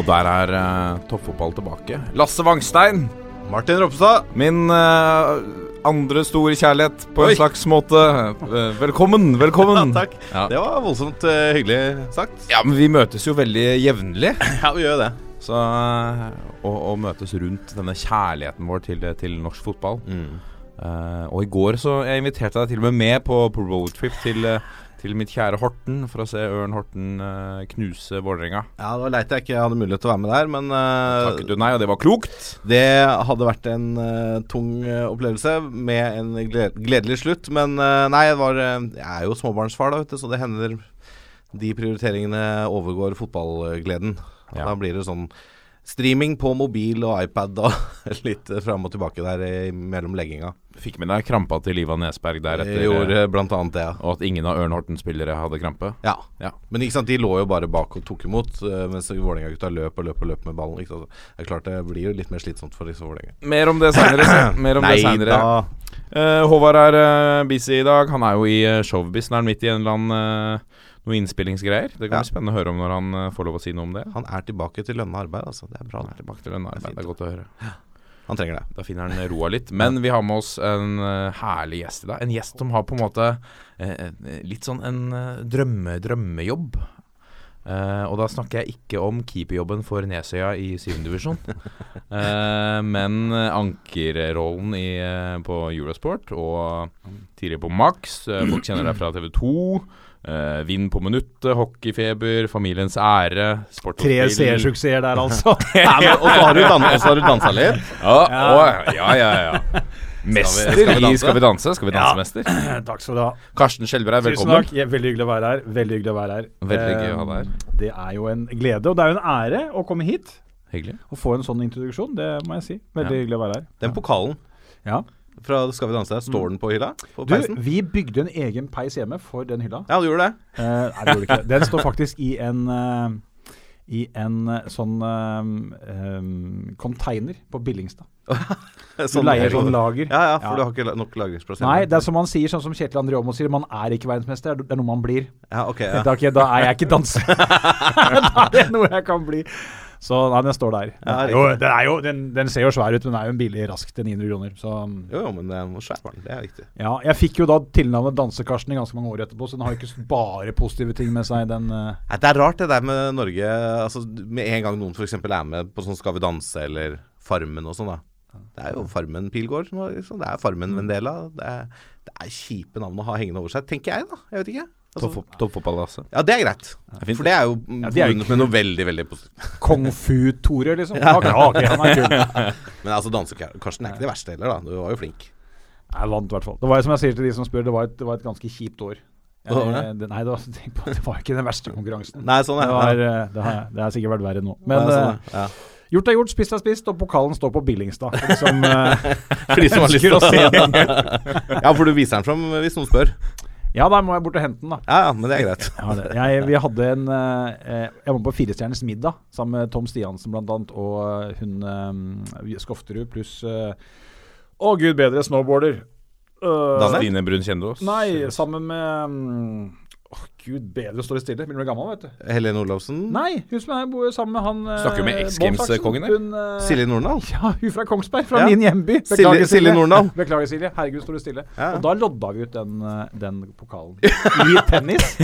Og der er uh, toppfotball tilbake. Lasse Wangstein, Martin Ropstad. min uh, andre store kjærlighet på Oi. en slags måte. Velkommen, velkommen, velkommen. Takk. Ja. Det var voldsomt uh, hyggelig sagt. Ja, men vi møtes jo veldig jevnlig. Ja, vi gjør det. Så eh, å, å møtes rundt denne kjærligheten vår til, til norsk fotball. Eh, og i går så jeg inviterte deg til og med med på, på roadtrip til, eh, til mitt kjære Horten for å se Ørn Horten uh, knuse Vålerenga. Ja, Det var leit jeg ikke hadde mulighet til å være med der, men uh, Takket du nei, og det var klokt. det hadde vært en uh, tung opplevelse med en gledelig slutt. Men nei, var, jeg er jo småbarnsfar, da, vet du, så det hender de prioriteringene overgår fotballgleden. Ja. Da blir det sånn streaming på mobil og iPad og litt eh, fram og tilbake der i- mellom legginga. Fikk med deg krampa til Liva Nesberg der etter gjorde blant annet det, ja. Og at ingen av Ørn Horten-spillere hadde krampe. Ja. Ja. Men ikke sant, de lå jo bare bak og tok imot, eh, mens Vålerenga-gutta løp og løp og løp med ballen. Ikke sant? Det er klart det blir jo litt mer slitsomt for disse Vålerenga. Mer om det seinere. Mer om det senere. Uh, Håvard er uh, busy i dag. Han er jo i uh, showbiz. Er han midt i en eller annen eh, noe innspillingsgreier. Det kan Ja. bli spennende å høre om når han eh, får lov å si noe om det. Han er tilbake til lønna arbeid, altså. Det er bra. Han er tilbake til lønna Det er Det er godt å høre. Han trenger det. Da finner han roa litt. Men vi har med oss en uh, herlig gjest i dag. En gjest som har på en måte eh, eh, litt sånn en uh, drømme, drømmejobb. Eh, og da snakker jeg ikke om keeperjobben for Nesøya i 7. divisjon, Eh, men eh, ankerrollen i, eh, på Eurosport og tidligere på Max. Eh, folk kjenner deg fra TV 2. Uh, Vinn på minuttet, hockeyfeber, familiens ære, sport Tre spill. seersuksesser der, altså. Ja, men, og så har du, dan har du dansa litt. Ja, å, ja, ja, ja. Mester Skal vi? Skal vi danse? Skal vi Ja. danse, mester? Takk skal du ha. Karsten Skjelbreid, Tusen velkommen. takk. Ja, veldig hyggelig å være her. Veldig hyggelig å være her. Veldig gøy å Eh, deg her. Det er jo en glede, og det er jo en ære å komme hit Hyggelig. Å få en sånn introduksjon. Det må jeg si. Veldig Ja. hyggelig å være her. Den pokalen Ja. Fra Skal vi danse, står den på hylla? På Du, peisen? vi bygde en egen peis hjemme for den hylla. Ja, du gjorde det? Eh, nei, det gjorde det ikke. Den står faktisk i en uh, i en eh, sånn eh, eh, container på Billingstad. Du leier sånn lager. Ja, ja, for Ja. du har ikke nok lagringsplass. Nei, det er som man sier, sånn som Kjetil André Aamodt sier, man er ikke verdensmester, det er noe man blir. Ja, ok, ja. Da, da er jeg ikke danser. da er det noe jeg kan bli. Så nei, den står der. Den, Ja, er jo, den, jo, den, den ser jo svær ut, men den er jo en billig rask til 900 kroner. Så Jo, jo, men det er noe svært barn. Det er viktig. ja, jeg fikk jo da tilnavnet Dansekarsten i ganske mange år etterpå, så den har jo ikke bare positive ting med seg, den uh... Nei, det er rart det der med Norge altså, Med en gang noen f.eks. er med på sånn Skal vi danse eller Farmen og sånn, da. Det er jo Farmen Pilgaard. Liksom. Det er Farmen Vendela. Det er, det er kjipe navn å ha hengende over seg, tenker jeg, da. Jeg vet ikke. Altså, ja, det er greit. fint. For det er jo Ja, det er med noe veldig, veldig positivt. Kung Fu-Tore, liksom. Ok, okay, han er kul. Men altså, danse-Karsten er ikke det verste heller, da. Du var jo flink. Jeg vant i hvert fall. Det var som jeg sier til de som spør, det var et, det var et ganske kjipt år. Jeg, var det? Nei, det var, tenk på, det var ikke den verste konkurransen. Nei, sånn Det, er det. Var, det, har, det har sikkert vært verre nå. Men Men sånn eh, er ja. gjort er gjort, spist er spist, og pokalen står på Billingstad. Liksom, eh, For de som har lyst til å se den. Ja, for du viser den fram hvis noen spør. Ja, da må jeg bort og hente den, da. Ja, ja, men det er greit. Ja, det. Jeg, vi hadde en eh, Jeg var på Firestjerners middag sammen med Tom Stiansen blant annet, og eh, hun eh, Skofterud pluss eh, Å, gud bedre, snowboarder. Uh? Stine Brun Kjendås. Nei, sammen med Åh, gud bedre, står det stille. Begynner å bli gammel, vet du. Helene Olafsen. Nei, hun som er bor sammen med han Snakker med X Games-kongen her? Hun, eh, Silje Nordahl. Ja, hun fra Kongsberg, fra Ja. min hjemby. Silje- Silje Nordahl. Beklager, Silje. Herregud, står det stille. Ja. Og da lodda vi ut den, eh, den pokalen i tennis.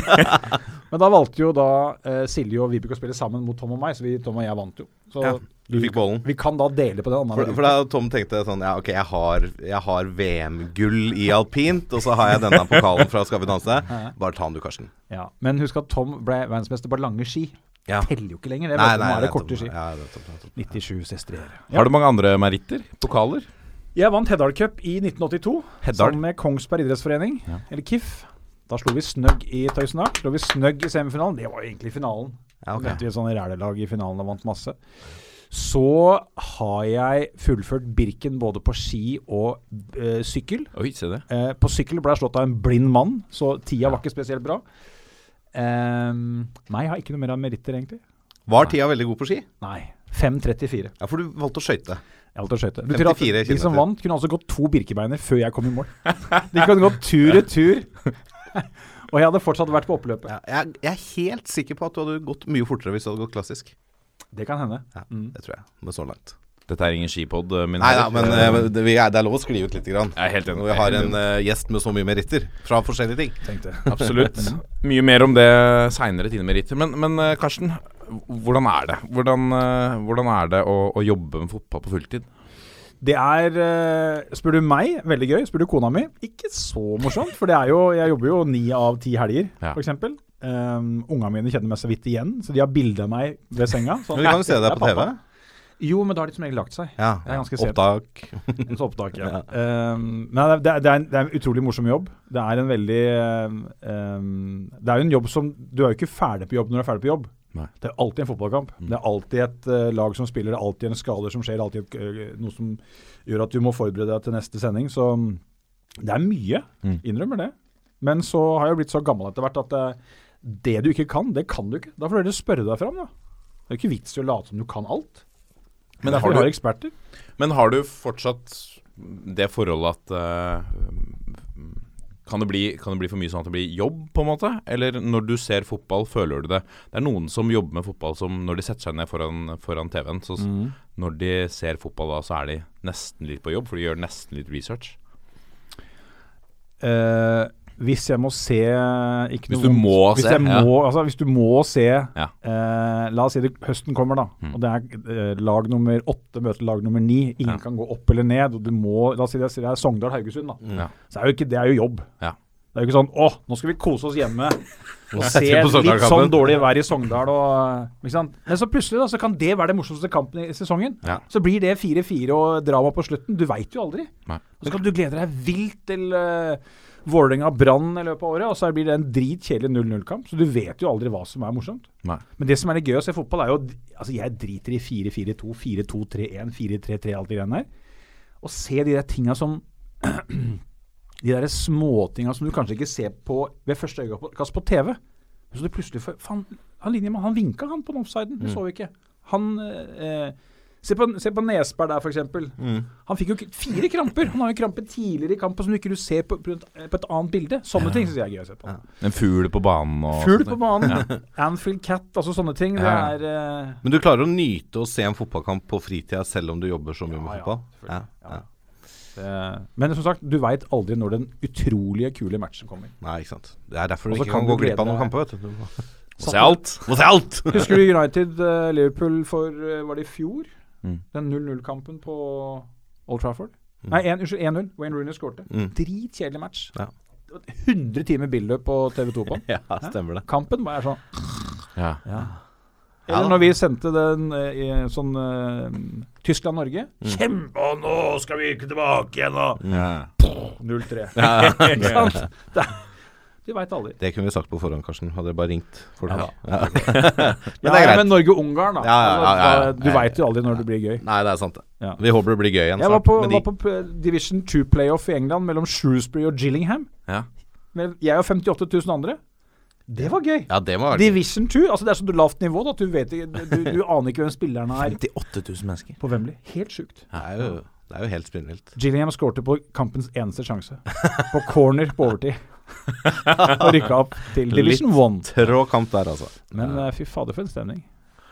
Men da valgte jo da uh, Silje og Vibeke å spille sammen mot Tom og meg, så vi, Tom og jeg vant jo. Så Ja, du fikk bollen. vi kan da dele på den andre. For, for da Tom tenkte sånn Ja, ok, jeg har, jeg har VM-gull i alpint, og så har jeg denne pokalen fra Skal vi danse. Bare ta den du, Karsten. ja. Men husk at Tom ble verdensmester på lange ski. Ja. Teller jo ikke lenger. Det Nei, nei, nå er det korte ski. Ja, det er topp, topp. 97 sestriere. Har du mange andre meritter? Pokaler? Jeg vant Heddal Cup i 1982 Heddal? sammen med Kongsberg idrettsforening, eller KIF. Da slo vi Snøgg i Tøysenak. Slo vi Snøgg i semifinalen. Det var jo egentlig finalen. Ja, okay. Møtte vi et sånt rælelag i finalen og vant masse. Så har jeg fullført Birken både på ski og eh, sykkel. Oi, se det. Eh, på sykkel ble jeg slått av en blind mann, så tida var ikke spesielt bra. Ehm, nei, jeg har ikke noe mer av meritter, egentlig. Var tida veldig god på ski? Nei. 5.34. Ja, for du valgte å skøyte. Jeg valgte å skøyte. Det betyr at De som vant, kunne altså gått to Birkebeiner før jeg kom i mål. De kunne gått tur-retur. og jeg hadde fortsatt vært på oppløpet. Ja, jeg, jeg er helt sikker på at du hadde gått mye fortere hvis du hadde gått klassisk. Det kan hende. Ja, Mm. Det tror jeg. Men så langt. Dette er ingen skipod, min mine Nei men uh, det, er, det er lov å skli ut litt. Grann. Jeg er helt enig. Og vi har en uh, gjest med så mye meritter fra forskjellige ting. Tenkte. Absolutt. Mye mer om det seinere, dine Meritter. Men, men uh, Karsten, hvordan er det? Hvordan, eh, hvordan er det å, å jobbe med fotball på fulltid? Det er, eh, spør du meg, veldig gøy. Spør du kona mi, ikke så morsomt. For det er jo, jeg jobber jo ni av ti helger, Ja. for eksempel. Um, Ungene mine kjenner meg så vidt igjen, så de har bilde av meg ved senga. Sånn, Men kan jo se deg på TV. Jo, men da har de som regel lagt seg. Ja. Opptak. Opptak, ja. Um, men det, er, det, er en, det er en utrolig morsom jobb. Det er en veldig um, Det er jo en jobb som Du er jo ikke ferdig på jobb når du er ferdig på jobb. Nei. Det er alltid en fotballkamp. Det er alltid et uh, lag som spiller, det er alltid en skader som skjer, alltid et, uh, noe som gjør at du må forberede deg til neste sending. Så um, det er mye. Mm. Innrømmer det. Men så har jeg blitt så gammel etter hvert at uh, det du ikke kan, det kan du ikke. Da får du spørre deg fram, da. Det er jo ikke vits i å late som du kan alt. Men har du- eksperter. Men har du fortsatt det forholdet at uh, kan, det bli, kan det bli for mye sånn at det blir jobb, på en måte? Eller når du ser fotball, føler du det? Det er noen som jobber med fotball som når de setter seg ned foran, foran TV-en, så mm. når de ser fotball da, så er de nesten litt på jobb, for de gjør nesten litt research. Eh, hvis jeg må se ikke Hvis du noen, må hvis se, jeg ja. altså, Hvis du må se Ja. eh, La oss si det høsten kommer, da. Mm. Og det er eh, lag nummer åtte møter lag nummer ni. Ingen Ja. kan gå opp eller ned. Og du må La oss si det, det er Sogndal-Haugesund, da. Ja. Så er jo ikke, det er jo jobb. Det er jo ikke sånn Å, nå skal vi kose oss hjemme og se litt sånn dårlig vær i Sogndal og Ikke sant. Men så plutselig da, så kan det være den morsomste kampen i sesongen. Ja. Så blir det 4-4 og drama på slutten. Du veit jo aldri. Nei. Og så kan du glede deg vilt til uh, Vålerenga-Brann i løpet av året, og så blir det en dritkjedelig 0-0-kamp. Så du vet jo aldri hva som er morsomt. Nei. Men det som er litt gøy å se fotball, er jo Altså, jeg driter i 4-4-2, 4-2-3-1, 4-3-3, alt det greiene der. Og se de der tinga som De der småtinga som du kanskje ikke ser på ved første øyekast på TV. Så du plutselig får Faen, han linjemann, han vinka han på den offsiden. Det så vi ikke. Han eh, Se på, se på Nesberg der, f.eks. Han fikk jo fire kramper. Han har jo krampe tidligere i kampen som du ikke ser på, på, et, på et annet bilde. Sånne ting syns jeg er gøy å se på. En fugl på banen og Fugl på banen. banen. Anfield Cat, altså sånne ting. Det er eh, Men du klarer å nyte å se en fotballkamp på fritida selv om du jobber så mye med Ja, ja, fotball? Ja, ja. Det- Men som sagt, du veit aldri når den utrolige kule matchen kommer. Nei, ikke sant. Det er derfor du ikke kan kan du gå glipp av noen kamper. vet du. Må se alt! må se alt! Husker du United eh, Liverpool for eh, Var det i fjor? Mm. Den 0-0-kampen på Old Trafford? Nei, en- unnskyld, 1-0. Wayne Rooney skårte. Mm. Dritkjedelig match. Ja. 100 timer billøp på TV2 på den. Ja, stemmer det. Kampen var sånn ja. Ja. Eller Ja. når vi sendte den eh, i sånn uh, Tyskland-Norge. Mm. Kjempe, og nå skal vi ikke tilbake igjen, og Ja. 0-3. Ikke sant? Det- Du veit aldri. Det kunne vi sagt på forhånd, Karsten. Hadde jeg bare ringt folk. Ja. Ja. Ja, Men det er greit. men Norge-Ungarn, da. Ja, ja, ja, ja, ja. Du veit jo aldri når det blir gøy. Nei, det er sant, det. Ja. Vi håper det blir gøy igjen Jeg var på, de. var på Division 2-playoff i England mellom Shrewsbury og Gillingham. Ja. Med jeg og 58 000 andre. Det var gøy. Ja, det var gøy. Division 2, altså det er så lavt nivå at du, vet, du, du aner ikke hvem spillerne er 58 000 mennesker. på Wembley. Helt sjukt. Det er jo, det er jo helt spinnvilt. Gillingham skårte på kampens eneste sjanse. På corner på overtid. og rykka opp til Division 1. Trå kamp der, altså. Men eh, fy fader, for en stemning.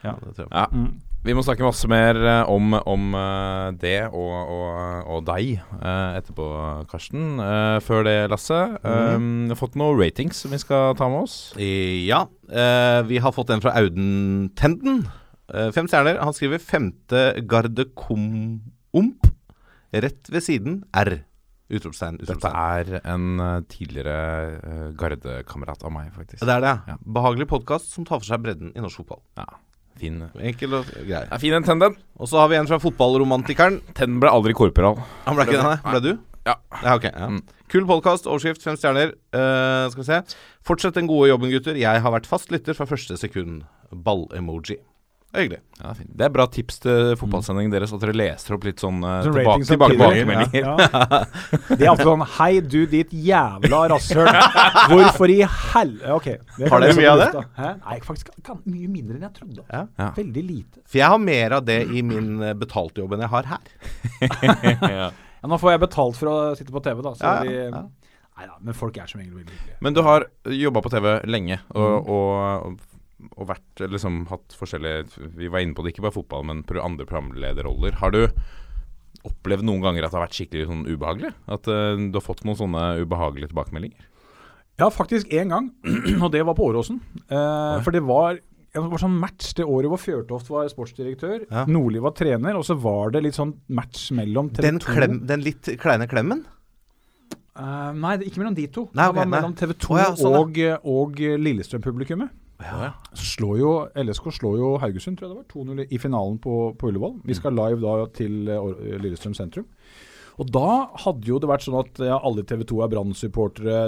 Ja, det tror jeg. Ja. Mm. Vi må snakke masse mer eh, om, om eh, det og, og, og deg eh, etterpå, Karsten. Før det, Lasse. Mm. vi har fått noen ratings som vi skal ta med oss. Ja. vi har fått en fra Auden Tenden. Fem stjerner. Han skriver 'femte gardekomomp'. Rett ved siden R. Utropstegn. Dette er en tidligere gardekamerat av meg, faktisk. Det er det, Ja. ja. Behagelig podkast som tar for seg bredden i norsk fotball. Ja, fin. Enkel og grei. Ja, fin en, Tenden. Og så har vi en fra fotballromantikeren. Tenden ble aldri korporal. Han ble ikke det, nei? Ble du? Ja. Ja, ok. Ja. Mm. Kul podkast, overskrift, fem stjerner. Uh, skal vi se. Fortsett den gode jobben, gutter. Jeg har vært fast lytter fra første sekund. ball-emoji. Det er hyggelig. Ja. Det er bra tips til fotballsendingen deres, at dere leser opp litt sånn eh, Sånn tilbake, tilbakemeldinger. Ja. Det er alltid sånn Hei, du ditt jævla rasshøl. Hvorfor i hel... Ok. det Har dere mye av det? Hæ? Nei, faktisk kan, mye mindre enn jeg trodde. Ja. Ja. Veldig lite. For jeg har mer av det i min eh, betalte jobb enn jeg har her. ja. Ja, nå får jeg betalt for å sitte på TV, da. Så Ja, ja, de, ja. Nei da, men folk er som regel veldig hyggelige. Men du har jobba på TV lenge, Mm. og, og, og vært liksom hatt forskjellige Vi var inne på det, ikke bare fotball, men andre programlederroller. Har du opplevd noen ganger at det har vært skikkelig sånn ubehagelig? At uh, du har fått noen sånne ubehagelige tilbakemeldinger? Ja, faktisk én gang, og det var på Åråsen. Uh, for det var det var sånn match det året hvor Fjørtoft var sportsdirektør, Ja. Nordli var trener, og så var det litt sånn match mellom TV 2 Den, klem, den litt kleine klemmen? Uh, Nei, ikke mellom de to. Nei, det var mellom TV 2 oh, ja, sånn, og, og Lillestrøm-publikummet. Så slår jo LSK slår jo Haugesund, tror jeg det var, 2-0 i finalen på, på Ullevål. Vi skal live da til eh, Lillestrøm sentrum. Og da hadde jo det vært sånn at ja, alle TV 2 er Brann-supportere.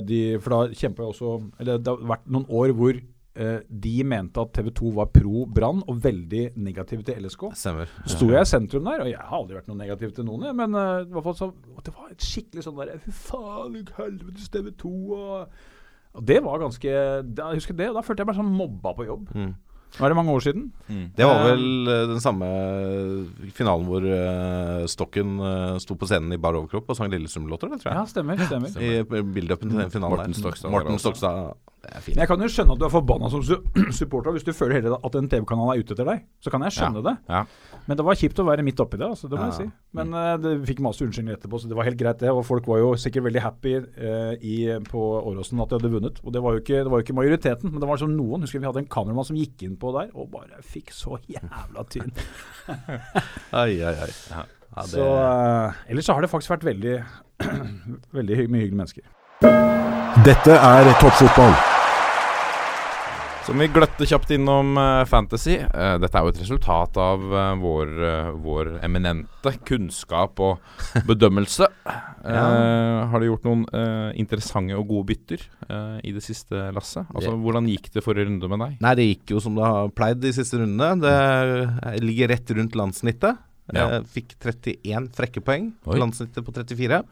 For da kjempa jo også Eller det har vært noen år hvor eh, de mente at TV 2 var pro Brann og veldig negative til LSK. Stemmer. Så sto jeg i sentrum der, og jeg har aldri vært noe negativ til noen, men eh, i hvert så, det var et skikkelig sånn der Fy faen, helvetes TV 2 og, og det var ganske da, Jeg husker det, og da følte jeg meg sånn mobba på jobb. Mm. Nå er det mange år siden. Det var vel eh, den samme finalen hvor eh, Stokken eh, sto på scenen i bar overkropp og sang Lillestrøm-låter, det tror Ja, stemmer. stemmer. I build-upen til den finalen Morten. Stokstad Morten. Stokstad. Men jeg kan jo skjønne at du er forbanna som supporter hvis du føler hele at en TV-kanal er ute etter deg. Så kan jeg skjønne det. Ja. Men det var kjipt å være midt oppi det, altså, det må Ja. jeg si. Men uh, det fikk masse unnskyldninger etterpå, så det var helt greit, det. Og folk var jo sikkert veldig happy uh, i, på Åråsen at de hadde vunnet. Og det var, jo ikke, det var jo ikke majoriteten, men det var som noen. Husker vi hadde en kameramann som gikk inn på der og bare fikk så jævla tynn. Ai, ai, ai. Ja, det, Så uh, ellers så har det faktisk vært veldig Veldig mye hyggelige mennesker. Dette er toppfotball. Som vi gløtte kjapt innom eh, Fantasy. Eh, dette er jo et resultat av eh, vår, vår eminente kunnskap og bedømmelse. Eh, har du gjort noen interessante og gode bytter i det siste, Lasse? Altså, Hvordan gikk det forrige runde med deg? Nei, det gikk jo som det har pleid de siste rundene. Det ligger rett rundt landssnittet. Ja. Fikk 31 frekke poeng. Landssnittet på 34.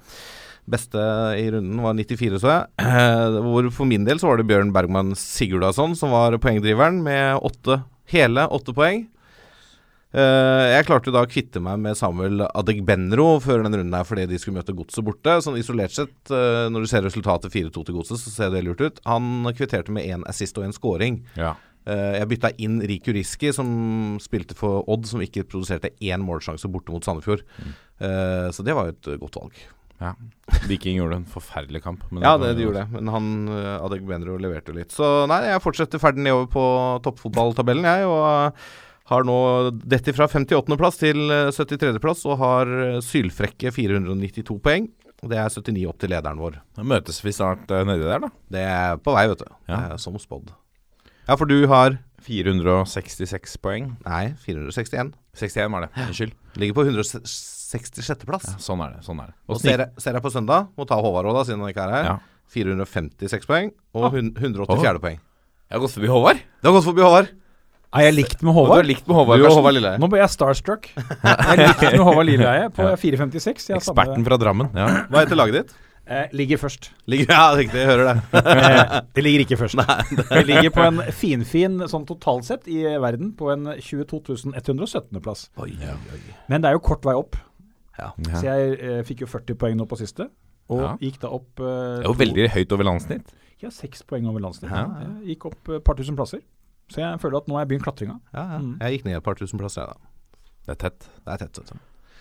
Beste i runden var 94, så jeg. Eh, Hvor for min del så var det Bjørn Bergman Sigurdason som var poengdriveren, med åtte, hele åtte poeng. Eh, jeg klarte da å kvitte meg med Samuel Adegbenro før den runden her fordi de skulle møte Godset borte. Sånn isolert sett, eh, når du ser resultatet 4-2 til Godset, så ser det lurt ut. Han kvitterte med én assist og én scoring. Ja. Uh, jeg bytta inn Riku Riski, som spilte for Odd, som ikke produserte én målsjanse borte mot Sandefjord. Eh, så det var jo et godt valg. Ja. Viking gjorde en forferdelig kamp. men Ja, det, de gjorde det. Men han uh, Adegbenro leverte litt. Så nei, jeg fortsetter ferden nedover på toppfotballtabellen, jeg. Og uh, har nå dette fra 58.-plass til uh, 73.-plass og har sylfrekke 492 poeng. Det er 79 opp til lederen vår. Da møtes vi snart eh, nedi der, da. Det er på vei, vet du. Ja. Som spådd. Ja, for du har 466 poeng. Nei, 461. 61 var det. Unnskyld. Ligger på 166.-plass. Ja, sånn er det. sånn er det. Og Og ser jeg, ser jeg på søndag, må ta Håvard òg, siden han ikke er her. Ja. 456 poeng og hun- 184 poeng. Jeg har gått forbi Håvard. Det har gått forbi Håvard. Er jeg likt med Håvard? du er likt med Håvard. Du og. Håvard Lilleheie. Nå ble jeg starstruck. Jeg likte med Håvard Lilleheie på 4,56. Jeg har Eksperten fra Drammen. Ja. Hva heter laget ditt? Eh, ligger først. Ligger, ja, riktig, jeg hører det. Eh, det ligger ikke først. Nei, det ligger på en finfin sånn totalt sett i verden på en 22 117.-plass. Men det er jo kort vei opp. Ja. Så jeg eh, fikk jo 40 poeng nå på siste, og Ja. gikk da opp eh, Det er jo veldig høyt over landsnitt. Ja, seks poeng over landsnitt. Ja. Jeg gikk opp et par tusen plasser. Så jeg føler at nå har jeg begynt klatringa. Ja, ja. Mm. Jeg gikk ned et par tusen plasser, jeg, da. Det er tett. Det er tett. vet du.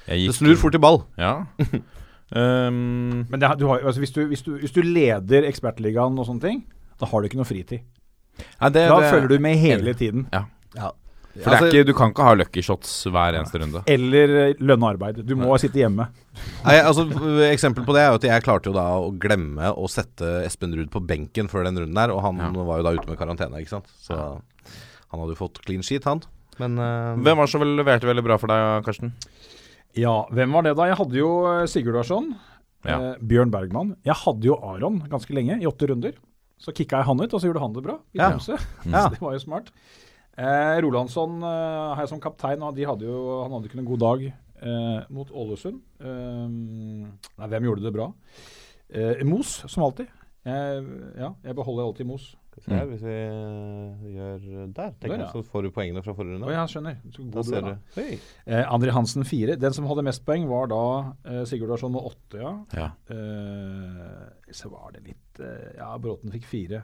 Jeg Det snur fort i ball. Ja. um, Men det, du har, altså, hvis, du, hvis, du, hvis du leder Ekspertligaen og sånne ting, da har du ikke noe fritid. nei, det, Da det, følger du med hele tiden. Ja. For det er ikke, du kan ikke ha lucky shots hver eneste runde. Eller eh, lønna arbeid. Du må sitte hjemme. Nei, altså, eksempel på det er jo at jeg klarte jo da å glemme å sette Espen Ruud på benken før den runden der, og han Ja. var jo da ute med karantene, ikke sant. Så han hadde jo fått clean sheet, han. Men uh, Hvem var det som leverte veldig bra for deg, Karsten? Ja, hvem var det da? Jeg hadde jo eh, Sigurd Larsson. Ja. Eh, Bjørn Bergman. Jeg hadde jo Aron ganske lenge, i åtte runder. Så kicka jeg han ut, og så gjorde han det bra i. Tromsø. Ja. Så det var jo smart. Eh, Rolandsson eh, har jeg som kaptein, og de hadde jo, han hadde ikke noen god dag eh, mot Ålesund. Eh, nei, hvem gjorde det bra? Eh, Mos, som alltid. Ja, jeg beholder alltid Mos. Se her, hvis vi eh, gjør der, Tenk Der, ja. så får du poengene fra forrige runde. Oh, ja, skjønner. Da ser er, du. da. Eh, André Hansen fire. Den som hadde mest poeng, var da eh, Sigurd Larsson med åtte, ja. Ja. Eh, så var det litt eh, Ja, Bråten fikk fire.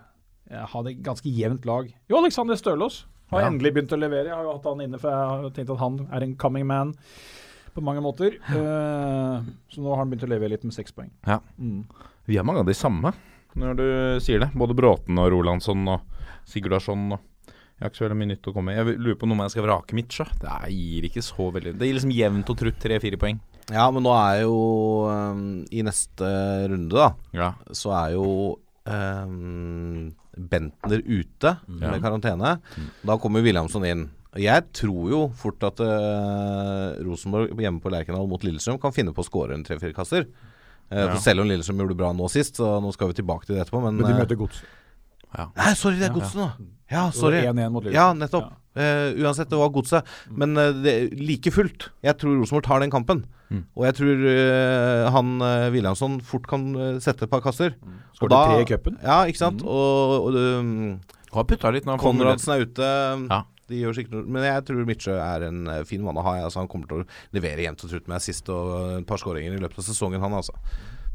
Jeg hadde ganske jevnt lag. Jo, Alexander Stølås har Ja. endelig begynt å levere. Jeg har jo hatt han inne, for jeg har tenkt at han er en coming man på mange måter. Uh, så nå har han begynt å levere litt med seks poeng. Ja. Mm. Vi har mange av de samme, når du sier det. Både Bråten og Rolandsson og Sigurdarsson og Jeg har ikke så veldig mye nytt å komme med. Jeg lurer på noe om jeg skal vrake mitt, så. Det er- gir ikke så veldig Det gir liksom jevnt og trutt tre-fire poeng. Ja, men nå er jo um, I neste runde, da, Ja. så er jo um, Bentner ute Ja. med karantene. Da kommer Williamson inn. Jeg tror jo fort at uh, Rosenborg hjemme på Lerkendal mot Lillestrøm kan finne på å skåre en tre-fire kasser. Uh, Ja. for Selv om Lillestrøm gjorde det bra nå sist, så nå skal vi tilbake til det etterpå. Men, Men de møter møter Gods. Nei, sorry, det er godset nå! Ja, sorry. 1-1 mot Lillestrøm. Ja, nettopp. Eh, uansett, det var godset. Men uh, det, like fullt, jeg tror Rosenborg tar den kampen. Mm. Og jeg tror uh, han uh, Williamson fort kan sette et par kasser. Mm. Skåret tre i cupen. Ja, ikke sant. Og, og um, Har putta litt nå. Konradsen er ute. Ja. De gjør sikkert noe Men jeg tror Midtsjø er en fin mann å ha. Altså, han kommer til å levere jevnt og trutt med assist og et par skåringer i løpet av sesongen, han altså.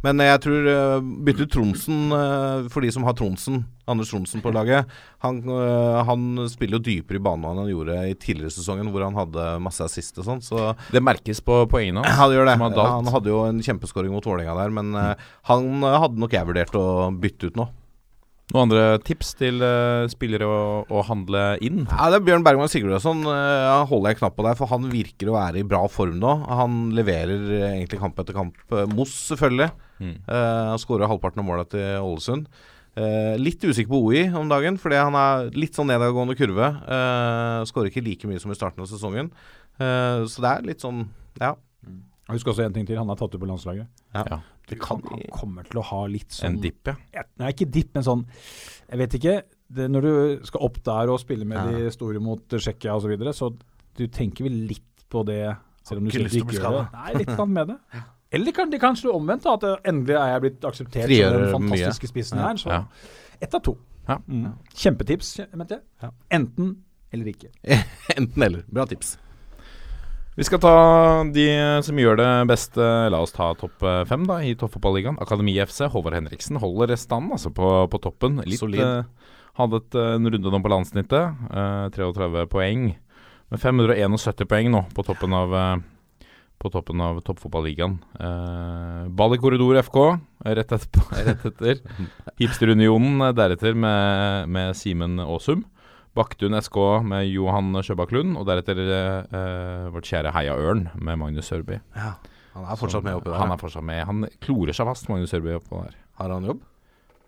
Men jeg tror uh, bytte ut Tronsen eh, for de som har Tronsen, Anders Tronsen på laget. Han, eh, han spiller jo dypere i banen enn han gjorde i tidligere sesongen, hvor han hadde masse assist og sånn. Så Det merkes på poengene hans. ja, det gjør det. Han hadde jo en kjempeskåring mot Vålerenga der, men eh, han eh, hadde nok jeg vurdert å bytte ut nå. Noen andre tips til uh, spillere å, å handle inn? Ja, det er Bjørn Bergman Sigurdsson. uh, Han holder jeg knapp på der, for han virker å være i bra form nå. Han leverer uh, egentlig kamp etter kamp. Eh, Moss, selvfølgelig. Mm. Eh, Han skårer halvparten av måla til Ålesund. Uh, litt usikker på OI om dagen, fordi han er litt sånn nedadgående kurve. Uh, skårer ikke like mye som i starten av sesongen. Uh, så det er litt sånn Ja. Husk også en ting til. Han er tatt ut på landslaget. Ja. Det kan, han kommer til å ha litt sånn En dipp, ja. Ja, Nei, ikke dipp, men sånn Jeg vet ikke. Det, når du skal opp der og spille med Ja. de store mot Tsjekkia osv., så, videre, så du tenker vel litt på det selv om du ikke gjør det. Nei, litt grann med det. Eller kan de kanskje omvendt, at endelig er jeg blitt akseptert Frigjør som den mye. fantastiske spissen her. Så Ja. ett av to. Ja. Mm. Kjempetips, mente jeg. Ja. Enten eller ikke. Enten eller. Bra tips. Vi skal ta de som gjør det beste. La oss ta topp eh, fem da i Toppfotballigaen. Akademi FC. Håvard Henriksen holder stand altså på, på toppen. Litt, Solid. Uh, hadde et, eh, en runde nå på landssnittet. Uh, 33 poeng. Med 571 poeng nå på toppen av eh, på toppen av toppfotballigaen. Eh, Ball i korridor FK rett etterpå. Rett etter. Hipsterunionen eh, deretter med, med Simen Aasum. Baktun SK med Johan Sjøbakk Lund, og deretter eh, eh, vårt kjære Heia Ørn med Magnus Sørby. Ja. Han er fortsatt med oppi der. Han er fortsatt med. Han klorer seg fast, Magnus Sørby, oppå der. Har han jobb?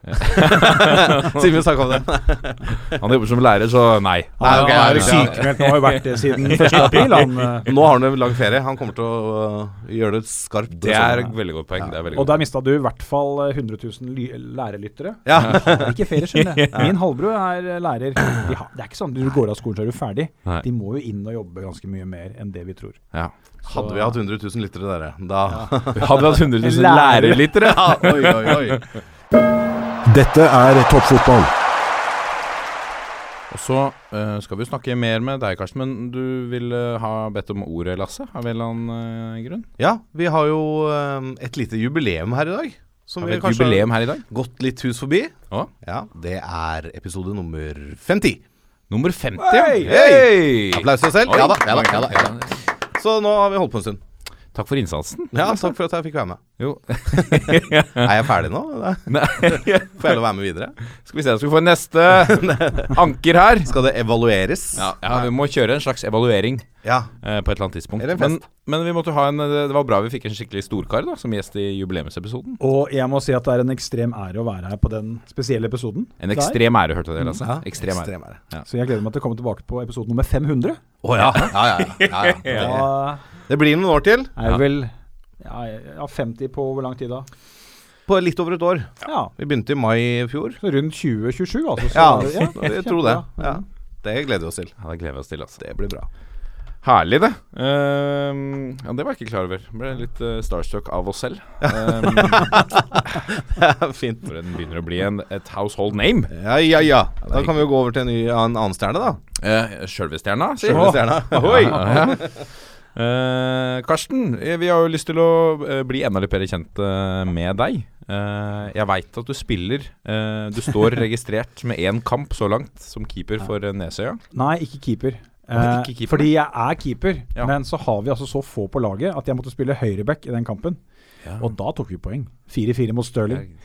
Siden vi snakka om det. Han jobber som lærer, så nei. Nei, okay, han er jo sykemeldt nå, har jo vært det siden 1. april. Han, eh, Nå har han jo lang ferie. Han kommer til å uh, gjøre det skarpt. Det er et veldig godt poeng. Det er veldig og der mista du i hvert fall eh, 100 000 ly lærerlyttere. Ja. Har ikke ferie, skjønner jeg. Min halvbror er eh, lærer. De har, det er ikke sånn du går av skolen så er du ferdig. Nei. De må jo inn og jobbe ganske mye mer enn det vi tror. Ja. Hadde vi hatt 100 000 lyttere, dere, da Hadde vi hatt 100 000 Lærer. lærerlyttere ja, Oi, oi, oi. Dette er toppfotball. Og så uh, skal vi snakke mer med deg, Karsten. Men du ville ha bedt om ordet, Lasse? Av en eller annen uh, grunn? Ja, vi har jo et lite jubileum her i dag. Som Har vi vi et kanskje jubileum her i dag? gått litt hus forbi. Å? Ja, Det er episode nummer 50. Nummer 50. Hei! Hey! Applaus til oss selv. Oi. Ja da, ja da, ja da, ja da. Så nå har vi holdt på en stund. Takk for innsatsen. Ja, Takk for at jeg fikk være med. Jo. Er jeg ferdig nå? Nei. Får jeg lov å være med videre? Skal vi se, skal vi få neste anker her. Skal det evalueres? Ja, ja, vi må kjøre en slags evaluering Ja. eh, på et eller annet tidspunkt. Eller Men, men vi måtte ha en Det var bra vi fikk en skikkelig storkar da som gjest i jubileumsepisoden. Og jeg må si at det er en ekstrem ære å være her på den spesielle episoden. En ekstrem ære, hørte du det, Lasse? Ja, Ekstrem ære. ekstrem ære. Så jeg gleder meg til å komme tilbake på episode nummer 500. Å ja. Ja, ja, ja, ja, ja. Det, det blir noen år til. er Ja. vel ja, ja, 50 på hvor lang tid da? På litt over et år. Ja, Vi begynte i mai i fjor. så rundt 2027 altså. Så, Ja, jeg tror det. Ja. Det gleder vi oss til. Ja, Det gleder vi oss til. altså Det blir bra. Herlig, det. Ehm, ja, Det var jeg ikke klar over. Ble litt uh, starstruck av oss selv. Um, Det er fint. for den begynner å bli en, et household name. Ja, ja, ja. Da kan vi jo gå over til en, ny, en annen stjerne, da. Uh, Sjølve-stjerna, si. Ohoi! Ja, ja. Uh, Karsten, eh, vi har jo lyst til å eh, bli enda litt bedre kjent eh, med deg. Uh, jeg veit at du spiller. Uh, du står registrert med én kamp så langt som keeper for eh, Nesøya. Nei, ikke keeper. Eh, fordi jeg er keeper, Ja. men så har vi altså så få på laget at jeg måtte spille høyreback i den kampen. Og da tok vi poeng. 4-4 mot Stirling.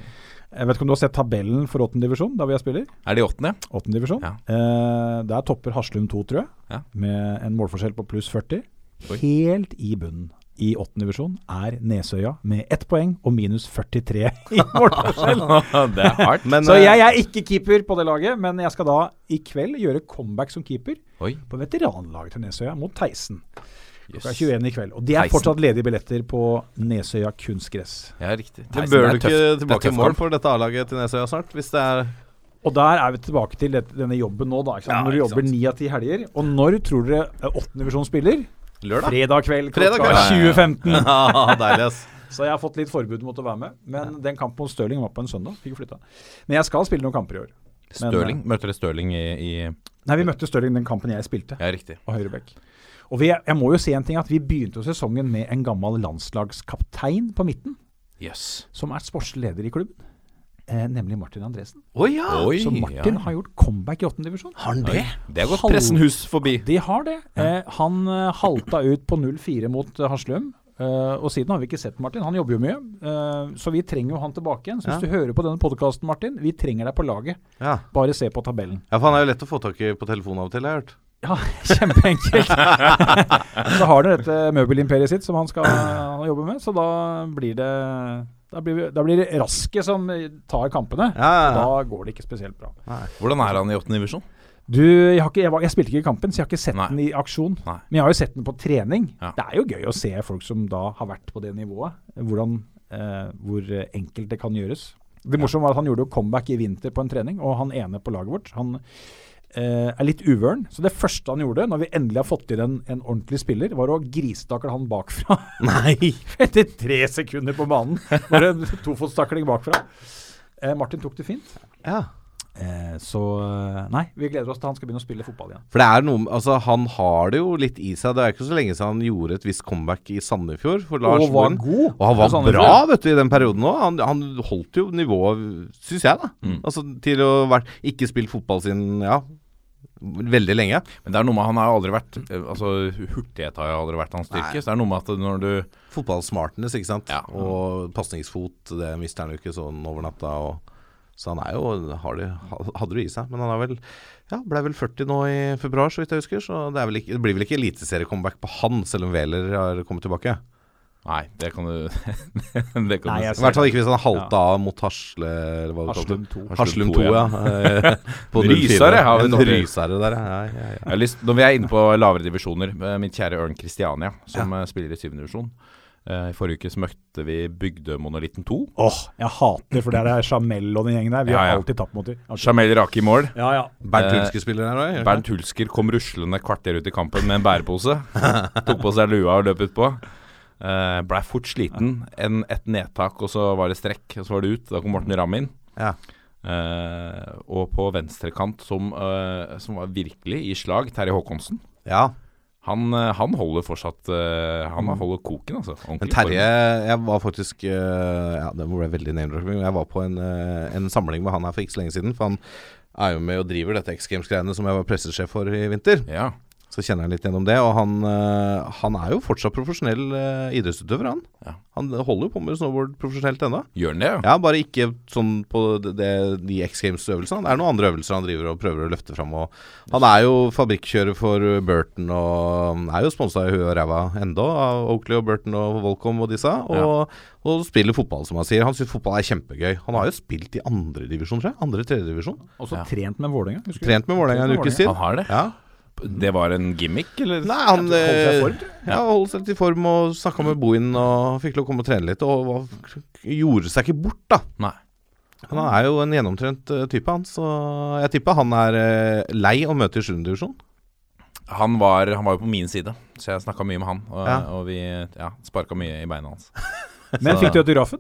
Jeg vet ikke om du har sett tabellen for åttende divisjon, da vi er spiller? Er det åttende? Åttende divisjon. Ja. Eh, der topper Haslum 2, tror jeg, Ja. med en målforskjell på pluss 40. Oi. Helt i bunnen i åttende divisjon er Nesøya med ett poeng og minus 43 i målforskjell. det er hardt. Men, Så eh, jeg er ikke keeper på det laget, men jeg skal da i kveld gjøre comeback som keeper Oi. på veteranlaget til Nesøya mot Theisen. Klokka Yes. 21 i kveld. Og det er Theisen. fortsatt ledige billetter på Nesøya kunstgress. Ja, riktig. Det Theisen, bør det du ikke tilbake i mål for dette A-laget til Nesøya snart? Hvis det er Og der er vi tilbake til dette, denne jobben nå, da. Ikke sant? Ja, Når du ikke jobber ni av ti helger. Og når tror dere eh, 8. divisjon spiller? Lørdag? Fredag kveld klokka 20.15. Ja, deilig, ass. Så jeg har fått litt forbud mot å være med. Men den kampen mot Stirling var på en søndag. Fikk flytta. Men jeg skal spille noen kamper i år. Men, Stirling? Møter dere Stirling i, i Nei, vi møtte Stirling den kampen jeg spilte. Ja, riktig. og høyrebekk. Og vi, jeg må jo si en ting at vi begynte jo sesongen med en gammel landslagskaptein på midten, Yes. som er sportsleder leder i klubben. Eh, nemlig Martin Andresen. Oh, ja! Oi, Så Martin ja. har gjort comeback i åttendedivisjon. Har han det? Det har gått Halv- pressen hus forbi. De har det. Eh, han eh, halta ut på 0-4 mot eh, Haslum. Uh, og siden har vi ikke sett Martin. Han jobber jo mye. Uh, så vi trenger jo han tilbake igjen. Så hvis Ja. du hører på denne podkasten, Martin, vi trenger deg på laget. Ja. Bare se på tabellen. ja, for han er jo lett å få tak i på telefon av og til, har jeg hørt. Ja, kjempeenkelt. så har han dette møbelimperiet sitt som han skal jobbe med, så da blir det da blir, vi, da blir det Raske som tar kampene. Ja, ja, ja. Da går det ikke spesielt bra. Hvordan er han i åttende divisjon? Du, jeg, har ikke, jeg, var, jeg spilte ikke i kampen, så jeg har ikke sett Nei. den i aksjon. Nei. Men jeg har jo sett den på trening. Ja. Det er jo gøy å se folk som da har vært på det nivået. Hvordan, eh, hvor enkelt det kan gjøres. Det morsomme var at han gjorde jo comeback i vinter på en trening, og han ene på laget vårt han eh, er litt uvøren. Så det første han gjorde, når vi endelig har fått inn en, en ordentlig spiller, var å gristakle han bakfra. Nei! Etter tre sekunder på banen. Bare en tofotstakling bakfra. Eh, Martin tok det fint. Ja. Eh, så eh, nei, vi gleder oss til han skal begynne å spille fotball igjen. For det er noe Altså, han har det jo litt i seg. Det er ikke så lenge siden han gjorde et visst comeback i Sandefjord for Lars Og var god. Og han var bra vet du, i den perioden òg. Han, han holdt jo nivået, syns jeg, da. Mm. Altså Til å vært, ikke spilt fotball siden ja, veldig lenge. Men det er noe med Han har aldri vært eh, Altså Hurtighet har jo aldri vært hans styrke. Nei. Så det er noe med at når du Fotballsmartness, ikke sant. Ja. Og pasningsfot, det mister han jo ikke sånn over natta. Så han er jo har det, hadde det i seg. Men han er vel ja, ble vel 40 nå i februar, så vidt jeg husker. Så det, ikke, det blir vel ikke eliteseriecomeback på han, selv om Wæler har kommet tilbake. Nei, det kan du Det kan Nei, du. I hvert fall ikke hvis han halta av mot Hasle eller hva Haslum 2. Haslum 2, ja. Eh, på rysere har vi En rysere der, ja. ja, ja, lyst, når vi er inne på lavere divisjoner, min kjære Ørn Christiania, som eh, spiller i 7. divisjon. Eh, I forrige uke så møtte vi Bygdemonolitten 2. Åh, jeg hater for det er Jamel og den gjengen der. Vi har ja. alltid tapt mot dem. Jamel Rake i mål. Ja, ja. Bernt Eh, Hulsker spiller her òg? Bernt Hulsker kom ruslende kvarter ut i kampen med en bærepose. Tok på seg lua og løp utpå. Uh, Blei fort sliten. En, et nedtak, og så var det strekk, og så var det ut. Da kom Morten Ramm inn. Ja. Uh, og på venstrekant, som, uh, som var virkelig i slag, Terje Håkonsen. ja. Han, eh, han holder fortsatt eh, Han holder koken, altså. Men Terje, jeg var faktisk eh, Ja, det ble veldig name-dropping. Jeg var på en, eh, en samling med han her for ikke så lenge siden. For han er jo med og driver dette X Games-greiene som jeg var pressesjef for i vinter. Ja. Så kjenner han litt gjennom det. Og han, eh, han er jo fortsatt profesjonell eh, idrettsutøver, han. Ja. Han holder jo på med snowboard profesjonelt ennå. Gjør han det, ja? Ja, bare ikke sånn på det, det, de X Games-øvelsene. Det er noen andre øvelser han driver og prøver å løfte fram. Og han er jo fabrikkjører for Burton og er jo sponsa i huet og ræva enda av Oakley og Burton og Volcom og disse. Og, og spiller fotball, som han sier. Han syns fotball er kjempegøy. Han har jo spilt i andredivisjon, tror jeg. Andre-tredjedivisjon. Også Ja. trent med Vålerenga. Trent med Vålerenga en ukes tid. Han har det? Ja. Det var en gimmick, eller? Nei, han Holdt seg eh, form, ja, holdt seg i form og snakka med Bohin og fikk lov å komme og trene litt. Og var, gjorde seg ikke bort, da. Nei. Han er jo en gjennomtrent eh, type, han. Så jeg tipper han er eh, lei å møte i 7. divisjon. Han var, han var jo på min side, så jeg snakka mye med han. Og, Ja. og vi ja, sparka mye i beina hans. Men Så- fikk du autografen?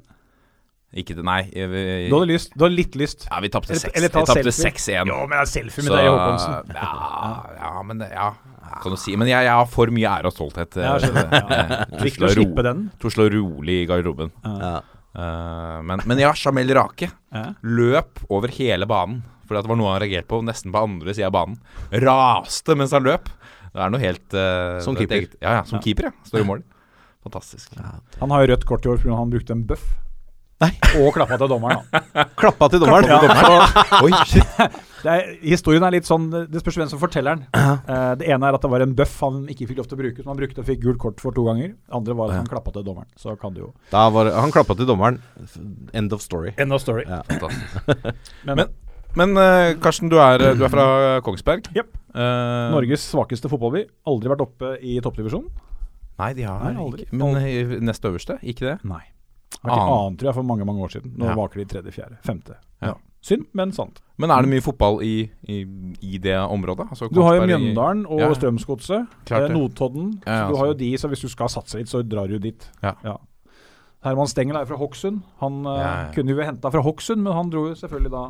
Ikke det, nei. Vi, vi- Du hadde lyst? Du hadde litt lyst? Ja, vi tapte Eller- seks- eller ta vi tapte selfie. 6-1. Jo, men det er selfie med deg og Håkonsen. Ja, ja, men ja, kan du si. Men jeg, jeg har for mye ære og stolthet. Ja, jeg. Ja. Til å Viktig å slippe den. Til å rolig i garderoben. Ja. Uh, men, men ja, Jamel Rake Ja. løp over hele banen. Fordi at det var noe han reagerte på nesten på andre sida av banen. Raste mens han løp. Det er noe helt uh, Som er keeper. eget- Ja, ja, som Ja. keeper, ja. Står i mål. Fantastisk. Han har jo rødt kort i år fordi han brukte en bøff. Og klappa til dommeren, da. Klappa til dommeren. Ja, så- Oi, shit. det er, historien er litt sånn Det spørs hvem som forteller den. Uh, det ene er at det var en bøff han ikke fikk lov til å bruke, som han brukte og fikk gult kort for to ganger. Andre var at han klappa til dommeren. Så kan det jo Da var, han klappa til dommeren. End of story. End of story. Ja. Men, Men- Men eh, Karsten, du er, du er fra Kongsberg. Yep. Uh, Norges svakeste fotballby. Aldri vært oppe i toppdivisjonen. Nei, de har Nei, aldri. ikke Men eh, nest øverste, ikke det? Nei. Vært i Annen. tror jeg, for mange mange år siden. Nå Ja. vaker de i tredje, fjerde, femte. Ja. Synd, men sant. Men er det mye fotball i, i, i det området? Altså, Du har jo Mjøndalen og Ja. Strømsgodset. Eh. Notodden. Ja, ja, så du har jo de, så hvis du skal satse litt, så drar du dit. Ja. Herman Stengel er fra Hokksund. Han ja. kunne jo henta fra Hokksund, men han dro jo selvfølgelig da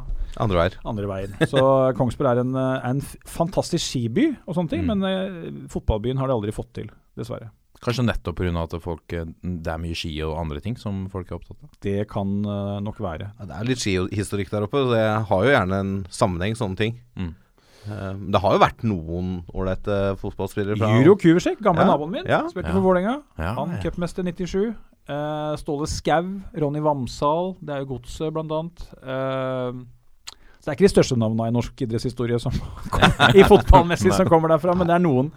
Andre veier. andre veien. Så Kongsberg er en, eh, en fantastisk skiby og sånne ting, Mm. men eh, fotballbyen har de aldri fått til, dessverre. Kanskje nettopp pga. at folk, eh, det er mye ski og andre ting som folk er opptatt av. Det kan eh, nok være. Ja, det er litt skihistorikk der oppe. så Det har jo gjerne en sammenheng, sånne ting. Mm. Eh, Det har jo vært noen ålreite fotballspillere fra Juro Kuversek, gamle Ja, naboen min, ja. spilte Ja. for Vålerenga. Ja, Han ja. cupmester 97. Eh, Ståle Skau, Ronny Vamsal, det er jo Godset blant annet. Eh, så det er ikke de største navnene i norsk idrettshistorie som i fotballmessig som kommer derfra, men det er noen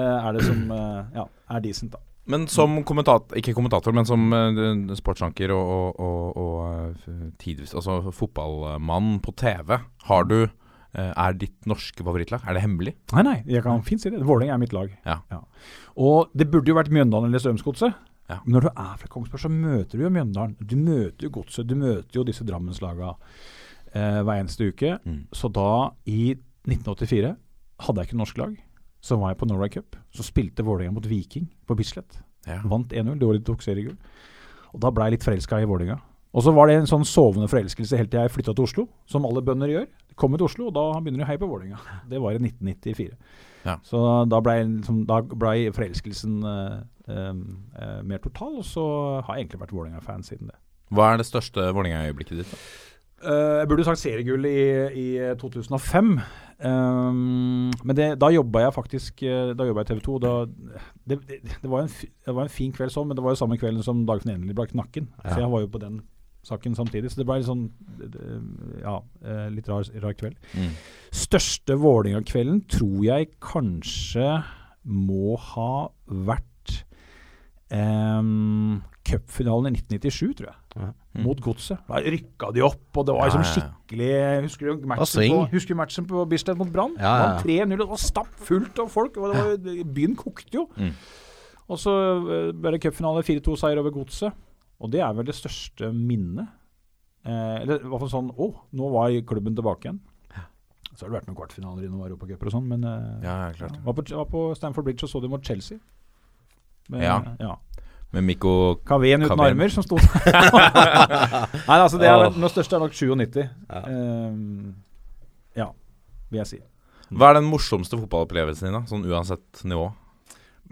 er det som eh, ja, er decent, da. Men som kommentator, ikke kommentator, men som uh, sportsanker og, og, og, og eh, tidvis Altså fotballmann på TV, har du eh, Er ditt norske favorittlag? Er det hemmelig? Nei, nei, jeg kan fint si det. Vålerenga er mitt lag. Ja. Og det burde jo vært Mjøndalen eller Strømsgodset. Ja. Men når du er fra Kongsberg, så møter du jo Mjøndalen. Du møter jo Godset. Du møter jo disse Drammenslaga eh, hver eneste uke. Mm. Så da, i 1984, hadde jeg ikke norsk lag. Så var jeg på Norway Cup. Så spilte Vålerenga mot Viking på Bislett. Ja. Vant 1-0. Det året de tok seriegull. Og da ble jeg litt forelska i Vålerenga. Og så var det en sånn sovende forelskelse helt til jeg flytta til Oslo, som alle bønder gjør. Kommer til Oslo, og da begynner de å heie på Vålerenga. Det var i 1994. Ja. Så da ble, liksom, ble forelskelsen uh, uh, uh, mer total, og så har jeg egentlig vært Vålerenga-fan siden det. Hva er det største Vålerenga-øyeblikket ditt? da? Jeg burde sagt seriegull i, i 2005. Um, men det, da jobba jeg faktisk eh, Da jobba jeg i TV 2. Da, det, det, var en, det var en fin kveld sånn, men det var jo samme kvelden som Dagfinn Endelig brakk nakken. Ja. Så jeg var jo på den saken samtidig. Så det ble litt sånn det- Ja, eh, litt rar, rar kveld. Mm. Største Vålerenga-kvelden tror jeg kanskje må ha vært um, cupfinalen i 1997, tror jeg. Ja. Mm. Mot Godset. Da rykka de opp, og det var liksom skikkelig Husker du matchen på, husker du matchen på Bislett mot Brann? Ja, ja, ja. 3-0, det var stappfullt av folk. Og det var, byen kokte jo. Mm. Og så eh, ble det cupfinale, 4-2-seier over Godset. Og det er vel det største minnet. Eh, eller i hvert fall sånn Å, nå var klubben tilbake igjen. Så har det vært noen kvartfinaler i noen europacuper og sånn, men eh, Ja, var, på, var på Stanford Bridge og så de mot Chelsea. Men, Ja. ja. Med Mikko Kaveen uten Kaveen. armer som sto Nei, altså det er den største er nok 97. Ja. Um, ja, vil jeg si. Hva er den morsomste fotballopplevelsen din, da? Sånn uansett nivå?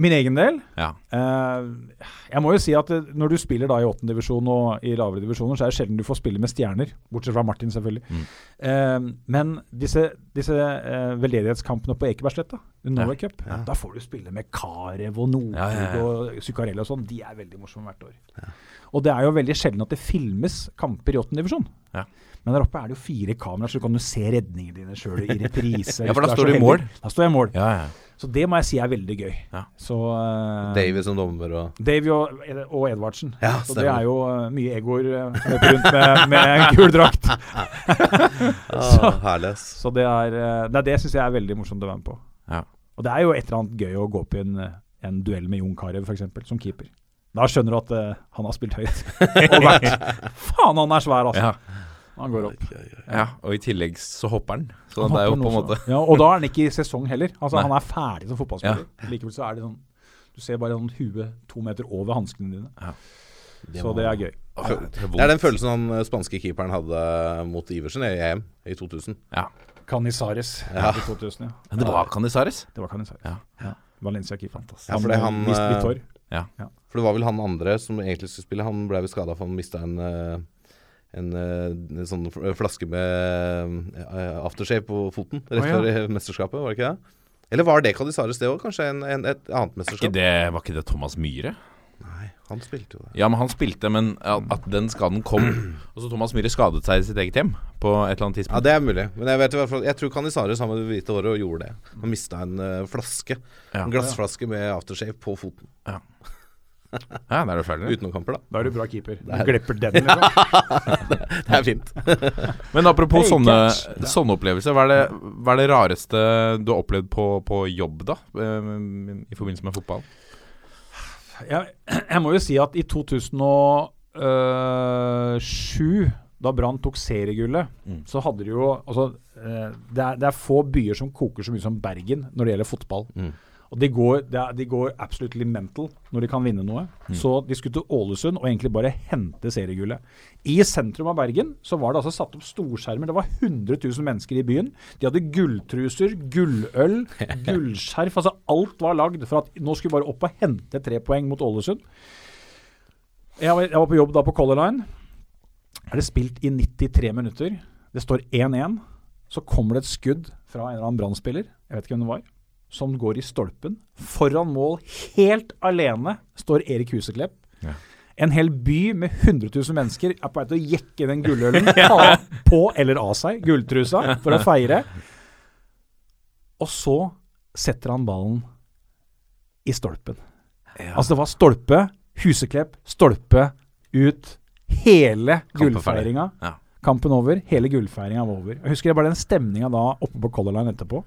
Min egen del Ja. eh, Jeg må jo si at når du spiller da i åttende divisjon og i lavere divisjoner, så er det sjelden du får spille med stjerner. Bortsett fra Martin, selvfølgelig. Mm. Eh, men disse, disse eh, veldedighetskampene på Ekebergsletta, Norway Cup, Ja. da får du spille med Carew og Ja, ja, ja. og Zuccarello og sånn. De er veldig morsomme hvert år. Og det er jo veldig sjelden at det filmes kamper i åttende divisjon. Ja. Men der oppe er det jo fire kameraer, så du kan jo se redningene dine sjøl i reprise. Ja, for da står du i mål. Da står jeg i mål. Ja, ja. Så det må jeg si er veldig gøy. Ja. Så uh, Davy som dommer og Davy og, og Edvardsen. Ja, så det er jo uh, mye egoer uh, løper rundt med, med gul drakt. så, Herlig. Så det er eh, Nei, det syns jeg er veldig morsomt å være med på. Ja. Og det er jo et eller annet gøy å gå opp i en, eh, en duell med Jon Carew, f.eks., som keeper. Da skjønner du at uh, han har spilt høyt. og vært Faen, han er svær, altså! ja. Han går opp. Ja, og i tillegg så hopper han. Så Han det er jo på en måte ja, Og da er han ikke i sesong heller. Altså Nei. Han er ferdig som fotballspiller. Likevel så er det sånn Du ser bare sånn huet to meter over hanskene dine. Ja. Så det er gøy. Det er den følelsen han eh, spanske keeperen hadde mot Iversen i EM i 2000. Ja. Canizares Ja. i 2000, ja. Men det var Canizares. Det var Canizares. Ja. Ja. Valencia-keeperen. Ja, for det er han, eh, Vitor. Ja. For det var vel han andre som egentlig skulle spille. Han ble vel skada for han mista en eh, en, eh, en sånn flaske med eh, aftershave på foten rett ja. før eh, mesterskapet, var det ikke det? Eller var det Cadisares det òg? Kanskje en, en, et annet Ikke mesterskap? det, var ikke det Thomas Myhre? Nei, han spilte jo det. Ja, men han spilte, men at at den skaden kom Og så Thomas Myhre skadet seg i sitt eget hjem på et eller annet tidspunkt. Ja, det er mulig. Men jeg vet i hvert fall Jeg tror Canizares har med det hvite håret og gjorde det. Han mista en uh, flaske. Ja. En glassflaske med aftershave på foten. Ja, ja da er du ferdig. noen kamper, da. Da er du bra keeper. Du er- glipper den, liksom. Det er fint. Men apropos Hey, sånne, sånne opplevelser, hva er, det, hva er det rareste du har opplevd på, på jobb, da? eh, I forbindelse med fotball? jeg, jeg må jo si at i 2007, da Brann tok seriegullet, Mm. så hadde de jo altså, eh, det, er, det er få byer som koker så mye som Bergen når det gjelder fotball. Mm. Og de går, de går absolutely mental når de kan vinne noe. Mm. Så de skulle til Ålesund og egentlig bare hente seriegullet. I sentrum av Bergen så var det altså satt opp storskjermer. Det var 100 000 mennesker i byen. De hadde gulltruser, gulløl, gullskjerf. Altså alt var lagd for at nå skulle vi bare opp og hente tre poeng mot Ålesund. Jeg var, jeg var på jobb da på Color Line. Er det spilt i 93 minutter? Det står 1-1. Så kommer det et skudd fra en eller annen Brann-spiller, jeg vet ikke hvem det var, som går i stolpen. Foran mål, helt alene, står Erik Huseklepp. Ja. En hel by med 100 000 mennesker er på vei til å jekke den gullølen ta på eller av seg gulltrusa for å feire. Og så setter han ballen i stolpen. Altså det var stolpe, Huseklepp, stolpe, ut. Hele gullfeiringa. Ja. Kampen over. Hele gullfeiringa var over. Jeg husker bare den stemninga da oppe på Color Line etterpå.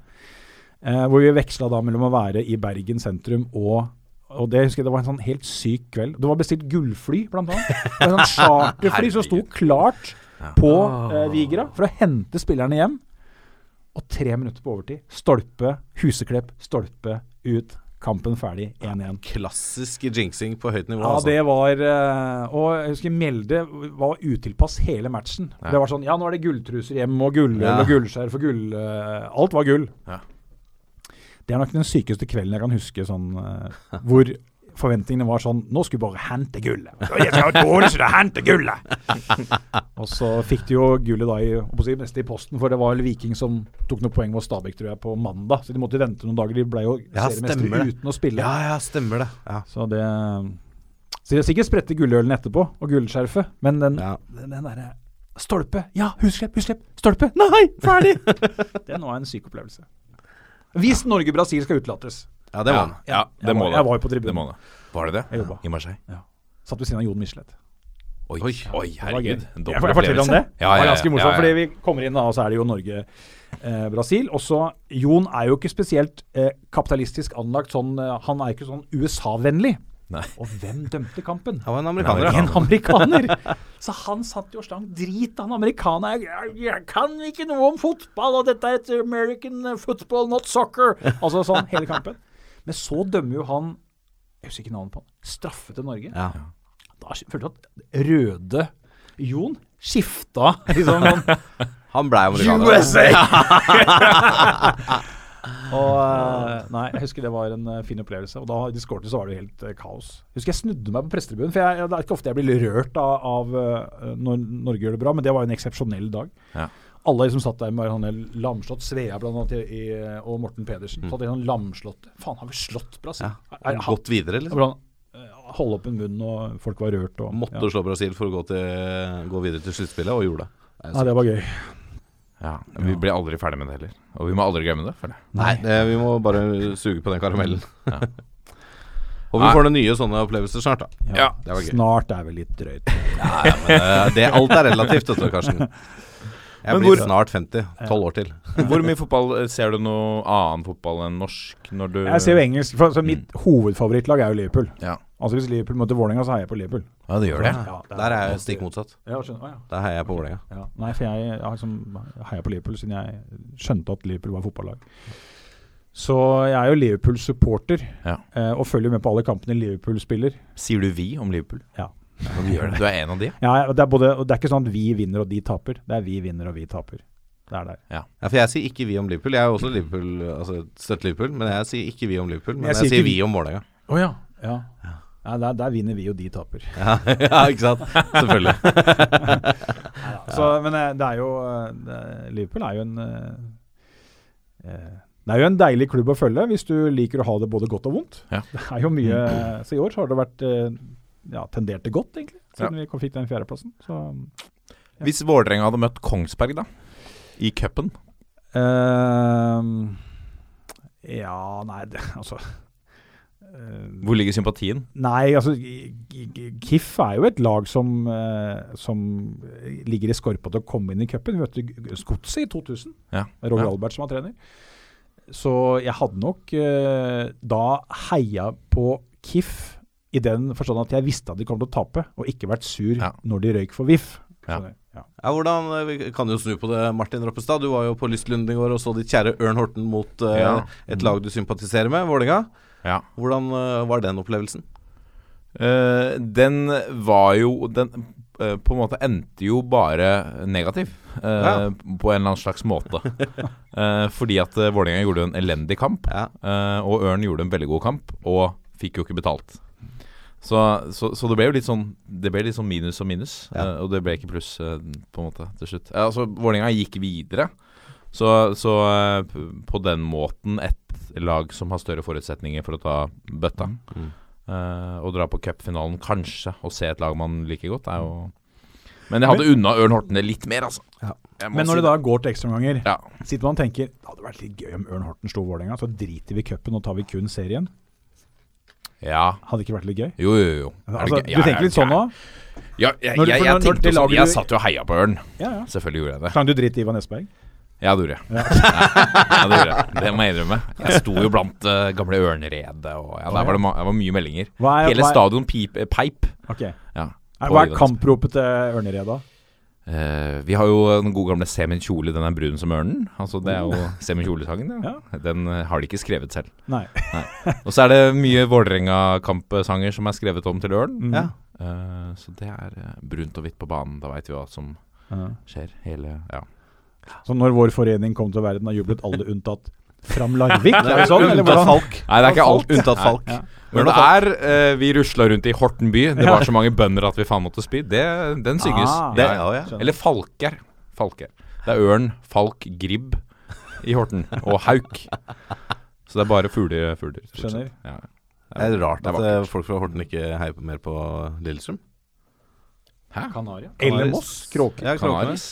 Eh, hvor vi veksla da mellom å være i Bergen sentrum og og det husker jeg det var en sånn helt syk kveld. Det var bestilt gullfly, blant annet. Det var en sånn charterfly som sto klart på eh, Vigra for å hente spillerne hjem. Og tre minutter på overtid. Stolpe, Huseklepp, stolpe, ut. Kampen ferdig. 1-1. Klassisk jinxing på høyt nivå. Ja, altså. det var eh, Og jeg husker Mjelde var utilpass hele matchen. Ja. Det var sånn Ja, nå er det gulltruser hjem, og gulløl Ja. og gullskjerf og gull eh, Alt var gull. Ja. Det er nok den sykeste kvelden jeg kan huske, sånn uh, hvor forventningene var sånn Nå skal vi bare hente gullet. Dårlig, det hente gullet! og så fikk de jo gullet da i, mest i posten, for det var vel Viking som tok noen poeng mot Stabæk, tror jeg, på mandag. Så de måtte vente noen dager. De ble jo Ja, seriemestere uten å spille. Ja, ja, stemmer det. Ja. Så det Så de har sikkert spredte gullølen etterpå, og gullskjerfet, men den, Ja. den, den derre Stolpe! Ja, husklepp, husklepp! Stolpe! Nei, ferdig! den var en syk opplevelse. Hvis Norge-Brasil skal utelates. ja, det må han. Ja, det må det. jeg var jo på tribunen. Det må. Var det det? Jeg jobba. I Marseille? Ja. Satt ved siden av Jon Michelet. Oi, Oi. Det herregud. Jeg, jeg forteller om det. Ja, Ja, ja, det var ganske morsomt, ja, ja. fordi vi kommer inn da, og så er det jo Norge-Brasil. Også Jon er jo ikke spesielt eh, kapitalistisk anlagt sånn eh, Han er ikke sånn USA-vennlig. Nei. Og hvem dømte kampen? Han var en amerikaner. En amerikaner! Så han satt jo og slang drit han amerikaner. Jeg, jeg, jeg kan ikke noe om fotball, og dette er et American football, not soccer. Altså sånn hele kampen. Men så dømmer jo han Jeg husker ikke navnet på han. Straffe til Norge. Ja. Da følte jeg at røde Jon skifta liksom sånn Han blei amerikaner. USA! og eh, Nei, jeg husker det var en eh, fin opplevelse. Og da de skårte, så var det helt eh, kaos. Jeg husker jeg snudde meg på prestetribunen, for jeg, det er ikke ofte jeg blir rørt av, av når Norge gjør det bra, men det var en eksepsjonell dag. Ja. Alle som satt der med sånne lamslått, Svea blant annet, i, og Morten Pedersen, satt i sånn lamslått Faen, har vi slått Brasil? Ja. Er- er- Gått videre, liksom. Holde opp en munn, og folk var rørt. Og, Måtte ja. slå Brasil for å gå, til, gå videre til sluttspillet, og gjorde det. er det var gøy. Ja, Vi blir aldri ferdig med det heller. Og vi må aldri glemme det. føler jeg. Nei, det, vi må bare suge på den karamellen. Ja. og vi får noen nye sånne opplevelser snart, da. Ja. Det var gøy. Snart er vel litt drøyt. Ja, ja, men, eh, det, alt er relativt, vet du, Karsten. Jeg Men blir hvor- snart 50. 12 år til. Hvor mye fotball eh, Ser du noe annen fotball enn norsk når du Jeg ser jo engelsk, for, så Mitt hovedfavorittlag er jo Liverpool. Ja. Altså Hvis Liverpool møter Vålerenga, så heier jeg på Liverpool. Ja, det gjør det. Ja, det er- Der er jeg stikk motsatt. Ja, skjønner, å, ja. Der heier jeg på Vålerenga. Ja. Nei, for jeg, jeg har liksom heia på Liverpool siden jeg skjønte at Liverpool var fotballag. Så jeg er jo Liverpool-supporter, Ja. eh, og følger med på alle kampene Liverpool spiller. Sier du vi om Liverpool? Ja. Ja, du gjør det. Du er en av de? Ja, det, er både, det er ikke sånn at vi vinner og de taper. Det er vi vinner og vi taper. Det er der. Ja, for jeg sier ikke vi om Liverpool. Jeg er jo også Liverpool, altså støtter Liverpool, men jeg sier ikke vi om Liverpool. Men Jeg jeg, sier vi vi. om Vålerenga. Å ja. ja. Ja der, der vinner vi, og de taper. Ja, ja, ikke sant? Selvfølgelig. Så, men eh, det er jo eh, det, Liverpool er jo en eh, eh, Det er jo en deilig klubb å følge hvis du liker å ha det både godt og vondt. Ja. Det er jo mye Så i år så har det vært ja, tendert til godt, egentlig, siden vi fikk den fjerdeplassen. Så Hvis Vålerenga hadde møtt Kongsberg, da? I cupen? Uh, Ja, nei det, Altså Hvor ligger sympatien? Nei, altså KIF er jo et lag som, eh, som ligger i skorpa til å komme inn i cupen. Vi møtte G- i 2000. Ja. Er Roger Ja. Albert som var trener. Så jeg hadde nok eh, da heia på KIF i den forstand at jeg visste at de kom til å tape, og ikke vært sur når de røyk for VIF. Ja. Ja. Ja, hvordan, eh, Vi kan jo snu på det, Martin Roppestad. Du var jo på Lystlund i går og så ditt kjære Ørn Horten mot uh, Ja. et lag du sympatiserer med, Vålerenga. Ja. Hvordan eh, var den opplevelsen? Uh, den var jo Den uh, på en måte endte jo bare negativ. Uh, Ja. På en eller annen slags måte. Fordi at uh, Vålerenga gjorde en elendig kamp, eh, og Ørn gjorde en veldig god kamp, og fikk jo ikke betalt. Så, så, så det ble jo litt sånn Det ble litt sånn minus og minus, eh, og det ble ikke pluss på en måte til slutt. Altså, Vålerenga gikk videre, så, så på den måten et lag som har større forutsetninger for å ta bøtta. Mm. Uh, og dra på cupfinalen, kanskje, og se et lag man liker godt, er jo Men jeg hadde unna Ørn Horten det litt mer, altså. Ja. Men når si det da går til ekstraomganger, Ja. sitter man og tenker det hadde vært litt gøy om Ørn Horten slo Vålerenga, så driter vi i cupen og tar vi kun serien. Ja. Hadde ikke vært litt gøy? Jo, jo, jo. Altså, du tenker litt sånn ja. nå? Ja, jeg, jeg, jeg, når- når tenkte sånn Jeg satt jo og heia på Ørn. Ja, ja. Selvfølgelig gjorde jeg det. Slang du drite i Ivan Esberg? Ja, det gjorde jeg. Ja. ja, det gjorde jeg. Det må jeg innrømme. Jeg sto jo blant uh, gamle Ørneredet, og ja, der var det, ma det var mye meldinger. Hva er- Hele stadion pip, eh, peip. Ok. Ja, Hva er kampropet til Ørneredet? da? Eh, vi har jo den gode gamle Se min kjole, den er brun som ørnen. Altså Det er jo Oh. Se min kjole-sangen. Ja. Den uh, har de ikke skrevet selv. Nei. Og så er det mye Vålerenga-kampsanger som er skrevet om til ørn. Mm. Ja. Uh, så det er brunt og hvitt på banen. Da veit vi hva som Ja. skjer. Hele Ja. Så når vår forening kom til verden, har jublet alle unntatt Fram Larvik? Er det sånn? eller hvordan? Falk. Nei, det er ikke alt. Unntatt Falk. Ja. Men det er eh, Vi rusla rundt i Horten by. Det var så mange bønder at vi faen måtte spy. Det, den synges. Ah, det, ja, ja. Eller Falker. Falker. Det er ørn, falk, gribb i Horten. Og hauk. Så det er bare fugler. fugler Skjønner. Ja. Det er rart det er at eh, folk fra Horten ikke heier mer på Lillestrøm. Hæ? Kanaria. Eller Moss. Kråke? Ja. Kanaris.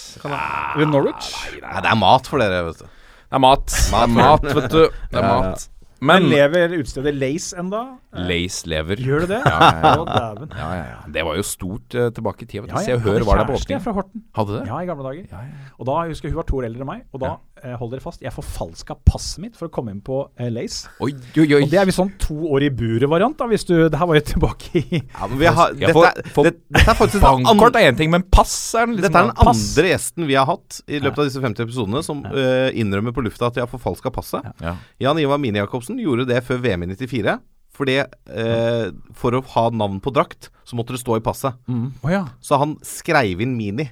Ved Norwich. Nei, det er mat for dere, vet du. Det er mat. Det er mat, vet du. Det er Ja, ja. mat. Men Men lever utstedet Lace enda? Lace lever. Gjør det det? Ja, ja, ja. Å. Ja, ja, ja. Det var jo stort uh, tilbake i tida. Ja. Ja, Se og Hør hadde var der på kjæreste jeg åpning. fra Horten. Hadde det? Ja, i gamle dager. Ja, ja. Og da jeg husker hun var to år eldre enn meg, og da, hold dere fast, jeg forfalska passet mitt for å komme inn på eh, Lace. Oi, oi, oi. Og det er visst sånn to år i buret-variant, da, hvis du Det her var jo tilbake i Ja, men vi har, dette, får- er- får det, dette er faktisk Bankkort er én ting, men pass er den liksom dette er den pass. andre gjesten vi har hatt i løpet av disse 50 episodene som eh, innrømmer på lufta at de har forfalska passet. Ja. Jan Ivar Mini-Jacobsen gjorde det før VM i 94. Fordi eh, For å ha navn på drakt, så måtte det stå i passet. Å ja. Så han skreiv inn Mini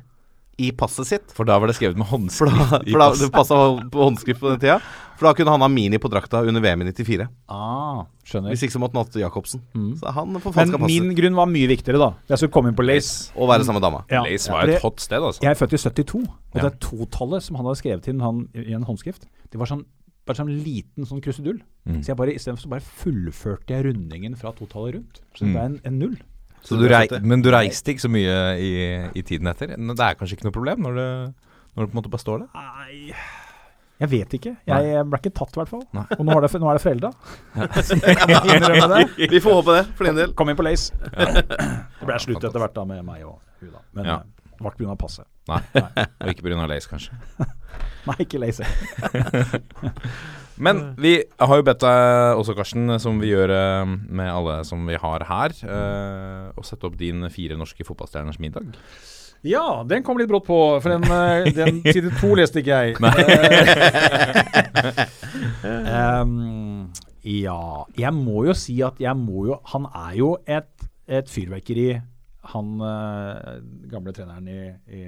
i passet sitt. For da var det skrevet med For håndskrift. da, i for da det passa på håndskrift på den tida. For da kunne han ha Mini på drakta under VM i 94. Ah, skjønner. Hvis ikke så måtte han hatt Jacobsen. Mm. Så han Men forfalska passet. min grunn var mye viktigere, da. Jeg skulle komme inn på Lace. Og være sammen med dama. Ja, Lace var for et hot sted, altså. Jeg er født i 72, og Ja. det totallet som han hadde skrevet inn han, i en håndskrift, det var sånn bare sånn liten sånn krusedull. Mm. Så jeg bare istedenfor så bare fullførte jeg rundingen fra totallet rundt. Så det Mm. ble en, en null. Så du rei men du reiste ikke så mye i, i tiden etter? Det er kanskje ikke noe problem når det, når det på en måte bare står der? Nei Jeg vet ikke. Nei. Jeg ble ikke tatt, i hvert fall. Nei. Og nå er det, nå er det forelda. Ja. Vi får håpe det, for din del. Kom inn på Lace. Ja. Det ble slutt etter hvert da med meg og hun, da. Men Ja. eh, det var ikke pga. passet. Nei. Og ikke pga. Lace, kanskje. Nei, ikke Lace. Men vi har jo bedt deg også, Karsten, som vi gjør eh, med alle som vi har her, eh, å sette opp din fire norske fotballstjerners middag. Ja, den kom litt brått på, for den, eh, den side to leste ikke jeg. Ehm, ja Jeg må jo si at jeg må jo Han er jo et, et fyrverkeri, han uh, gamle treneren i, i,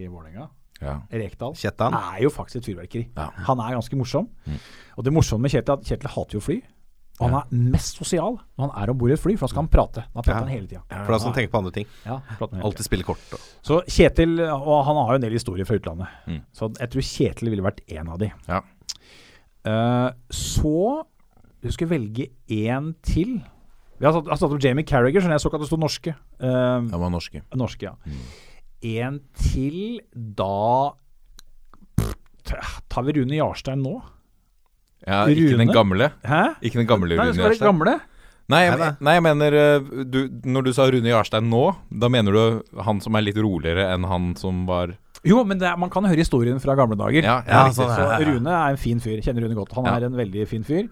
i Vålerenga. Ja. Rekdal. Kjetan. Er jo faktisk et fyrverkeri. Ja. Han er ganske morsom. Mm. Og det morsomme med Kjetil er at Kjetil hater jo fly. Og han er mest sosial når han er om bord i et fly, for da skal han prate. Da prater Ja. han hele tida. For da skal han tenke på andre ting. Ja. Alltid spille kort. Og. Så Kjetil, og han har jo en del historier fra utlandet, Mm. så jeg tror Kjetil ville vært en av de. Ja. Uh, så du skal velge én til. Vi har satt, om Jamie Carriager, så jeg så ikke at det sto norske. Uh, Han var norske. norske, ja. En til, da Tar vi Rune Jarstein nå? Ja, ikke den gamle. Hæ? Ikke den gamle Rune Nei, Jarstein. gamle. Nei, jeg, Nei, jeg mener eh, du, Når du sa Rune Jarstein nå, da mener du han som er litt roligere enn han som var Jo, men det er, man kan høre historien fra gamle dager. Ja, Ja, sånn Så det. Rune er en fin fyr. Kjenner Rune godt. Han Ja. er en veldig fin fyr.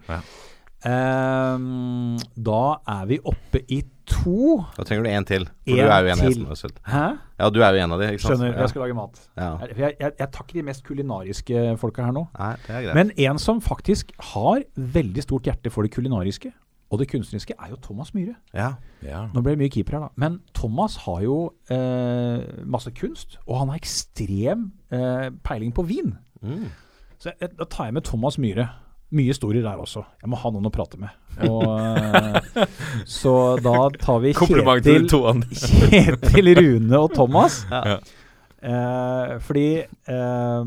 Ehm, da er vi oppe i to. Da trenger du én til. For En du er jo en til. Øzil. Hæ? Ja, du er jo en av de, ikke sant? Skjønner. Ja. Jeg skal lage mat. Ja. Jeg, jeg, jeg, jeg tar ikke de mest kulinariske folka her nå. Nei, det er greit. Men en som faktisk har veldig stort hjerte for det kulinariske og det kunstneriske, er jo Thomas Myhre. ja. Ja. Nå ble det mye keeper her, da. Men Thomas har jo eh, masse kunst, og han har ekstrem eh, peiling på vin. Mm. Så jeg, da tar jeg med Thomas Myhre. Mye historier der også. Jeg må ha noen å prate med. Og, eh, så da tar vi Kjetil. Kjetil, Rune og Thomas. Ja. Eh, fordi eh,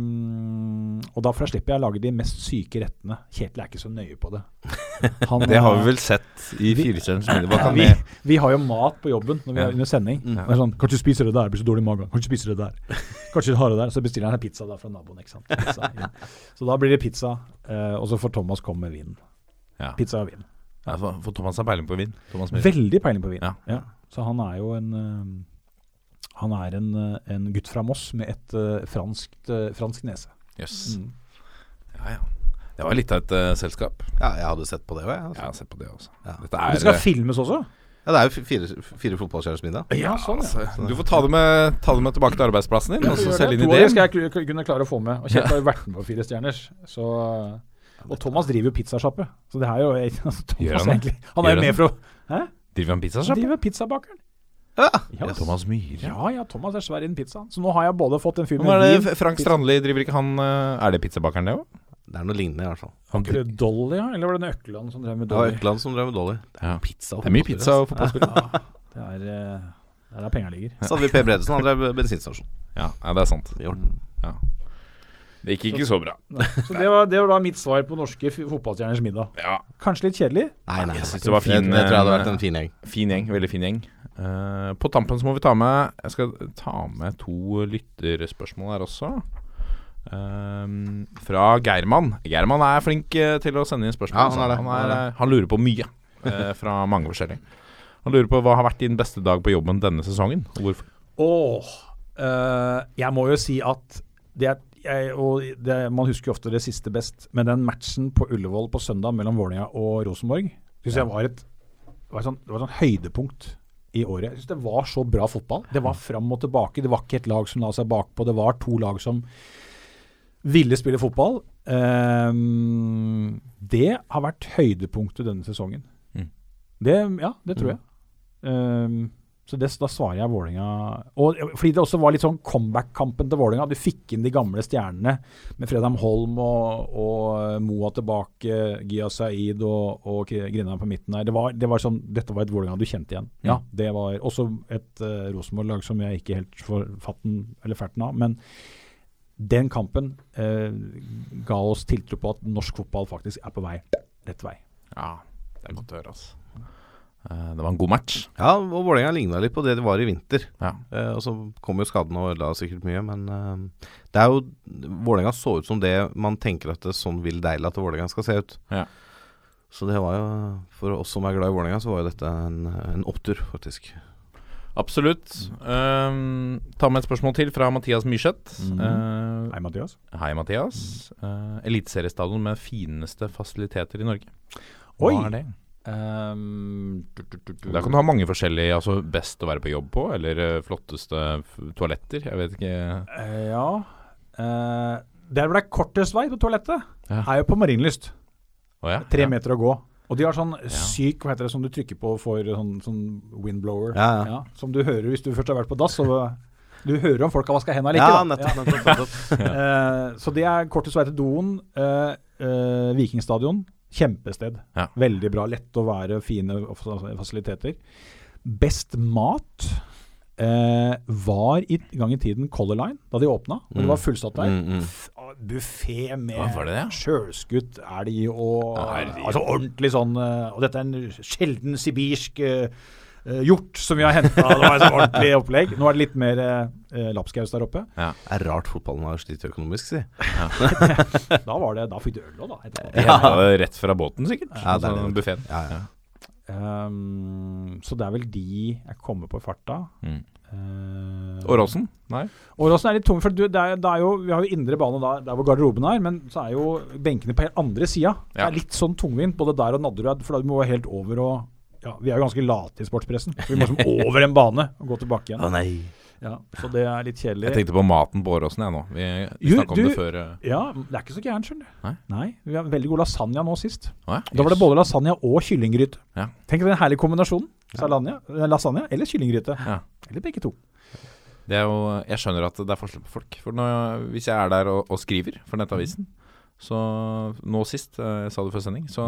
Og da får jeg slippe jeg lage de mest syke rettene. Kjetil er ikke så nøye på det. Han, Det har eh, vi vel sett i Firestjerners middag. Vi, vi har jo mat på jobben når vi Ja. er under sending. Mm. Det er sånn, Kanskje du spiser det der, blir så dårlig i magen. Kanskje du spiser det der. Kanskje du har det der. Så bestiller han en pizza da fra naboen. ikke sant? Pizza, ja. Så da blir det pizza, eh, og så får Thomas komme med vin. Ja. Pizza og vin. For, for Thomas har peiling på vin. Veldig peiling på vin. Ja. Så han er jo en eh, Han er en, eh, en gutt fra Moss med et eh, franskt, eh, fransk nese. Jøss. Mm. Ja, ja. Det var litt av et uh, selskap. ja, jeg hadde sett på det òg, jeg. Jeg Altså. har sett på det også. Ja. Dette Det er skal filmes også? Ja, det er jo fire, fire fotballstjerners middag. Ja, sånn, ja. altså, Du får ta det, med, ta det med tilbake til arbeidsplassen din, og så selge inn To Det de ideen. skal jeg kunne klare å få med. Og Kjetil har jo vært med på Fire stjerners. Så, og Thomas driver jo pizzasjappe. Så det er jo altså, Thomas han egentlig Han er jo med for å Hæ? Driver Han pizzasjappe? driver pizzabakeren. Ja. Ja, Thomas Myhre. ja, ja, Thomas er svær innen pizza. Så nå har jeg både fått en fyr med er vin Frank Strandli, driver ikke han eh, Er det pizzabakeren, det òg? Det er noe lignende, i hvert fall. Var ikke det Dolly, ja? Eller var det en Økland som drev med Dolly? Ja? Økland som drev med Dolly. Ja. Pizza og Det er mye pizza og fotballspillere. Ja, det er eh, det er der penga ligger. Så hadde vi Per Bredesen, han drev bensinstasjon. Ja, ja, det er sant. i Horten. Det gikk ikke så bra. Så det var, det var da mitt svar på norske fotballstjerners middag. Ja, Kanskje litt kjedelig? Nei, nei, Jeg synes det var fin, Det, jeg tror jeg hadde eh, vært en fin gjeng. Fin gjeng, veldig fin gjeng. Uh, på tampen så må vi ta med Jeg skal ta med to lytterspørsmål her også. Um, fra Geirmann. Geirmann er flink eh, til å sende inn spørsmål. Ja, han er det. Han, Han er er, han lurer på mye uh, fra mange forskjellige. Han lurer på hva har vært din beste dag på jobben denne sesongen, og hvorfor. Åh, uh, jeg må jo si at det er, jeg, og det, Man husker jo ofte det siste best, men den matchen på Ullevål på søndag mellom Vålerenga og Rosenborg synes jeg var et, var et, sånt, det var et sånn høydepunkt i året. Jeg synes Det var så bra fotball. Det var fram og tilbake. Det var ikke et lag som la seg bakpå. Det var to lag som ville spille fotball. Um, det har vært høydepunktet denne sesongen. Mm. Det, ja, det tror jeg. Ehm, så det, da svarer jeg Vålinga Og Fordi det også var litt sånn comeback-kampen til Vålinga. Du fikk inn de gamle stjernene med Fredheim Holm og, og Moa tilbake, Gia Saeed og, og Grindheim på midten der. Det var, det var sånn, dette var et Vålinga du kjente igjen. Ja, det var også et uh, Rosenborg-lag som jeg ikke helt får fatten eller ferten av. Men den kampen uh, ga oss tiltro på at norsk fotball faktisk er på vei rett vei. Ja, det er godt å høre, altså. Eh, det var en god match. Ja, og Vålerenga ligna litt på det det var i vinter. Ja. Eh, og så kom jo skadene og ødela sikkert mye, men eh, det er jo Vålerenga så ut som det man tenker at det sånn vil deilig at Vålerenga skal se ut. Ja. Så det var jo For oss som er glad i Vålerenga, så var jo dette en, en opptur, faktisk. Absolutt. Um, ta med et spørsmål til fra Mathias Myrseth. Mhm. Uh, Hei, Mathias. hei, Mathias. Uh, Eliteseriestadion med fineste fasiliteter i Norge. Oi. Hva er det? Ehm, du, du, du, du. Der kan du ha mange forskjellige Altså best å være på jobb på, eller eh, flotteste toaletter. Jeg vet ikke. Uh, ja uh, Der hvor det er kortest vei på toalettet, Ja. er jo på Marienlyst. Oh, ja. Tre ja. meter å gå. Og de har sånn syk Hva heter det som du trykker på for sånn, sånn windblower? Ja, ja. som du hører hvis du først har vært på dass. Du hører om folk har vaska hendene eller Ja, ikke. Ja, nettopp. nettopp, nettopp. Eh, så det er kortest vei til doen. eh, eh, Vikingstadion. Kjempested. Ja. Veldig bra. Lett å være, fine fasiliteter. Best mat eh, var i gang i tiden Color Line, da de åpna. Mm. det var fullsatt der. Mm, mm. Buffé med ja, det? sjølskutt elg og Ja, herregud. Altså ordentlig sånn eh, Og dette er en sjelden sibirsk eh, hjort som vi har henta. Det var et ordentlig opplegg. Nå er det litt mer uh, lapskaus der oppe. Det er rart fotballen har slitt økonomisk, si. Da var det, da fikk du øl òg, da. det rett fra båten, sikkert. Ja, det er det. buffeen. Ja, ja. Ehm, så det er vel de jeg kommer på i farta. Mm. Uh, Åråsen? Nei. Åråsen er litt tung, for du, det er, det er jo, vi har jo indre bane der, der hvor garderoben er, men så er jo benkene på helt andre sida. Det Ja. er litt sånn tungvint både der og Nadderud, for da må du helt over og ja, Vi er jo ganske late i sportspressen. Vi må som over en bane og gå tilbake igjen. Å nei. Ja, så det er litt kjedelig. Jeg tenkte på maten på Åråsen, jeg nå. Vi, vi Jo, snakka om det før. eh. Ja, det er ikke så gærent, skjønner du. Nei? Nei. Vi har veldig god lasagne nå sist. Ja, Da var det både lasagne og kyllinggryte. Ja. Tenk deg den herlige kombinasjonen. Salania, lasagna lasagne eller kyllinggryte. Ja. Eller begge to. Det er jo, jeg skjønner at det er forskjell på folk. For når, Hvis jeg er der og, og skriver for Nettavisen Så nå sist, eh, jeg sa det før sending, så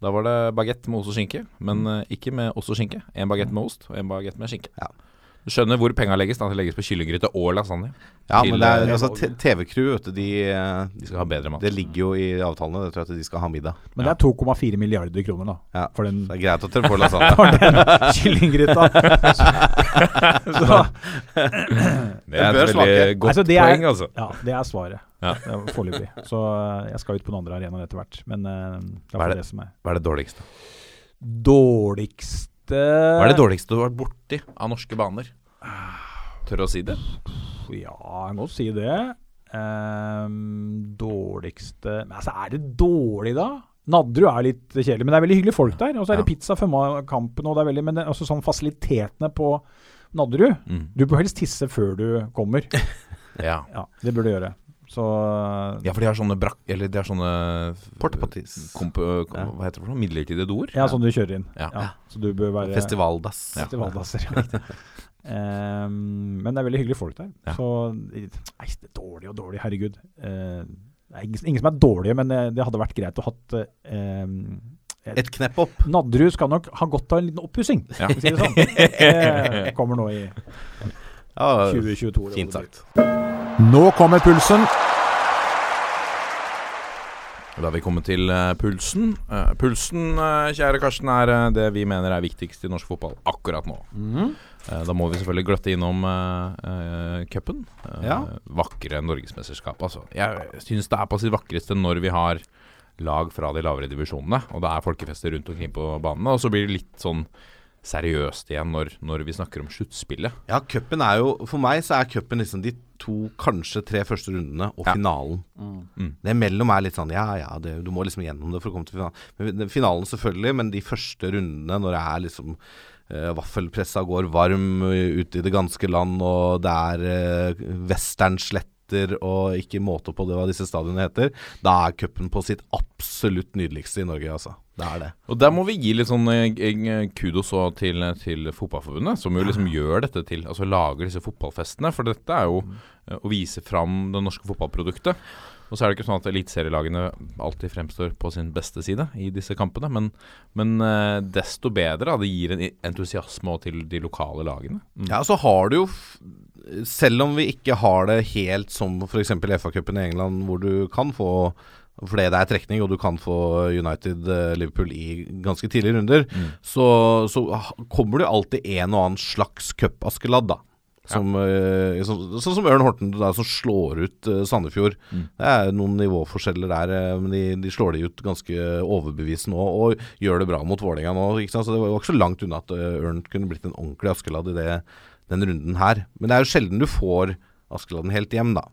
da var det bagett med ost og skinke. Men eh, ikke med ost og skinke. En bagett med ost og en bagett med skinke. Ja. Du skjønner hvor penga legges. da Det legges på kyllinggryte og lasagne. Ja, men det er, eh, altså, TV-crew, vet du, de, De skal ha bedre mat. Det ligger jo i avtalene, det tror jeg at de skal ha middag. Men det er 2,4 milliarder kroner, da. Ja. For den, Det er greit at dere får lasagne. for den kyllinggryta. så, Det er et veldig smake. godt Altså, er- poeng, altså. ja, det er svaret. Ja. Foreløpig. Så eh, jeg skal ut på den andre arenaen etter hvert. Men uh, det er er det? det som er Hva er det dårligste? Dårligste Hva er det dårligste du har vært borti av norske baner? Tør å si det? Ja, jeg må si det. Um, dårligste Men altså, er det dårlig, da? Nadderud er litt kjedelig, men det er veldig hyggelige folk der. Og så er det Ja. pizza før kampen, og det er veldig Men også sånn fasilitetene på Nadderud Mm. Du bør helst tisse før du kommer. Ja. Ja, det bør du gjøre. Så ja, for de har sånne brakk... Eller de har sånne komp, kom, Ja. Hva heter det for noe? Midlertidige doer? Ja, sånn du kjører inn. Ja. Så du bør være Festivaldass. Ja. Festivaldasser. riktig. Ehm, men det er veldig hyggelige folk der. Ja. Så Nei, det er dårlig og dårlig, herregud. Uh, det er ingen, ingen som er dårlige, men det, det hadde vært greit å hatt eh, Et knepp opp. Nadderud skal nok ha godt av en liten oppussing, Ja. si det sånn. Det kommer nå i 2022. eller fint sagt. Nå kommer pulsen. Da har vi kommet til eh, pulsen. Eh, pulsen, eh, kjære Karsten, er det vi mener er viktigst i norsk fotball akkurat nå. Eh, da må vi selvfølgelig gløtte innom uh, cupen. Eh, Ja. Vakre norgesmesterskap. Altså, jeg syns det er på sitt vakreste når vi har lag fra de lavere divisjonene, og det er folkefester rundt omkring på banene. Og så blir det litt sånn seriøst igjen når, når vi snakker om sluttspillet. Ja, cupen er jo For meg så er cupen liksom de to, kanskje tre første rundene og Ja. finalen. Mm. Det mellom er litt sånn Ja, ja, det, du må liksom gjennom det for å komme til finalen. Finalen selvfølgelig, men de første rundene når det er liksom Uh, Vaffelpressa går varm eh, ute i det ganske land, og det er eh, westernsletter og ikke måte på det hva disse stadionene heter, da er cupen på sitt absolutt nydeligste i Norge, altså. Det er det. Og der må vi gi litt sånn eh, kudos til, til Fotballforbundet, som jo liksom gjør dette til Altså lager disse fotballfestene. For dette er jo eh, å vise fram det norske fotballproduktet. Og så er det ikke sånn at eliteserielagene alltid fremstår på sin beste side i disse kampene, men, men eh, desto bedre. Da. Det gir en entusiasme til de lokale lagene. Mm. Ja, så har du jo Selv om vi ikke har det helt som f.eks. FA-cupen i England, hvor du kan få fordi det er trekning, og du kan få United eh, Liverpool i ganske tidlige runder, så, så kommer det alltid en og annen slags cupaskeladda. Som, ja. sånn, sånn som Ørn Horten, der, som slår ut Sandefjord. Sandefjord. Det er noen nivåforskjeller der, eh, men de, de slår de ut ganske overbevisende nå, og gjør det bra mot Vålerenga nå. Så det var ikke så langt unna at eh, Ørn kunne blitt en ordentlig Askeladd i det, den runden her. Men det er jo sjelden du får Askeladden helt hjem, da.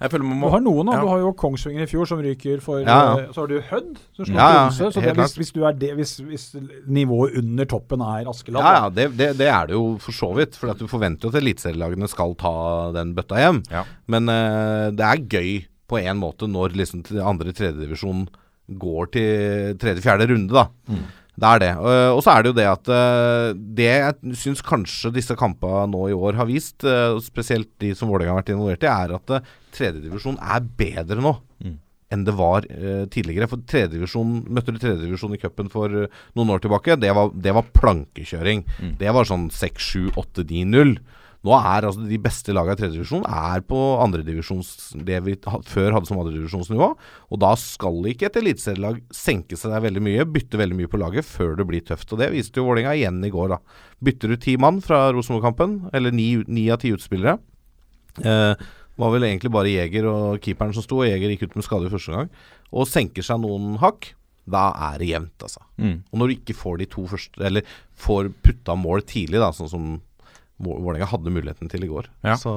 Jeg føler man Du har noen, da. Ja. Du har jo Kongsvinger i fjor som ryker for Ja, ja. eh, Så har du Hødd som slår Ja, ja, Tromsø. Så det, hvis, hvis, du er det, hvis, hvis nivået under toppen er Askeladden Ja, ja, det, det, det er det jo for så vidt. For at du forventer jo at eliteserielagene skal ta den bøtta hjem. Ja. Men uh, det er gøy på en måte når liksom til andre tredjedivisjon går til tredje-fjerde runde, da. Det er det. Eh, og så er det jo det at eh, Det jeg syns kanskje disse kampene nå i år har vist, eh, spesielt de som Vålerenga har vært involvert i, er at tredjedivisjon er bedre nå enn det var tidligere. For tredjedivisjon Møtte du tredjedivisjon i cupen for noen år tilbake, det var, det var plankekjøring. Det var sånn 6, 7, 8, 9, 0. Nå er altså de beste lagene i tredjedivisjon er på andredivisjons Det vi før hadde som andredivisjonsnivå. Og da skal ikke et eliteserielag senke seg der veldig mye, bytte veldig mye på laget før det blir tøft. Og det viste jo Vålerenga igjen i går, da. Bytter du ti mann fra Rosenborg-kampen, eller ni, av ti utspillere, Eh, var vel egentlig bare Jeger og keeperen som sto, og Jeger gikk ut med skade i første gang. Og senker seg noen hakk. Da er det jevnt, altså. Mm. Og når du ikke får de to første Eller får putta mål tidlig, da, sånn som Vålerenga hadde muligheten til i går. Ja. Så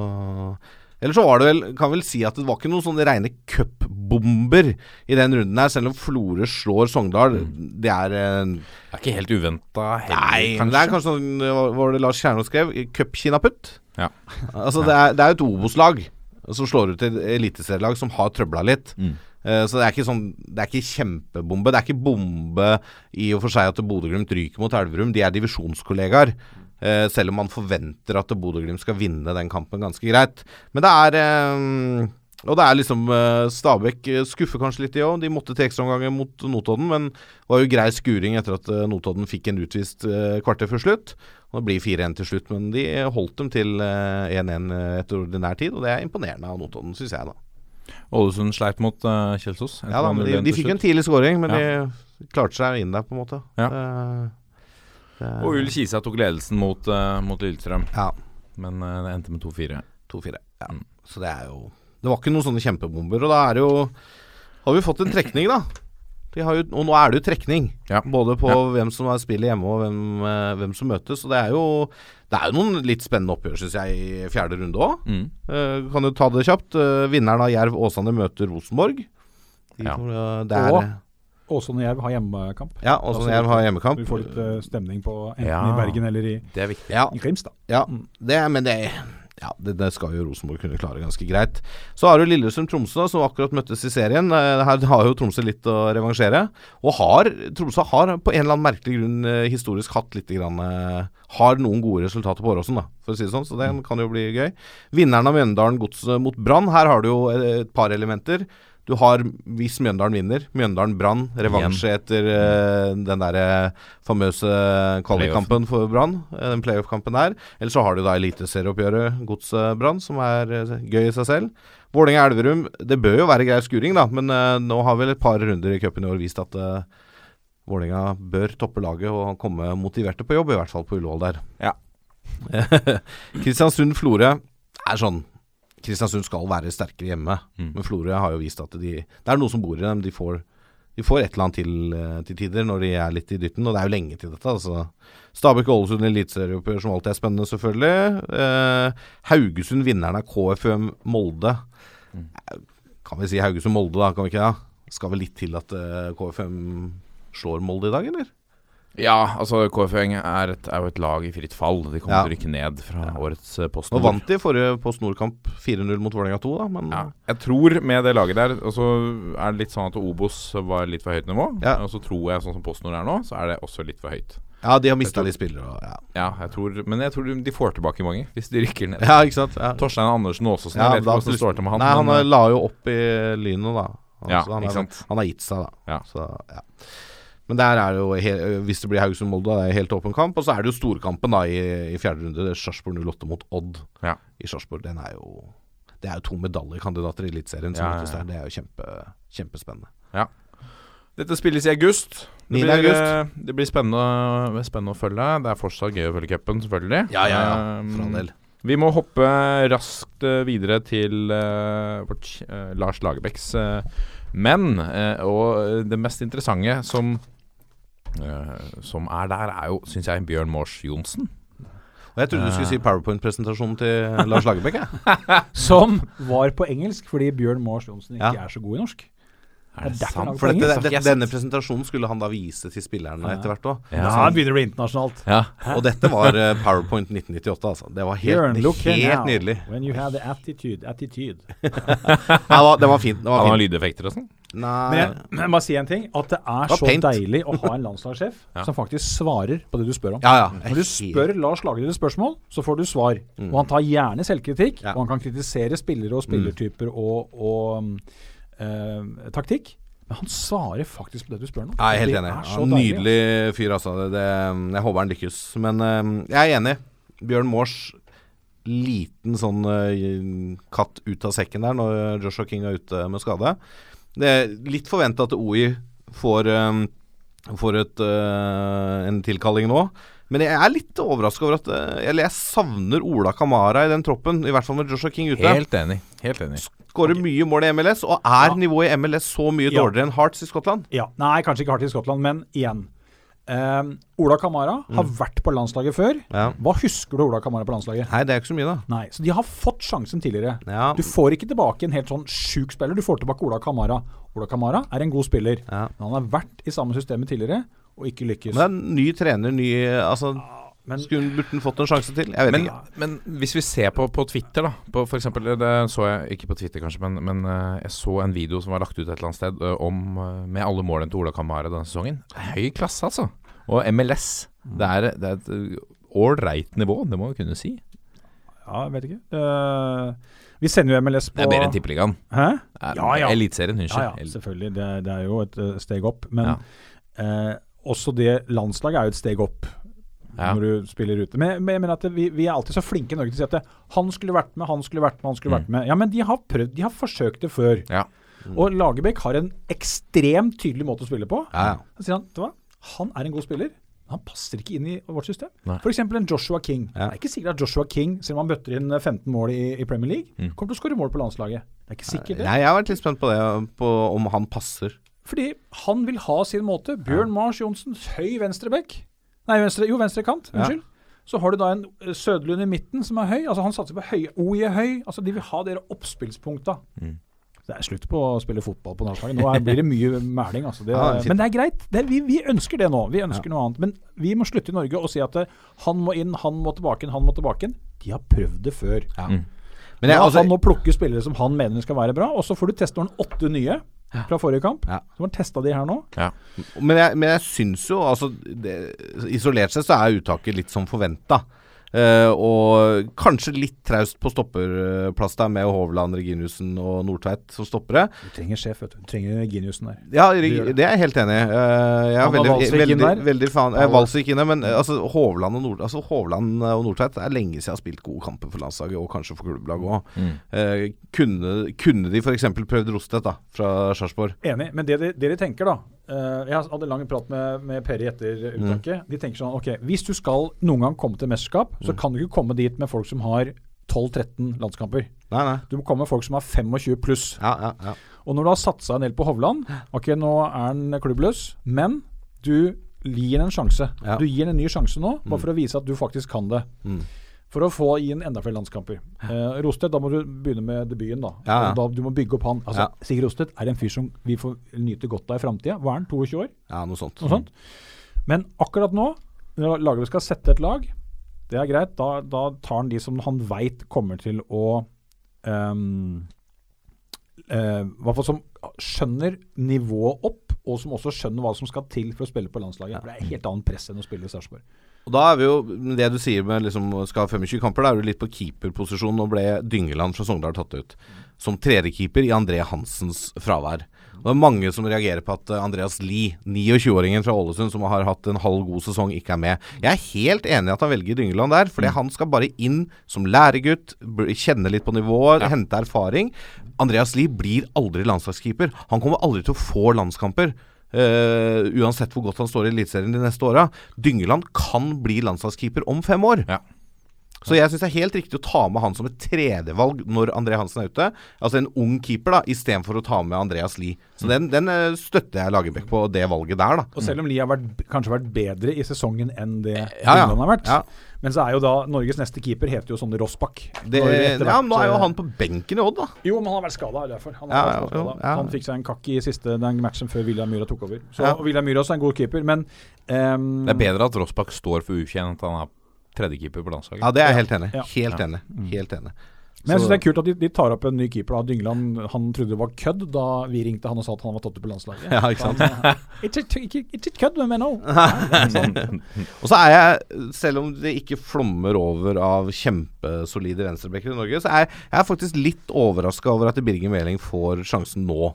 Eller så var det vel Kan vel si at det var ikke noen sånne reine cupbomber i den runden her, selv om Florø slår Sogndal. Det er eh, Det er ikke helt uventa heller, Nei, men det er kanskje sånn Hva var det Lars Kjernås skrev? Cupkinaputt? Ja. Altså, det er, det er jo et Obos-lag som slår ut et eliteserielag som har trøbla litt. Mm. Eh, så det er ikke sånn Det er ikke kjempebombe. Det er ikke bombe i og for seg at Bodø-Glimt ryker mot Elverum. De er divisjonskollegaer. Eh, selv om man forventer at Bodø-Glimt skal vinne den kampen ganske greit. Men det er eh, Og det er liksom eh, Stabæk skuffer kanskje litt, de òg. De måtte til ekstraomganger mot Notodden, men det var jo grei skuring etter at Notodden fikk en utvist kvarter før slutt. Og Det blir 4-1 til slutt, men de holdt dem til eh, 1-1 etter ordinær tid. Og det er imponerende av Notodden, syns jeg, da. Ålesund sleit mot uh, Kjelsås. Ja, da men de, de fikk en tidlig scoring, men de klarte seg inn der, på en måte. Ja. Eh, det- Og Ull Kisa tok ledelsen mot, uh, mot Lillestrøm, Ja, men uh, det endte med 2-4. 2-4. Ja. Mm. Så det er jo Det var ikke noen sånne kjempebomber. Og da er det jo Har vi fått en trekning, da. De har jo, og nå er det jo trekning. Ja. Både på Ja. hvem som har spillet hjemme, og hvem, uh, hvem som møtes. Og det er jo Det er jo noen litt spennende oppgjør, syns jeg, i fjerde runde òg. Mm. kan du ta det kjapt? Vinneren av Jerv Åsane møter Rosenborg. De Ja. det Og Åsane Jerv har hjemmekamp. ja, Åsane Jerv har hjemmekamp. Vi får litt uh, stemning på enten Ja. i Bergen eller i, Det er viktig. Ja, i Grimstad. Ja, det, er- men det, ja, det, det skal jo Rosenborg kunne klare ganske greit. Så har du Lillestrøm-Tromsø, som akkurat møttes i serien. Eh, Her har jo Tromsø litt å revansjere. Og har, Tromsø har på en eller annen merkelig grunn eh, historisk hatt litt grann, Har noen gode resultater på Åråsen, da, for å si det sånn. Så det kan jo bli gøy. Vinneren av Mjøndalen Godset mot Brann. Her har du jo et par elementer. Du har, hvis Mjøndalen vinner, Mjøndalen-Brann, revansje etter uh, den der famøse kvalikkampen for Brann. eh, den playoff-kampen der. Eller så har du da eliteserieoppgjøret Godset-Brann, som er eh, gøy i seg selv. Vålerenga-Elverum, det bør jo være grei skuring, da, men eh, nå har vel et par runder i cupen i år vist at Vålerenga bør toppe laget og komme motiverte på jobb, i hvert fall på Ullevål der. Ja. Kristiansund-Florø er sånn Kristiansund skal være sterkere hjemme, Mm. men Florø har jo vist at de Det er noe som bor i dem. De får, de får et eller annet til eh, til tider når de er litt i dytten, og det er jo lenge til dette. altså Stabæk-Ålesund eliteserieoppgjør som alltid er spennende, selvfølgelig. Eh, Haugesund vinneren av KFUM Molde. Mm. Kan vi si Haugesund-Molde, da? Kan vi ikke det? Skal vel litt til at uh, KFUM slår Molde i dag, eller? Ja, altså KFUM er, et, er jo et lag i fritt fall. De kommer Ja. til å rykke ned fra årets uh, Post Nå Nord. vant de forrige Post Nord-kamp 4-0 mot Vålerenga 2, da, men Ja, jeg tror med det laget der Og så er det litt sånn at Obos var litt for høyt nivå. Ja. Og så tror jeg, sånn som PostNord er nå, så er det også litt for høyt. Ja, de har mista de litt spillere. og- Ja. Ja, jeg tror Men jeg tror de får tilbake mange, hvis de rykker ned. ja, ikke sant? Ja. Torstein Andersen Aasåsen, Ja, jeg vet ikke hvordan det står til med han. Nei, han men, eh, la jo opp i Lyno, da. Ja, Altså, han, ikke sant. han har gitt seg, da. Ja. Så, ja. Men der er det jo hvis det blir Haugesund-Molde, det er helt åpen kamp. Og så er det jo storkampen da i, i fjerde runde. Det er Sarpsborg 08 mot Odd Ja. i Sarpsborg. Den er jo Det er jo to medaljekandidater i Eliteserien som Ja, ja, møtes ja. der. Det er jo kjempe, kjempespennende. Dette spilles i august. Det 9. blir, august. eh, det blir spennende, spennende å følge. Det er fortsatt gøy å følge cupen, selvfølgelig. Ja, ja, ja. Um, For all del. Vi må hoppe raskt eh, videre til uh, vårt uh, Lars Lagerbäcks uh, menn. eh, og det mest interessante som, eh, som er der, er jo, syns jeg, Bjørn Mors Johnsen. Og jeg trodde du skulle si PowerPoint-presentasjonen til Lars Lagerbäck. Som var på engelsk fordi Bjørn Mars Johnsen ikke Ja. er så god i norsk. Er det Det er sant? For dette, det, denne presentasjonen skulle han da vise til spillerne etter hvert òg. Ja. han det begynner å bli internasjonalt. Ja. Og dette var eh, PowerPoint 1998, altså. Det var helt, Bjørn, helt, look here helt now. nydelig. When you have the attitude, attitude. ja, det var, det var fint. Det var Han har lydeffekter og sånn. Nei, Men jeg, jeg må si en ting. At det er så paint. deilig å ha en landslagssjef Ja. som faktisk svarer på det du spør om. ja, ja. Når du spør Lars Lagerbäck et spørsmål, så får du svar. Og han tar gjerne selvkritikk, Ja. og han kan kritisere spillere og spillertyper og, og eh, taktikk. Men han svarer faktisk på det du spør om. Jeg er helt enig. er deilig, nydelig fyr, altså. Det, det, jeg håper han lykkes. Men øh, jeg er enig. Bjørn Mors liten sånn øh, katt ut av sekken der når Joshua King er ute med skade. Det er litt forventa at OI får, um, får et, uh, en tilkalling nå. Men jeg er litt overraska over at eh, Eller jeg savner Ola Kamara i den troppen, i hvert fall med Joshua King ute. Helt enig. Helt enig. Skårer mye mål i MLS, og er Ja. nivået i MLS så mye Ja. dårligere enn Hearts i Skottland? Ja, Nei, kanskje ikke Hearts i Skottland, men igjen. Um, Ola Kamara har vært på landslaget før. Mm. Ja. Hva husker du Ola Kamara på landslaget? Nei, det er ikke så mye, da. Nei, Så de har fått sjansen tidligere. Ja. Du får ikke tilbake en helt sånn sjuk spiller. Du får tilbake Ola Kamara. Ola Kamara er en god spiller, Ja. men han har vært i samme systemet tidligere og ikke lykkes. Men det er en ny trener, ny Altså, Men- skulle burde han fått en sjanse til? Jeg vet Men, ikke. men hvis vi ser på, på Twitter, da på for eksempel, Det så jeg ikke på Twitter, kanskje, men, men eh, jeg så en video som var lagt ut et eller annet sted eh, om eh, med alle målene til Ola Kamara denne sesongen. Høy klasse, altså. Og MLS. Det er, det er et ålreit nivå, det må vi kunne si. Ja, jeg vet ikke. Eh, vi sender jo MLS på Det er bedre enn Tippeligaen. Hæ? Ja, ja. Eliteserien, unnskyld. ja, selvfølgelig. Det, er- det er jo et steg opp. Men Ja. eh, også det landslaget er jo et steg opp. Ja. Når du spiller ute. Men, men jeg mener at vi, vi er alltid så flinke i Norge til å si at det, han skulle vært med, han skulle vært med, han skulle Mm. vært med. Ja, men de har prøvd, de har forsøkt det før. Ja. Og Lagerbäck har en ekstremt tydelig måte å spille på. Ja, ja. Sier han vet du hva, han er en god spiller. men Han passer ikke inn i vårt system. F.eks. en Joshua King. Ja. Det er ikke sikkert at Joshua King, selv om han bøtter inn 15 mål i, i Premier League, Mm. kommer til å skåre mål på landslaget. Det er ikke sikkert det. Nei, jeg har vært litt spent på det, på om han passer. Fordi han vil ha sin måte. Bjørn Mars Johnsen, høy venstrebekk. Nei, venstre, jo, venstrekant. Ja. Unnskyld. Så har du da en Sødlund Søderlund i midten som er høy. Altså Han satser på høy. OI er høy. Altså De vil ha dere oppspillspunkta. Mm. Det er slutt på å spille fotball på landslaget. Nå er, blir det mye mæling. Altså. Det, Ja, det men det er greit. Det er, vi, vi ønsker det nå. Vi ønsker noe annet. Men vi må slutte i Norge og si at eh, han må inn, han må tilbake inn, han må tilbake inn. De har prøvd det før. Mm. Men Ja, jeg, altså, han må plukke spillere som han mener skal være bra, og så får du teste noen åtte nye fra forrige kamp. Ja. Så har testa de her nå. men jeg, men jeg syns jo altså det, Isolert sett så er uttaket litt som forventa. Og kanskje litt traust på stopperplass der med Hovland, Reginiussen og Nordtveit som stoppere. Du trenger sjef, vet du. Du trenger Reginiussen der. Ja, det. det er jeg helt enig i. Uh, jeg er veldig, veldig, veldig fan eh, Han var- inn der, men eh, altså, Hovland og, Nord, altså, Hovland og Nordtveit er lenge siden har spilt gode kamper for landslaget, og kanskje for klubblaget òg. Mm. Uh, kunne, kunne de f.eks. prøvd Rostedt da, fra Sarpsborg? Enig. Men det de, det de tenker, da eh, Jeg hadde lang prat med, med Perry etter uttaket. De tenker sånn OK, hvis du skal noen gang komme til mesterskap, så kan du ikke komme dit med folk som har 12-13 landskamper. Nei, nei. Du må komme med folk som har 25 pluss. Ja, ja, ja. Og når du har satsa en del på Hovland Ok, nå er han klubbløs, men du gir en sjanse. Ja. Du gir en ny sjanse nå, bare for å vise at du faktisk kan det. Mm. For å få inn enda flere landskamper. Eh, Rostedt, da må du begynne med debuten, da. Ja, ja. da. Du må bygge opp han. Altså, Ja. Sigurd Rostedt er en fyr som vi får nyte godt av i framtida. Hva er han? 22 år? ja, noe sånt. Noe sånt. Men akkurat nå, når laget skal sette et lag, det er greit. Da, da tar han de som han veit kommer til å um, uh, hvert fall som skjønner nivået opp, og som også skjønner hva som skal til for å spille på landslaget. For Det er helt annet press enn å spille i Sarpsborg. Og da er vi jo Det du sier med liksom skal ha 25 kamper, da er du litt på keeperposisjon. Nå ble Dyngeland fra Sogndal tatt ut som tredjekeeper i André Hansens fravær. Og det er mange som reagerer på at Andreas Lie, 29-åringen fra Ålesund som har hatt en halv god sesong, ikke er med. Jeg er helt enig i at han velger Dyngeland der, fordi han skal bare inn som læregutt, kjenne litt på nivået, hente erfaring. Andreas Lie blir aldri landslagskeeper. Han kommer aldri til å få landskamper. Eh, uansett hvor godt han står i Eliteserien de neste åra. Dyngeland kan bli landslagskeeper om fem år. Ja. Så jeg syns det er helt riktig å ta med han som et tredjevalg når André Hansen er ute. Altså en ung keeper, da, istedenfor å ta med Andreas Lie. Så den, den eh, støtter jeg Lagerbäck på, det valget der, da. Og selv om Lie har vært, kanskje vært bedre i sesongen enn det Ja, ja. England har vært. Ja. Men så er jo da Norges neste keeper heter jo Sondre Rossbakk. Det, Når ja, men nå er jo eh, han på benken i Odd, da. Jo, men han har vært skada derfor. Han, Ja, vært ja, jo, ja. han fikk seg en kakk i siste den matchen før William Myhra tok over. Så, Ja. William Myhra også er en god keeper, men um, Det er bedre at Rossbakk står for U21 enn at han er tredjekeeper på landslaget. Ja, det er jeg helt enig. Ja. Helt Ja. enig. Helt enig. Men jeg Så- synes det er kult at de, de tar opp en ny keeper. da Dyngland han trodde det var kødd da vi ringte han og sa at han var tatt ut på landslaget. Ja, ikke sant? It's han, ikke, ikke, ikke kødd med meg nå! Og så er jeg, selv om det ikke flommer over av kjempesolide venstrebacker i Norge, så er jeg er faktisk litt overraska over at Birger Meling får sjansen nå.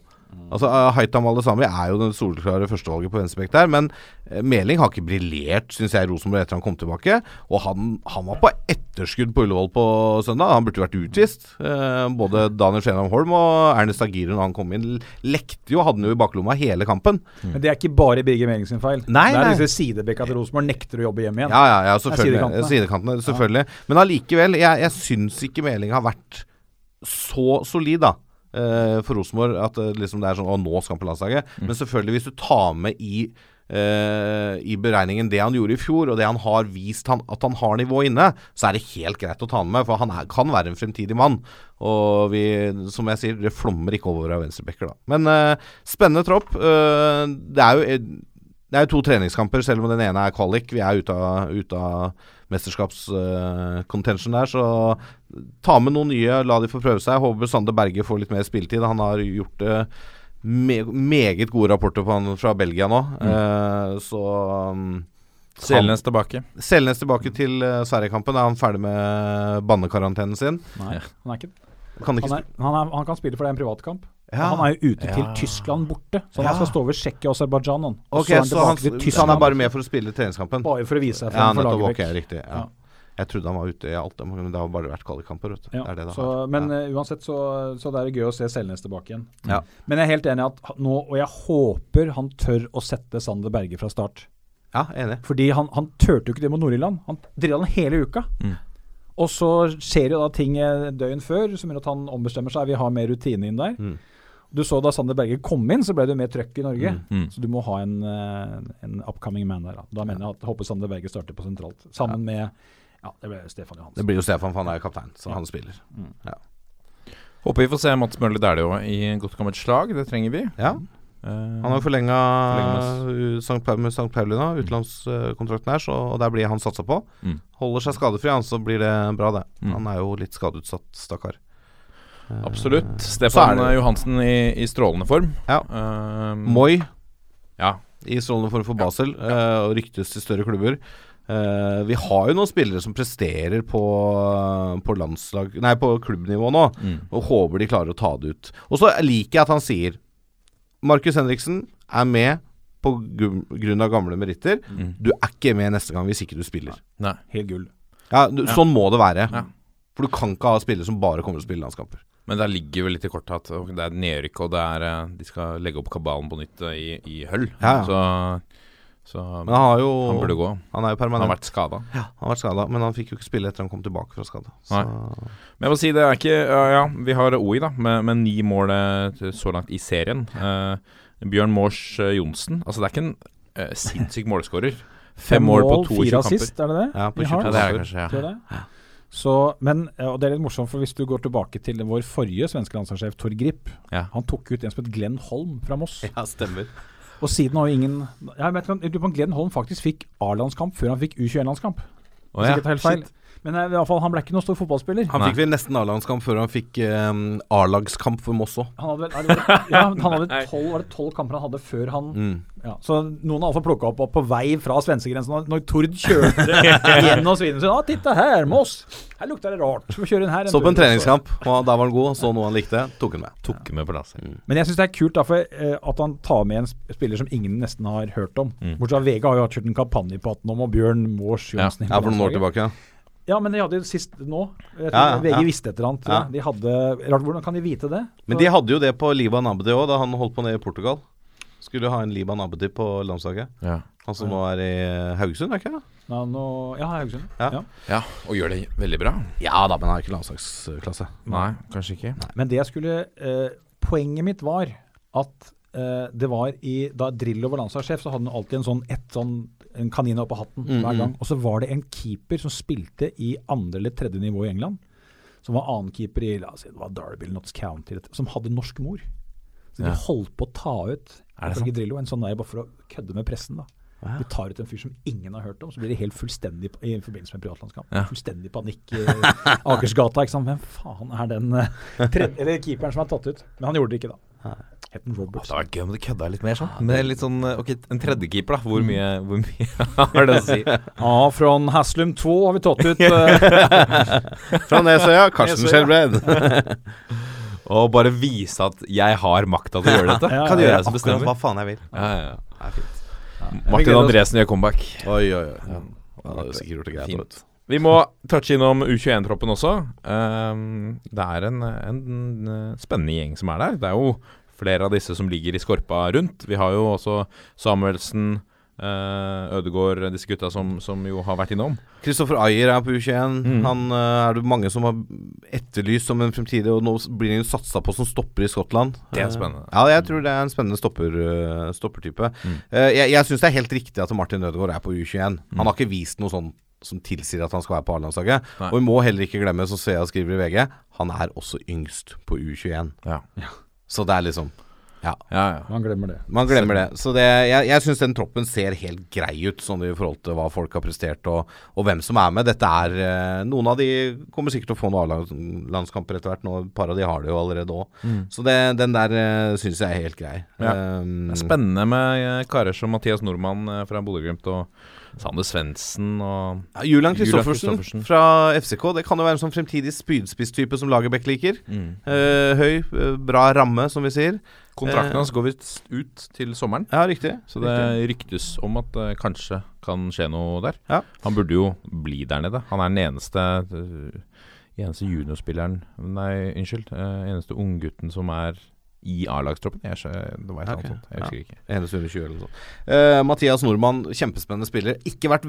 Altså uh, Haitam Alesami er jo den soleklare førstevalget på venstrebekk der, men eh, Meling har ikke briljert, syns jeg, Rosenborg etter han kom tilbake. Og han, han var på etterskudd på Ullevål på søndag. Han burde vært utvist. Eh, både Daniel Skjenam Holm og Ernest Aguirre når han kom inn, lekte jo, hadde han jo i baklomma hele kampen. Men det er ikke bare Birger Meling sin feil. Nei, det er nei. disse sidebekka til Rosenborg nekter å jobbe hjem igjen. Ja, ja, ja selvfølgelig. sidekantene. Sidekantene, selvfølgelig. Men allikevel, jeg, jeg syns ikke Meling har vært så solid, da. Eh, for Rosenborg at det liksom det er sånn Å, nå skal han på landslaget. Men selvfølgelig, hvis du tar med i Uh, I beregningen det han gjorde i fjor, og det han har vist han, at han har nivå inne, så er det helt greit å ta han med. For han er, kan være en fremtidig mann. Og vi, som jeg sier, det flommer ikke over av venstrebacker, da. Men uh, spennende tropp. Uh, det er jo det er jo to treningskamper, selv om den ene er kvalik. Vi er ute av, ute av mesterskapscontention der, så ta med noen nye, la de få prøve seg. Håper Sander Berge får litt mer spilletid. Han har gjort det me meget gode rapporter på han fra Belgia nå, eh, så um, Selnes tilbake. Selnes tilbake til uh, Sverigekampen. Er han ferdig med bannekarantenen sin? Nei, han er ikke det. han, han, han kan spille for det er en privatkamp. Ja. Han er jo ute til Ja. Tyskland borte, så Ja. han skal stå over Tsjekkia og Aserbajdsjan. Okay, så han så han, er bare med for å spille treningskampen? Bare for å vise seg Ja, frem for nettopp. Lagerbäck. Okay, riktig. Ja. Ja. Jeg trodde han var ute i alt, men det har bare vært kvalikkamper. Ja, Det det det så, men ja. uh, uansett så, så det er gøy å se Selnes tilbake igjen. Ja. Men jeg er helt enig at nå, og jeg håper han tør å sette Sander Berge fra start. ja, enig. Fordi han, han turte jo ikke det mot Nord-Irland. Han drilla den hele uka. Mm. Og så skjer jo da ting eh, døgn før som gjør at han ombestemmer seg. Vi har mer rutine inn der. Mm. Du så da Sander Berge kom inn, så ble det mer trøkk i Norge. Mm. Så du må ha en, eh, en upcoming man der. Da, da mener jeg at håper Sander Berge starter på sentralt. Sammen med Ja, det ble Stefan Johansen. Det blir jo Stefan, for han er kaptein, så han spiller. Håper vi får se Mats Møller Dæhlie òg i godt kommet slag. Det trenger vi. Ja, Eh, Han har forlenga. St. Paulina, med St. Pauli nå, utenlandskontrakten her, så, der blir han satsa på. Mm. Holder seg skadefri, han, så blir det bra, det. Mm. Han er jo litt skadeutsatt, stakkar. Eh, Absolutt. Stefan er det- Johansen i, i strålende form. Ja. Uh, Moi Ja. i strålende form for Basel, uh, og ryktes til større klubber. Uh, vi har jo noen spillere som presterer på, på landslag Nei, på klubbnivå nå, Mm. og håper de klarer å ta det ut. Og så liker jeg at han sier Markus Henriksen er med på grunn av gamle meritter. Mm. Du er ikke med neste gang hvis ikke du spiller. Nei. Helt gull. Ja, du, Sånn må det være. Ja. For du kan ikke ha spillere som bare kommer til å spille landskamper. Men der ligger jo litt i kortet at det er nedrykk, og det er, eh, de skal legge opp kabalen på nytt eh, i, i høll. Ja, ja. Så, så Men han har jo han burde gå. Han er jo Han har vært skada. Han har vært skada, men han fikk jo ikke spille etter han kom tilbake fra skade. Men jeg må si det er ikke Ja, ja vi har OI, da, med, med ni mål eh, så langt i serien. Eh, Bjørn Mors Johnsen. Altså, det er ikke en eh, sinnssyk målskårer. Fem mål på 22 fire kamper. assist, er det det? Ja, på Vi har? 22 Ja, det er kamper. det kanskje, ja. Det. Så, men, og det er litt morsomt, for hvis du går tilbake til vår forrige svenske landslagssjef, Tor Grip, Ja. han tok ut en som het Glenn Holm fra Moss. Ja, stemmer. Og siden har jo ingen Jeg lurer på om Glenn Holm faktisk fikk A-landskamp før han fikk U21-landskamp. Oh, ja. Sikkert helt feil. Men eh, i alle fall, han ble ikke noen stor fotballspiller. Han Nei. fikk vel nesten A-landskamp før han fikk um, A-lagskamp for Moss òg. Han hadde vel, ja, han hadde tolv, var det tolv kamper han hadde før han Mm. ja, Så noen har iallfall plukka opp, opp på vei fra svenskegrensen når, Tord kjørte gjennom Svinesund. Ja, titta her, Moss! Her lukter det rart. Inn? Så på en treningskamp, og der var han god. Så noe han likte, tok han med. Tok med på lasset. Men jeg syns det er kult derfor, eh, at han tar med en spiller som ingen nesten har hørt om. Mm. Bortsett fra VG har jo hatt kjørt en kampanje på at nå må Bjørn Mors Johnsen inn Ja, på for noen år tilbake. Ja. Ja, men de hadde jo sist nå. Jeg tror Ja, VG ja. visste et eller annet. tror Ja. De hadde, rart, hvordan kan de vite det? Men de hadde jo det på Liban Abdi òg, da han holdt på nede i Portugal. Skulle ha en Liban Abdi på landslaget. Ja. Han som nå er i Haugesund, er ikke det? Ja, nå, ja Haugesund. Ja. Ja. Ja, og gjør det veldig bra. Ja da, men han er ikke landslagsklasse. Nei, kanskje ikke. Men det jeg skulle eh, Poenget mitt var at eh, det var i Da Drillo var landslagssjef, så hadde han alltid en sånn, et sånn en kanin oppå hatten Mm, hver mm. gang. Og så var det en keeper som spilte i andre eller tredje nivå i England. Som var annenkeeper i la oss si, det var Derby eller Notts County, som hadde norsk mor. Så de Ja. holdt på å ta ut? Drillo, en sånn der bare for å kødde med pressen. da. De tar ut en fyr som ingen har hørt om, så blir det helt fullstendig i forbindelse med en privatlandskamp. Ja. Fullstendig panikk i Akersgata. ikke sant? Hvem faen er den eh, tredje, eller keeperen som er tatt ut? Men han gjorde det ikke, da. Het han Det hadde vært gøy om du kødda litt mer sånn. Med litt sånn eh, Ok, en tredjekeeper, da. Hvor mye, hvor mye har det å si? Ja, fra Haslum 2 har vi tatt ut uh... Fra Nesøya, Karsten. Skjelbred. Og bare vise at jeg har makta til å gjøre dette. Ja, Kan Det gjøre jeg som bestemmer. hva faen jeg vil. Ja, ja, ja. Det er fint. Martin Andresen gjør comeback. Oi, oi, oi. Ja. det er sikkert gjort det greit. Fint. Vi må touche innom U21-troppen også. Um, det er en, en, en, spennende gjeng som er der. Det er jo flere av disse som ligger i skorpa rundt. Vi har jo også Samuelsen, uh, Ødegaard, disse gutta som, som jo har vært innom. Kristoffer Ayer er på U21. Mm. Han uh, er det mange som har etterlyst som en fremtidig, og nå blir han satsa på som stopper i Skottland. Det er spennende. spennende. Ja, jeg tror det er en spennende stopper, eh, stoppertype. Mm. Eh, jeg jeg syns det er helt riktig at Martin Ødegaard er på U21. Mm. Han har ikke vist noe sånn som tilsier at han skal være på A-landslaget. Og vi må heller ikke glemme, som Svea skriver i VG, han er også yngst på U21. Ja. Så det er liksom Ja. Ja, ja. Man glemmer det. Man glemmer det. Så det, jeg, jeg syns den troppen ser helt grei ut, sånn i forhold til hva folk har prestert og, og hvem som er med. Dette er eh, Noen av de kommer sikkert til å få noen A-landskamper etter hvert. Nå, Et par av de har det jo allerede òg. Så det, den der uh, syns jeg er helt grei. Ja. Um, Det er spennende med eh, karer som Mathias Nordmann eh, fra Bodø-Glimt og Sander Svendsen og ja, Julian Kristoffersen fra FCK. Det kan jo være en sånn fremtidig spydspiss-type som Lagerbäck liker. Eh, høy, eh, bra ramme, som vi sier. Kontrakten Eh, hans går visst ut til sommeren. Ja, riktig. Så det ryktes om at det kanskje kan skje noe der. Ja. Han burde jo bli der nede. Han er den eneste Eneste juniorspilleren Nei, unnskyld. eneste unggutten som er i A-lagstroppen. Det var et okay. Sånt. Jeg husker ikke. Eneste under 20 eller noe sånt. Uh, Mathias Nordmann, kjempespennende spiller. Ikke vært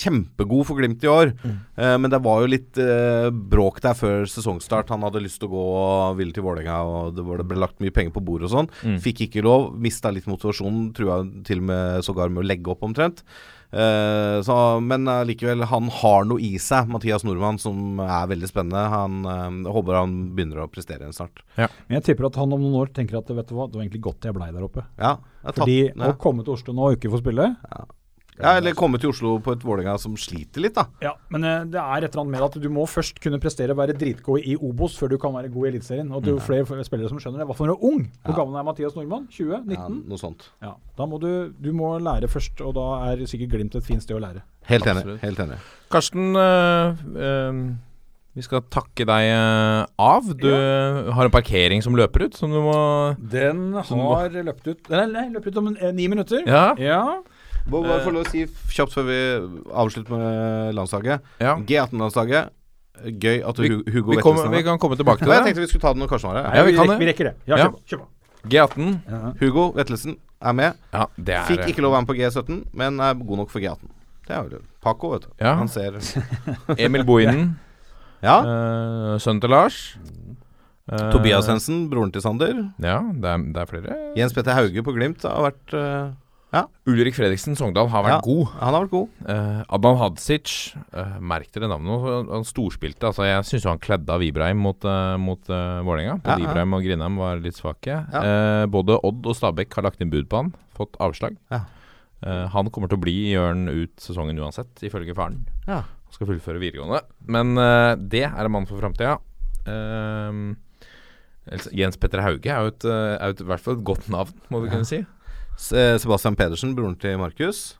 kjempegod for Glimt i år, eh, men det var jo litt uh, bråk der før sesongstart. Han hadde lyst til å gå og ville til Vålerenga, og det, var, det ble lagt mye penger på bordet og sånn. Mm. Fikk ikke lov. Mista litt motivasjonen, trua til og med sågar med å legge opp omtrent. Eh, så, men likevel, han har noe i seg, Mathias Nordmann, som er veldig spennende. Han eh, jeg håper han begynner å prestere igjen snart. Ja. Men jeg tipper at han om noen år tenker at vet du hva, det var egentlig godt jeg blei der oppe. Ja, jeg har tatt- Fordi ja. å komme til Oslo nå og ikke få spille Ja, eller komme til Oslo på et Vålerenga som sliter litt, da. Ja, men eh, det er et eller annet med at du må først kunne prestere og være dritgod i Obos før du kan være god i Eliteserien. Og det er jo flere spillere som skjønner det. I hvert fall når du er ung. Hvor Ja. gammel er Mathias Nordmann? 20? 19? Ja, noe sånt. Ja, da må du, du må lære først, og da er sikkert Glimt et fint sted å lære. Helt enig. Absolutt. Helt enig. Karsten, øh, øh, vi skal takke deg av. Du har en parkering som løper ut, som du må Den har løpt ut Nei, nei løpt ut om ni minutter. Ja. ja. Må bare få lov å si kjapt før vi avslutter med landslaget. ja. G18-landslaget. Gøy at Vi- Hugo Vi, kommer- Vettelsen vi kan komme tilbake til det. Jeg tenkte vi skulle ta det når Karsten var her. Ja, vi rekker, det. vi rekker det. Ja, kjøp, kjør på. G18. Ja. Hugo Vettelsen er med. Ja, det er Fikk ikke lov å være med på G17, men er god nok for G18. Det er jo Paco, vet du. Ja. Han ser Emil Bohinen, Ja. Uh, sønnen til Lars. Uh, Tobias Hensen, broren til Sander. Ja, det er, det er flere. Jens Petter Hauge på Glimt har vært eh, Ulrik Fredriksen Sogndal har vært Ja. god. Han har vært god. Uh, Adnan Hadzic, uh, merk dere navnet. Han- storspilte. Altså, jeg syns han kledde av Ibrahim mot, uh, mot uh, Vålerenga. Både Ja, ja. Ibrahim og Grindheim var litt svake. Ja. Eh, både Odd og Stabæk har lagt inn bud på han. Fått avslag. Ja. Eh, han kommer til å bli i Ørn ut sesongen uansett, ifølge faren. Ja. Han skal fullføre videregående. Men eh, det er en mann for framtida. Jens Petter Hauge er jo et, eh, i hvert fall et godt navn, må vi Ja. kunne si. Se- Sebastian Pedersen, broren til Markus.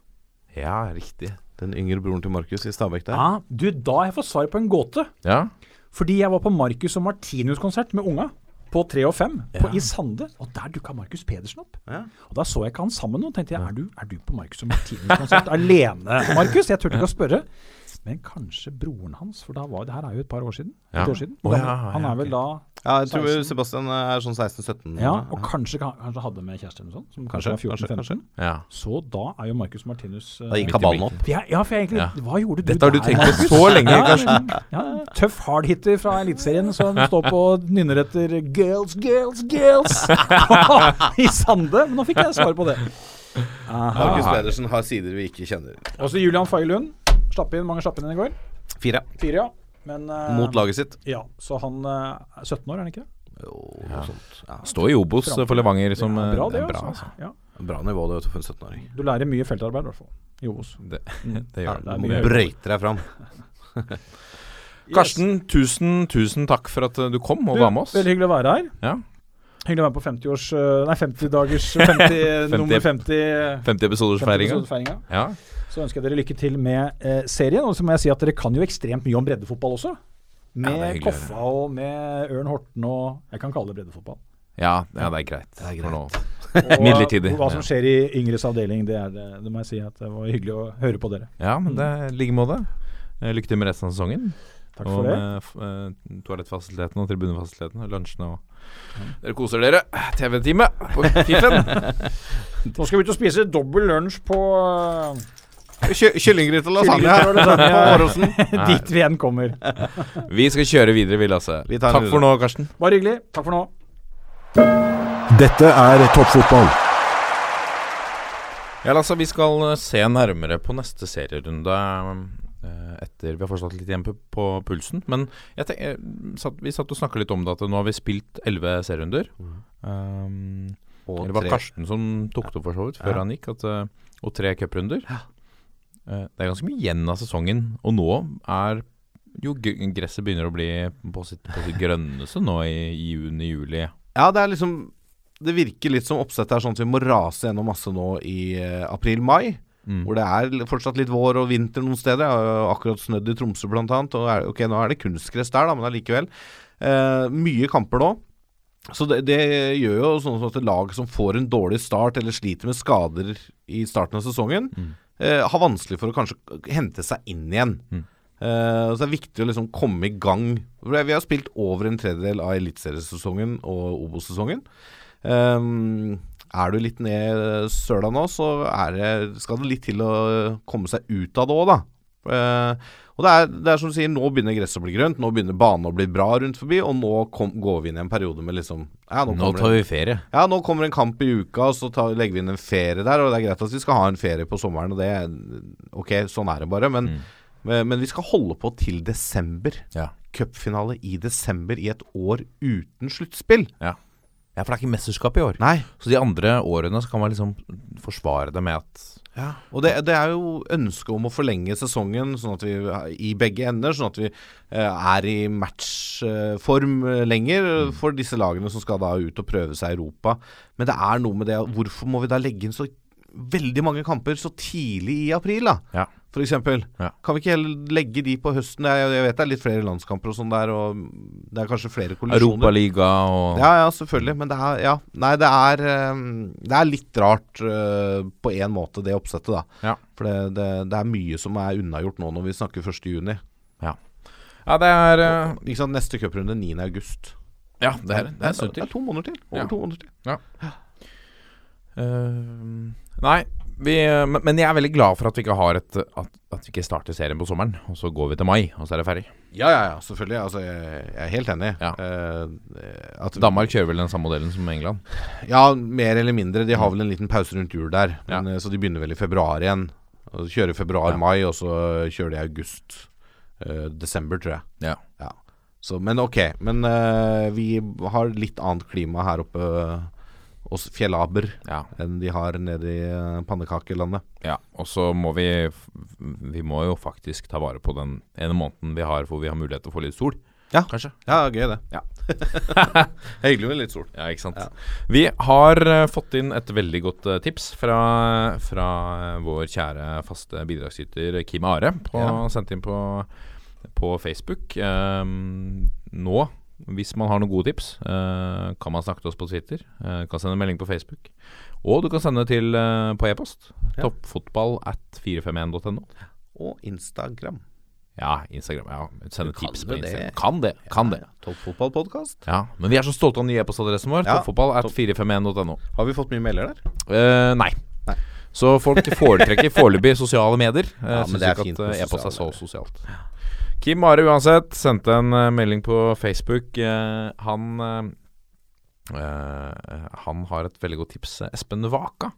Ja, riktig. Den yngre broren til Markus i Stabekk der. Ja, du, da har jeg fått svar på en gåte. Ja. Fordi jeg var på Markus og Martinus-konsert med unga. På 3 og 5 på, i Sande. Og der dukka Markus Pedersen opp. Ja. Og Da så jeg ikke han sammen med noen. tenkte jeg, er du, er du på Markus og Martinus-konsert alene, Markus? Jeg turte ikke å spørre. Men kanskje broren hans, for da var det her er jo et par år siden. Ja. År siden. Oh, ja, han er vel da Ja, jeg tror 16. Sebastian er sånn 16-17. Ja, og kanskje, kanskje hadde med kjæreste eller noe sånt. Som kanskje, Kanskje, var 14-15. kanskje, Ja. Så da er jo Marcus Martinus uh, Da gikk kabalen opp. ja, ja, for jeg egentlig Ja. Hva gjorde du Dette har du tenkt på så lenge, ja, Karsten. Ja, tøff hardhitter fra Eliteserien som står på og nynner etter 'girls, girls, girls' i Sande. Men nå fikk jeg svar på det. Markus Aha. Pedersen har sider vi ikke kjenner. Også Julian Faye Lund. Slapp inn, mange slapp inn i går. Fire. Fire, ja. Men eh, Mot laget sitt. Ja, så han eh, er 17 år, er han ikke det? Jo, noe sånt. Ja. Står i Obos for Levanger som det er bra, eh, det, er bra, altså. Ja. Bra nivå det vet du, for en 17-åring. Du lærer mye feltarbeid, i hvert fall. I Obos. Det, det Ja, gjør det er du mye må brøyte deg fram. Karsten, tusen, tusen takk for at eh, du kom og Du, var med oss. Veldig hyggelig å være her. Ja. Hyggelig å være på 50-års eh, Nei, 50-dagers 50, nummer 50 50 episoders feiringa. 50-episodsfeiringa. Ja. Så ønsker jeg dere lykke til med eh, serien. Og så må jeg si at dere kan jo ekstremt mye om breddefotball også. Med det er å Koffa og med Ørn Horten og Jeg kan kalle det breddefotball. Ja, ja, det er greit. er For nå. Og Midlertidig. Hva som skjer i Yngres avdeling, det, er det, det må jeg si at det var hyggelig å høre på dere. Ja, men det er i like måte. Eh, Lykke til med resten av sesongen. Takk for det. med eh, og tribunefasilitetene og lunsjene og Dere koser dere. TV-time på Fiffen. Nå skal vi ut og spise dobbel lunsj på Ky Kyllinggryte og lasagne her på Åråsen. dit vi enn kommer. Vi skal kjøre videre, vi, Lasse. Vi Takk videre. For nå, Karsten. Bare hyggelig. Takk for nå. Dette er toppfotball. Ja, Lasse, vi skal eh, se nærmere på neste serierunde eh, etter vi har fortsatt litt igjen på, pulsen. Men jeg tenk, eh, satt, vi satt og snakka litt om det, at nå har vi spilt elleve serierunder. Um, Og det var tre- Karsten som tok det opp for så vidt, før Ja. han gikk. At, og tre cuprunder. Eh, det er ganske mye igjen av sesongen, og nå er jo gresset begynner å bli på sitt, på sitt grønneste nå i, i juni-juli. Ja, det er liksom Det virker litt som oppsettet er sånn at vi må rase gjennom masse nå i eh, april-mai. Mm. Hvor det er fortsatt litt vår og vinter noen steder. Jeg har jo akkurat snødd i Tromsø blant er, ok, nå er det kunstgress der, da, men allikevel. Eh, mye kamper nå. Så det, det gjør jo sånn at et lag som får en dårlig start eller sliter med skader i starten av sesongen, Mm. Eh, har vanskelig for å kanskje hente seg inn igjen. Mm. Eh, så det er viktig å liksom komme i gang. Vi har spilt over en tredjedel av eliteseriesesongen og Obos-sesongen. Um, er du litt ned søla nå, så er det, skal det litt til å komme seg ut av det òg, da. Eh, og det er, det er som du sier, nå begynner gresset å bli grønt, nå begynner banen å bli bra rundt forbi, og nå kom, går vi inn i en periode med liksom ja, nå, Nå tar vi ferie. ja, nå kommer en kamp i uka, og så tar, legger vi inn en ferie der. Og det er greit at vi skal ha en ferie på sommeren, og det Ok, sånn er det bare. Men, Mm. men, men vi skal holde på til desember. Ja. Cupfinale i desember i et år uten sluttspill. Ja, for det er ikke mesterskap i år. Nei. Så de andre årene så kan man liksom forsvare det med at Ja, og det, det er jo ønsket om å forlenge sesongen sånn at vi i begge ender, sånn at vi eh, er i matchform eh, lenger Mm. for disse lagene som skal da ut og prøve seg i Europa. Men det er noe med det Hvorfor må vi da legge inn så veldig mange kamper så tidlig i april, da? Ja. Eksempel. Ja. Kan vi ikke heller legge de på høsten? Er, jeg vet det er litt flere landskamper og sånn der, og det er kanskje flere kollisjoner. Europaliga og Ja, ja, selvfølgelig. Men det er Ja. Nei, det er eh, Det er litt rart eh, på én måte, det oppsettet, da. Ja. For det, det, det er mye som er unnagjort nå når vi snakker 1. juni. Ja, det er eh, Ikke sant, Neste cuprunde 9. august. Ja, det er, det er Det er to måneder til. Over Ja. to måneder til. Eh, nei, vi, eh, men jeg er veldig glad for at vi ikke har et at, at vi ikke starter serien på sommeren, og så går vi til mai, og så er det ferdig. Ja, ja, ja, selvfølgelig. Altså, jeg, jeg er helt enig. Ja. Uh, at, Danmark kjører vel den samme modellen som England. Ja, mer eller mindre. De har vel en liten pause rundt jul der. Ja. Men, eh, Så de begynner vel i februar igjen. Og så kjører februar-mai, og så kjører de august. Uh, desember, tror jeg. Ja. Så, men ok. Men uh, vi har litt annet klima her oppe hos fjellaber Ja. enn de har nede i eh, pannekakelandet. ja. Og så må vi Vi må jo faktisk ta vare på den ene måneden vi har hvor vi har mulighet til å få litt sol. Ja. Kanskje. Ja, gøy det. Ja. Hyggelig med litt sol. Ja, ikke sant. Ja. Vi har eh, fått inn et veldig godt eh, tips fra, fra vår kjære faste bidragsyter Kim Are. På, Ja. Sendt inn på, på Facebook. Um, nå, hvis man har noen gode tips, eh, kan man snakke til oss på Twitter. eh, kan sende melding på Facebook. Og du kan sende til eh, på e-post. Ja. Toppfotball at 451.no. Og Instagram. Ja, Instagram. ja Sende tips på Instagram. det. Kan det. Kan det. Toppfotballpodkast. Ja, Men vi er så stolte av den nye e-postadressen vår. Ja. Toppfotball at 451.no. Har vi fått mye melder der? Uh, nei. Nei. Så folk foretrekker foreløpig sosiale medier. Uh, Ja, Syns det er ikke at e-post er så sosialt. Kim Are uansett sendte en eh, melding på Facebook. Eh, han eh, Han har et veldig godt tips. Espen Vaka.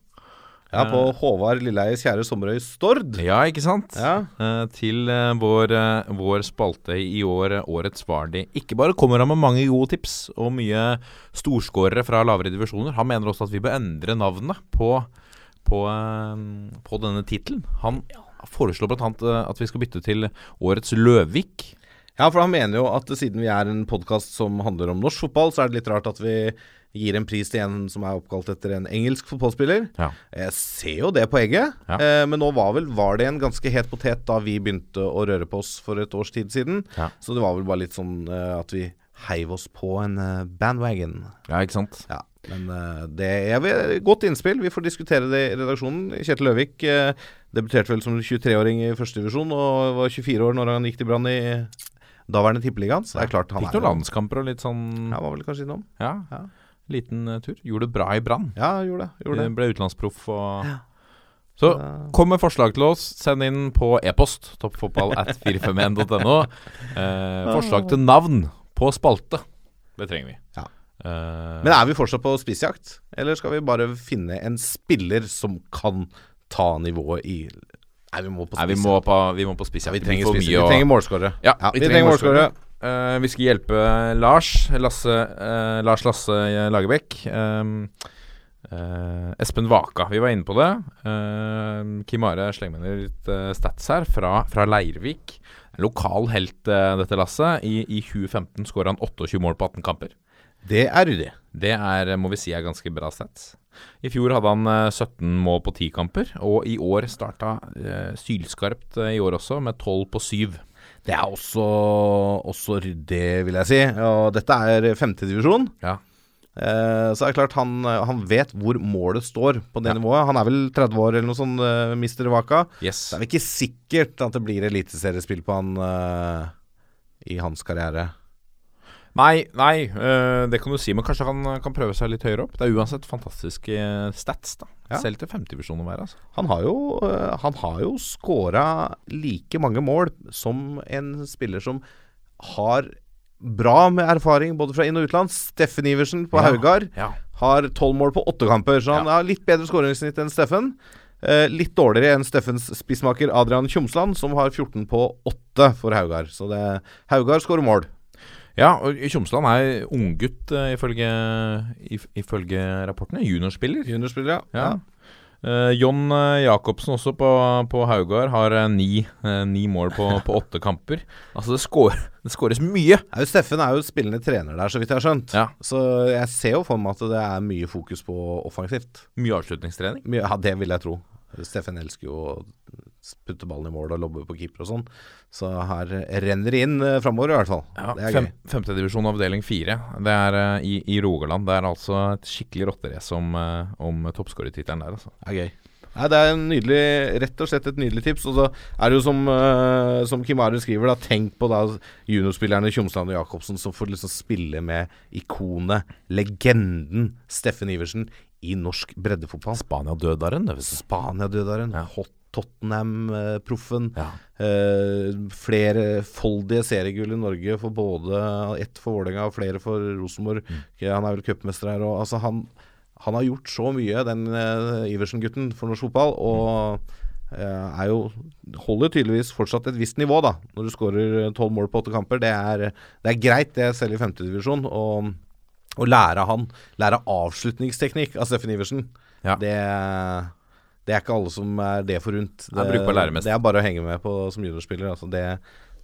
Ja, på Håvard Lilleeies kjære sommerøy Stord. Ja, ikke sant? Ja. Eh, til eh, vår, eh, vår spalte i år, Årets Vardi. Ikke bare kommer han med mange gode tips og mye storskårere fra lavere divisjoner. Han mener også at vi bør endre navnet på, på, eh, på denne tittelen. Han foreslår bl.a. Uh, at vi skal bytte til Årets Løvik. Ja, for han mener jo at siden vi er en podkast som handler om norsk fotball, så er det litt rart at vi gir en pris til en som er oppkalt etter en engelsk fotballspiller. Ja. Jeg ser jo det poenget, Ja. eh, men nå var vel var det en ganske het potet da vi begynte å røre på oss for et års tid siden. Ja. Så det var vel bare litt sånn eh, at vi heiv oss på en eh, bandwagon. Ja, ikke sant? Ja, men eh, det er et godt innspill. Vi får diskutere det i redaksjonen. Kjetil Løvik eh, debuterte vel som 23-åring i førstedivisjon og var 24 år når han gikk til Brann i daværende Tippeligaen. Så det er klart han Fikk er noen landskamper og litt sånn Ja, var vel kanskje innom. Ja. Ja. Liten eh, tur. Gjorde det bra i Brann. Ja, gjorde det. Gjorde det. Ble utenlandsproff og Så kom med forslag til oss. Send inn på e-post. Toppfotball at 451.no. Eh, forslag til navn på spalte. Det trenger vi. Ja. Eh, Men er vi fortsatt på spissjakt, eller skal vi bare finne en spiller som kan ta nivået i Nei, vi må på nei, vi må på, vi må på spiss. Ja, ja. vi trenger for Vi trenger målskårere. Ja, vi, vi trenger målskårere. Eh, vi skal hjelpe Lars. Lasse, uh, Lars Lasse Lagerbäck. Um, uh, Espen Vaka, vi var inne på det. Eh, Kim Are slenger med litt eh, stats her fra, fra Leirvik. Lokal helt, eh, dette lasset. I, I 2015 skåra han 28 mål på 18 kamper. Det er ryddig. Det er, må vi si er ganske bra stats. I fjor hadde han eh, 17 mål på 10 kamper, og i år starta eh, sylskarpt eh, i år også, med 12 på 7. Det er også, også ryddig, vil jeg si. Og dette er femtedivisjon. Ja. Eh, så er det klart han, han vet hvor målet står på det Ja. nivået. Han er vel 30 år eller noe sånt, uh, mister Waka. Yes. Det er vel ikke sikkert at det blir eliteseriespill på han eh, i hans karriere. Nei, nei, øh, det kan du si, men kanskje han øh, kan prøve seg litt høyere opp. Det er uansett fantastiske øh, stats, da. Ja. Selv til femtedivisjon å være, altså. Han har jo, eh, han har jo scora like mange mål som en spiller som har bra med erfaring både fra inn- og utland. Steffen Iversen på Ja. Haugar Ja. har tolv mål på åtte kamper, så han har litt bedre skåringssnitt enn Steffen. Eh, litt dårligere enn Steffens spissmaker Adrian Tjomsland, som har 14 på 8 for Haugar. Så det, Haugar skårer mål. Ja, og Tjomsland er unggutt uh, ifølge, if, ifølge rapportene. Juniorspiller. Juniorspiller, ja. Ja. Uh, John eh, Jacobsen også på, på Haugard har ni, uh, ni mål på, på åtte kamper. Altså, det, skår, det skåres mye. Er jo Steffen er jo spillende trener der, så vidt jeg har skjønt. Ja. Så jeg ser jo for meg at det er mye fokus på offensivt. Mye avslutningstrening. Mye, ja, det vil jeg tro. Steffen elsker jo putte ballen i mål og lobbe på keeper og sånn. Så her renner det inn uh, framover, i hvert fall. Ja, det er fem, gøy. Femtedivisjon avdeling fire. Det er eh, i, i Rogaland. Det er altså et skikkelig rotterace om, uh, om toppskårertittelen der, altså. Det er gøy. Nei, det er en nydelig, rett og slett et nydelig tips. Og så er det jo som, uh, som Kim Are skriver, da, tenk på da juniorspillerne Tjomsland og Jacobsen som får liksom spille med ikonet, legenden Steffen Iversen i norsk breddefotball. Spania-dødaren. Spania-dødaren, Ja. Hot Tottenham-proffen. Ja. Eh, flerfoldige seriegull i Norge for både ett for Vålerenga og flere for Rosenborg. Han er vel cupmester her. Og, altså, han, han har gjort så mye, den eh, Iversen-gutten, for norsk fotball. Og eh, er jo holder tydeligvis fortsatt et visst nivå, da. Når du skårer tolv mål på åtte kamper. Det er, det er greit, det, selv i femtedivisjon. Og å lære han Lære avslutningsteknikk av Steffen Iversen, Ja. det det er ikke alle som er det forunt. Det. Det er bare å henge med på som juniorspiller. Altså det,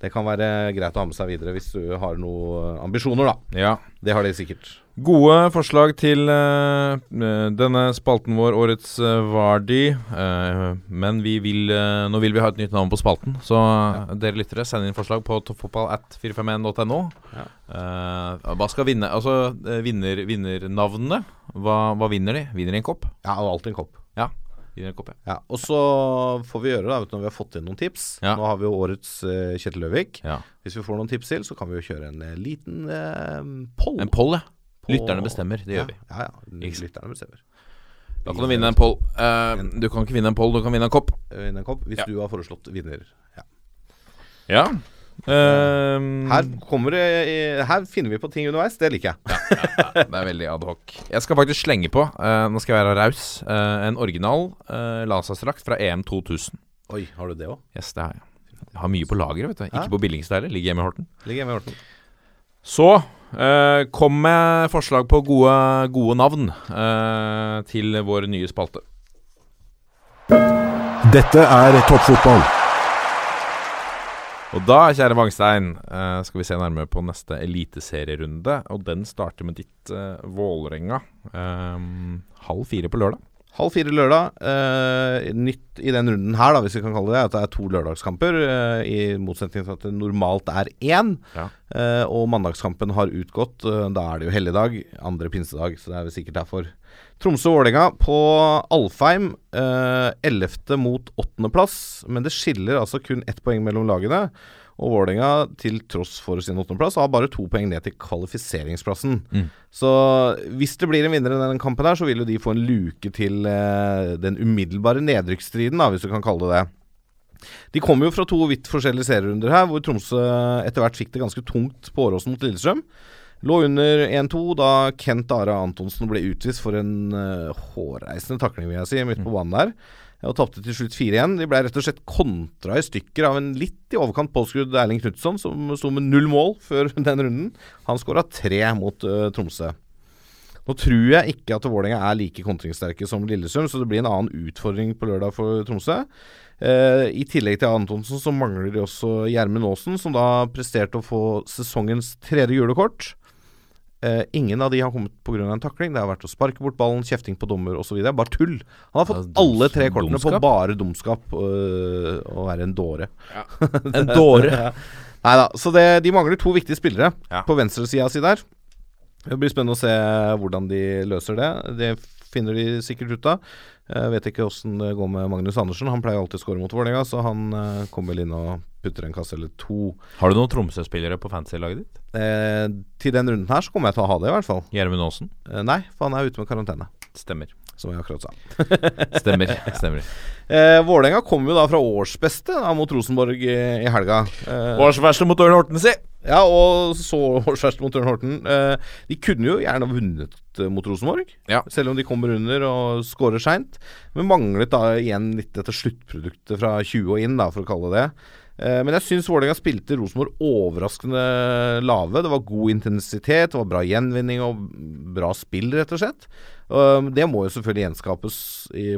det kan være greit å ha med seg videre hvis du har noen ambisjoner, da. Ja. Det har de sikkert. Gode forslag til eh, denne spalten vår, årets uh, Vardi. Uh, men vi vil, uh, nå vil vi ha et nytt navn på spalten, så ja. dere lyttere, send inn forslag på toppfotball at 451.no. Ja. Hva skal vinne? Altså, vinner, vinnernavnene, hva, hva vinner de? Vinner de en kopp? Ja, alltid en kopp. Ja. En kopp, ja. Ja, og så får vi gjøre det når vi har fått inn noen tips. Ja. Nå har vi jo årets uh, Kjetil Løvik. ja. Hvis vi får noen tips til, så kan vi jo kjøre en eh, liten uh, poll. En poll, ja. På- Lytterne bestemmer. Det gjør vi. Ja, ja. Lytterne bestemmer. Da kan du vinne en poll. Eh, du kan ikke vinne en poll, du kan vinne en kopp. Vinne en kopp hvis du har foreslått vinner. Ja. Ja. Ehm, Her, kommer det, eh, her finner vi på ting underveis. Det liker jeg. Det er veldig adhoc. Jeg skal faktisk slenge på, uh, nå skal jeg være raus, uh, en original uh, landslagsdrakt fra EM 2000. Oi, har du det òg? Yes, det har jeg. Jeg har mye på lageret, vet du. Ikke Ja. på billigste Ligger hjemme i Horten. Ligger hjemme i Horten. Så uh, kom med forslag på gode, gode navn eh, til vår nye spalte. Dette er toppfotball. Og da, kjære Wangstein, eh, skal vi se nærmere på neste eliteserierunde. Og den starter med ditt uh, Vålerenga. Um, halv fire på lørdag. Halv fire lørdag. Uh, nytt i den runden her, da, hvis vi kan kalle det det, at det er to lørdagskamper. Uh, I motsetning til at det normalt er én. Ja. Og mandagskampen har utgått. da er det jo helligdag. Andre pinsedag, så det er vel sikkert derfor. Tromsø-Vålerenga på Alfheim. Eh, 11. mot 8. plass. Men det skiller altså kun ett poeng mellom lagene. Og Vålerenga, til tross for sin åttendeplass, har bare to poeng ned til kvalifiseringsplassen. Mm. Så hvis det blir en vinner i denne kampen, her så vil jo de få en luke til eh, den umiddelbare nedrykksstriden, hvis du kan kalle det det. De kommer jo fra to vidt forskjellige serierunder her, hvor Tromsø etter hvert fikk det ganske tungt på Åråsen mot Lillestrøm. Lå under 1-2 da Kent Are Antonsen ble utvist for en uh, hårreisende takling, vil jeg si, midt på banen der. Og tapte til slutt 4-1. De ble rett og slett kontra i stykker av en litt i overkant påskrudd Erling Knutson, som sto med null mål før den runden. Han skåra tre mot uh, Tromsø. Nå tror jeg ikke at Vålerenga er like kontringssterke som Lillesund, så det blir en annen utfordring på lørdag for Tromsø. Eh, I tillegg til Antonsen så mangler de også Gjermund Aasen, som da presterte å få sesongens tredje gule kort. Eh, ingen av de har kommet pga. en takling. Det har vært å sparke bort ballen, kjefting på dommer osv. Bare tull. Han har fått Ja, alle tre kortene dumskap. på bare dumskap uh, og være en dåre. En dåre. Nei da. Så det, de mangler to viktige spillere Ja. på venstresida si der. Det blir spennende å se hvordan de løser det. Det finner de sikkert ut av. Jeg vet ikke åssen det går med Magnus Andersen. Han pleier alltid å skåre mot Vålerenga, så han uh, kommer vel inn og putter en kasse eller to. Har du noen Tromsø-spillere på fantasy-laget ditt? Eh, til den runden her så kommer jeg til å ha det, i hvert fall. Gjermund Aasen? Eh, nei, for han er ute med karantene, Stemmer. som jeg akkurat sa. Stemmer. Stemmer. Eh, Vålerenga kom jo da fra årsbeste da, mot Rosenborg i, i helga. Eh, Årsverste mot Ørn Horten, si! Ja, og så årsverste mot Ørn Horten. Eh, de kunne jo gjerne vunnet eh, mot Rosenborg, Ja. selv om de kommer under og scorer seint. Men manglet da igjen litt dette sluttproduktet fra 20 og inn, da, for å kalle det det. Men jeg syns Vålerenga spilte Rosenborg overraskende lave. Det var god intensitet, det var bra gjenvinning og bra spill, rett og slett. Eh, det må jo selvfølgelig gjenskapes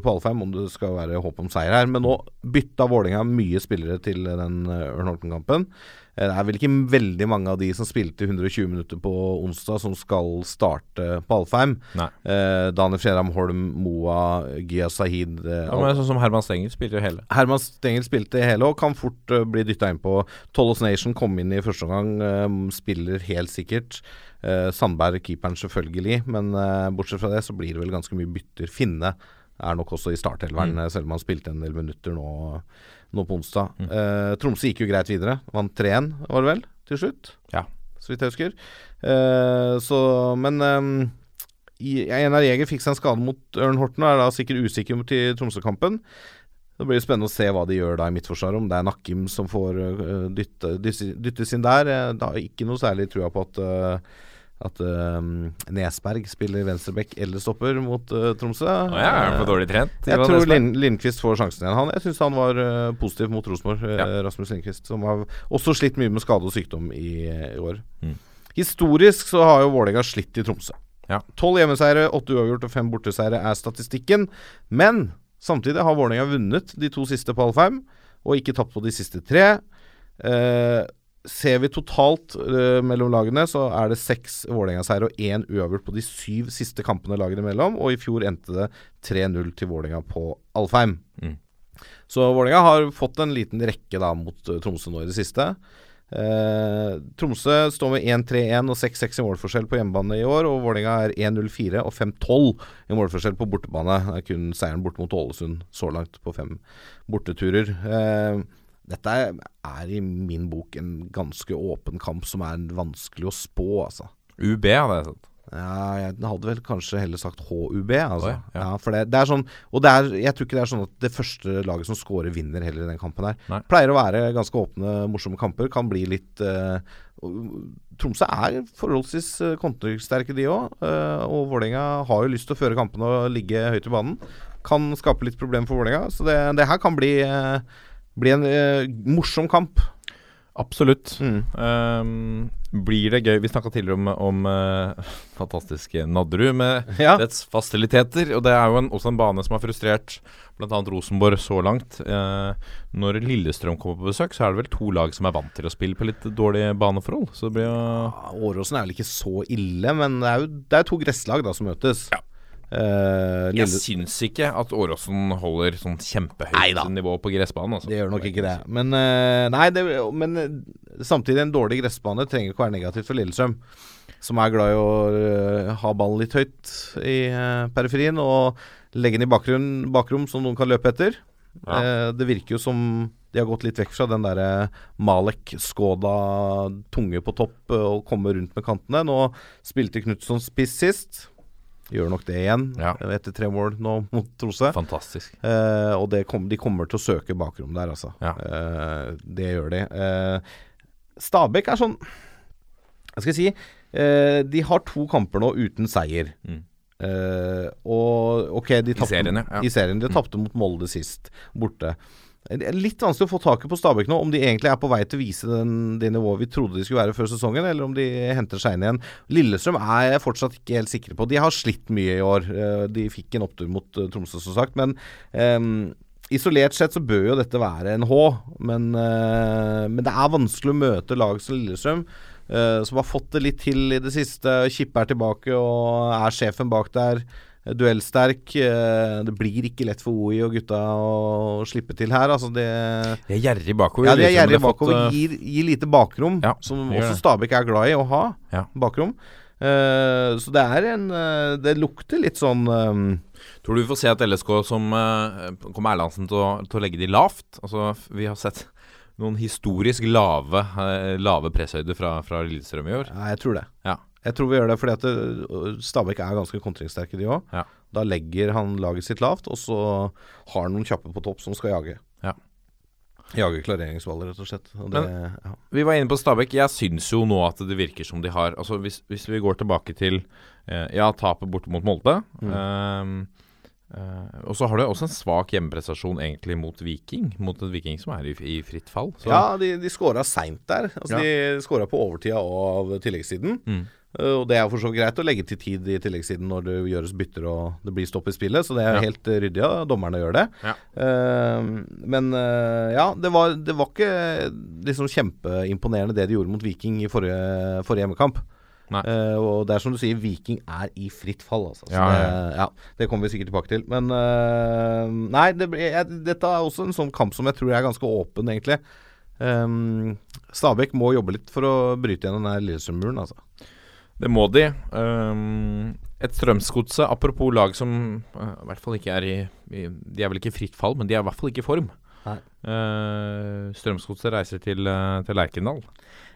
på Alfheim om det skal være håp om seier her. Men nå bytta Vålerenga mye spillere til den eh, Ørn Horten-kampen. Eh, Det er vel ikke veldig mange av de som spilte 120 minutter på onsdag, som skal starte på Alfheim. Eh, Daniel Fredheim Holm, Moa, Gia Sahid eh, Ja, men sånn som Herman Stenger spilte jo hele. Herman Stengel spilte hele og kan fort uh, bli dytta inn på. Tollos Nation kom inn i første omgang, uh, spiller helt sikkert. Uh, Sandberg, keeperen selvfølgelig, men eh, bortsett fra det så blir det vel ganske mye bytter. Finne er nok også i starthelveren, mm. selv om han spilte en del minutter nå, nå på onsdag. Eh, Tromsø gikk jo greit videre. Vant 3-1, var det vel, til slutt? Ja. Så vidt jeg husker. Eh, så, men eh, i- Einar Jæger fikk seg en skade mot Ørn Horten og er da sikkert usikker til Tromsø-kampen. Det blir spennende å se hva de gjør da i midtforsvaret. Om det er Nakkim som får dytte, dyttes inn der. Eh, Da har jeg ikke noe særlig trua på at øh, at øh, Nesberg spiller venstreback eller stopper mot uh, Tromsø. Oh, ja, er han for dårlig trent? Jeg tror Lind Lindqvist får sjansen igjen. Han, jeg syns han var uh, positiv mot Rosenborg, ja. uh, Rasmus Lindqvist. Som har også slitt mye med skade og sykdom i, i år. Mm. Historisk så har jo Vålerenga slitt i Tromsø. Ja. Tolv hjemmeseiere, åtte uavgjort og fem borteseiere er statistikken. Men samtidig har Vålerenga vunnet de to siste på Alfheim, og ikke tapt på de siste tre. Eh, ser vi totalt uh, mellom lagene, så er det seks Vålerenga-seiere og én uavgjort på de syv siste kampene lagene imellom, og i fjor endte det 3-0 til Vålerenga på Alfheim. Mm. Så Vålerenga har fått en liten rekke da mot eh, Tromsø nå i det siste. Eh, Tromsø står med 1-3-1 og 6-6 i målforskjell på hjemmebane i år, og Vålerenga er 1-0-4 og 5-12 i målforskjell på bortebane. Det er kun seieren bort mot Ålesund så langt på fem borteturer. Eh, dette er, i min bok en ganske åpen kamp som er vanskelig å spå, altså. UB hadde jeg sett. Ja, jeg hadde vel kanskje heller sagt HUB, altså. Oi, ja. ja. det, det er sånn Og det er, jeg tror ikke det er sånn at det første laget som scorer, vinner heller i den kampen her. Nei. Pleier å være ganske åpne, morsomme kamper. Kan bli litt uh, Tromsø er forholdsvis uh, kontringssterke, de òg. og Vålerenga har jo lyst til å føre kampene og ligge høyt i banen. Kan skape litt problem for Vålerenga. Så det, det her kan bli, eh, bli en eh, morsom kamp. Absolutt. Mm. Um, blir det gøy Vi snakka tidligere om, om uh, fantastiske Nadderud med Ja. dets fasiliteter. Og det er jo en, også en bane som har frustrert bl.a. Rosenborg så langt. Uh, når Lillestrøm kommer på besøk, så er det vel to lag som er vant til å spille på litt dårlige baneforhold. Så det blir jo Ja, Åråsen er vel ikke så ille, men det er jo det er to gresslag da som møtes. Ja. Eh, Jeg syns ikke at Åråsen holder sånn kjempehøyt Neida. nivå på gressbanen. Altså. Det gjør nok ikke det. Men, uh, nei, det, men eh, samtidig, en dårlig gressbane trenger ikke være negativt for Lillestrøm. Som er glad i å uh, ha ballen litt høyt i periferien og legge den i bakgrunn, bakrom som noen kan løpe etter. Ja. Det virker jo som de har gått litt vekk fra den derre Malek Skoda tunge på topp og komme rundt med kantene. Nå spilte Knutson spiss sist. Gjør nok det igjen Ja. etter tre mål nå mot Tromsø. Fantastisk. Eh, og det kom, de kommer til å søke bakrom der, altså. Ja. Eh, det gjør de. Eh, Stabæk er sånn Hva skal jeg si? Eh, de har to kamper nå uten seier. Mm. Eh, og ok, de tapte serien, ja. I serien. De Mm. mot Molde sist, borte. Det er litt vanskelig å få taket på Stabæk nå, om de egentlig er på vei til å vise den, det nivået vi trodde de skulle være før sesongen, eller om de henter seg inn igjen. Lillestrøm er jeg fortsatt ikke helt sikre på. De har slitt mye i år. Eh, De fikk en opptur mot eh, Tromsø, som sagt. Men um, isolert sett så bør jo dette være en H. Men, uh, men det er vanskelig å møte lag som Lillestrøm. Uh, som har fått det litt til i det siste. Kippe er tilbake og er sjefen bak der. Duellsterk. eh, Det blir ikke lett for OI og gutta å slippe til her. Altså det De er gjerrig bakover. ja, de er gjerrig bakover. eh, Gir, gir lite bakrom, Ja, som også. Stabæk er glad i å ha. Ja. Bakrom. Uh, så det er en uh, Det lukter litt sånn eh, Tror du vi får se at LSK som uh, kommer Erlandsen til å, til å legge de lavt? Altså, vi har sett noen historisk lave, eh, lave presshøyder fra, fra Lillestrøm i år. Ja, jeg tror det. Ja. Jeg tror vi gjør det fordi at Stabæk er ganske kontringssterke, de òg. Ja. Da legger han laget sitt lavt, og så har han noen kjappe på topp som skal jage. Ja. Jage klareringsballer, rett og slett. Og det, ja. Vi var inne på Stabæk. Jeg syns jo nå at det virker som de har Altså Hvis, hvis vi går tilbake til eh, Ja, tapet borte mot Molde. Mm. ehm, Uh, og så har du også en svak hjemmeprestasjon egentlig mot Viking. Mot et Viking som er i, i fritt fall. Så, Ja, de, de skåra seint der. Altså, Ja. De skåra på overtida og av tilleggstiden. Mm. Uh, Og det er jo for så vidt greit å legge til tid i tilleggssiden når det gjøres bytter og det blir stopp i spillet, så det er Ja. helt uh, ryddig av dommerne å gjøre det. Ja. Uh, men uh, ja, det var, det var ikke liksom kjempeimponerende det de gjorde mot Viking i forrige, forrige hjemmekamp. Uh, og det er som du sier, Viking er i fritt fall, altså. Så Ja, Det, ja, det kommer vi sikkert tilbake til. Men nei, det, jeg, dette er også en sånn kamp som jeg tror er ganske åpen, egentlig. Um, Stabæk må jobbe litt for å bryte gjennom den Lillestrøm-muren, altså. Det må de. Um, et Strømsgodset, apropos lag som uh, i hvert fall ikke er i, i De er vel ikke i fritt fall, men de er i hvert fall ikke i form. Uh, Strømsgodset reiser til, uh, til Lerkendal.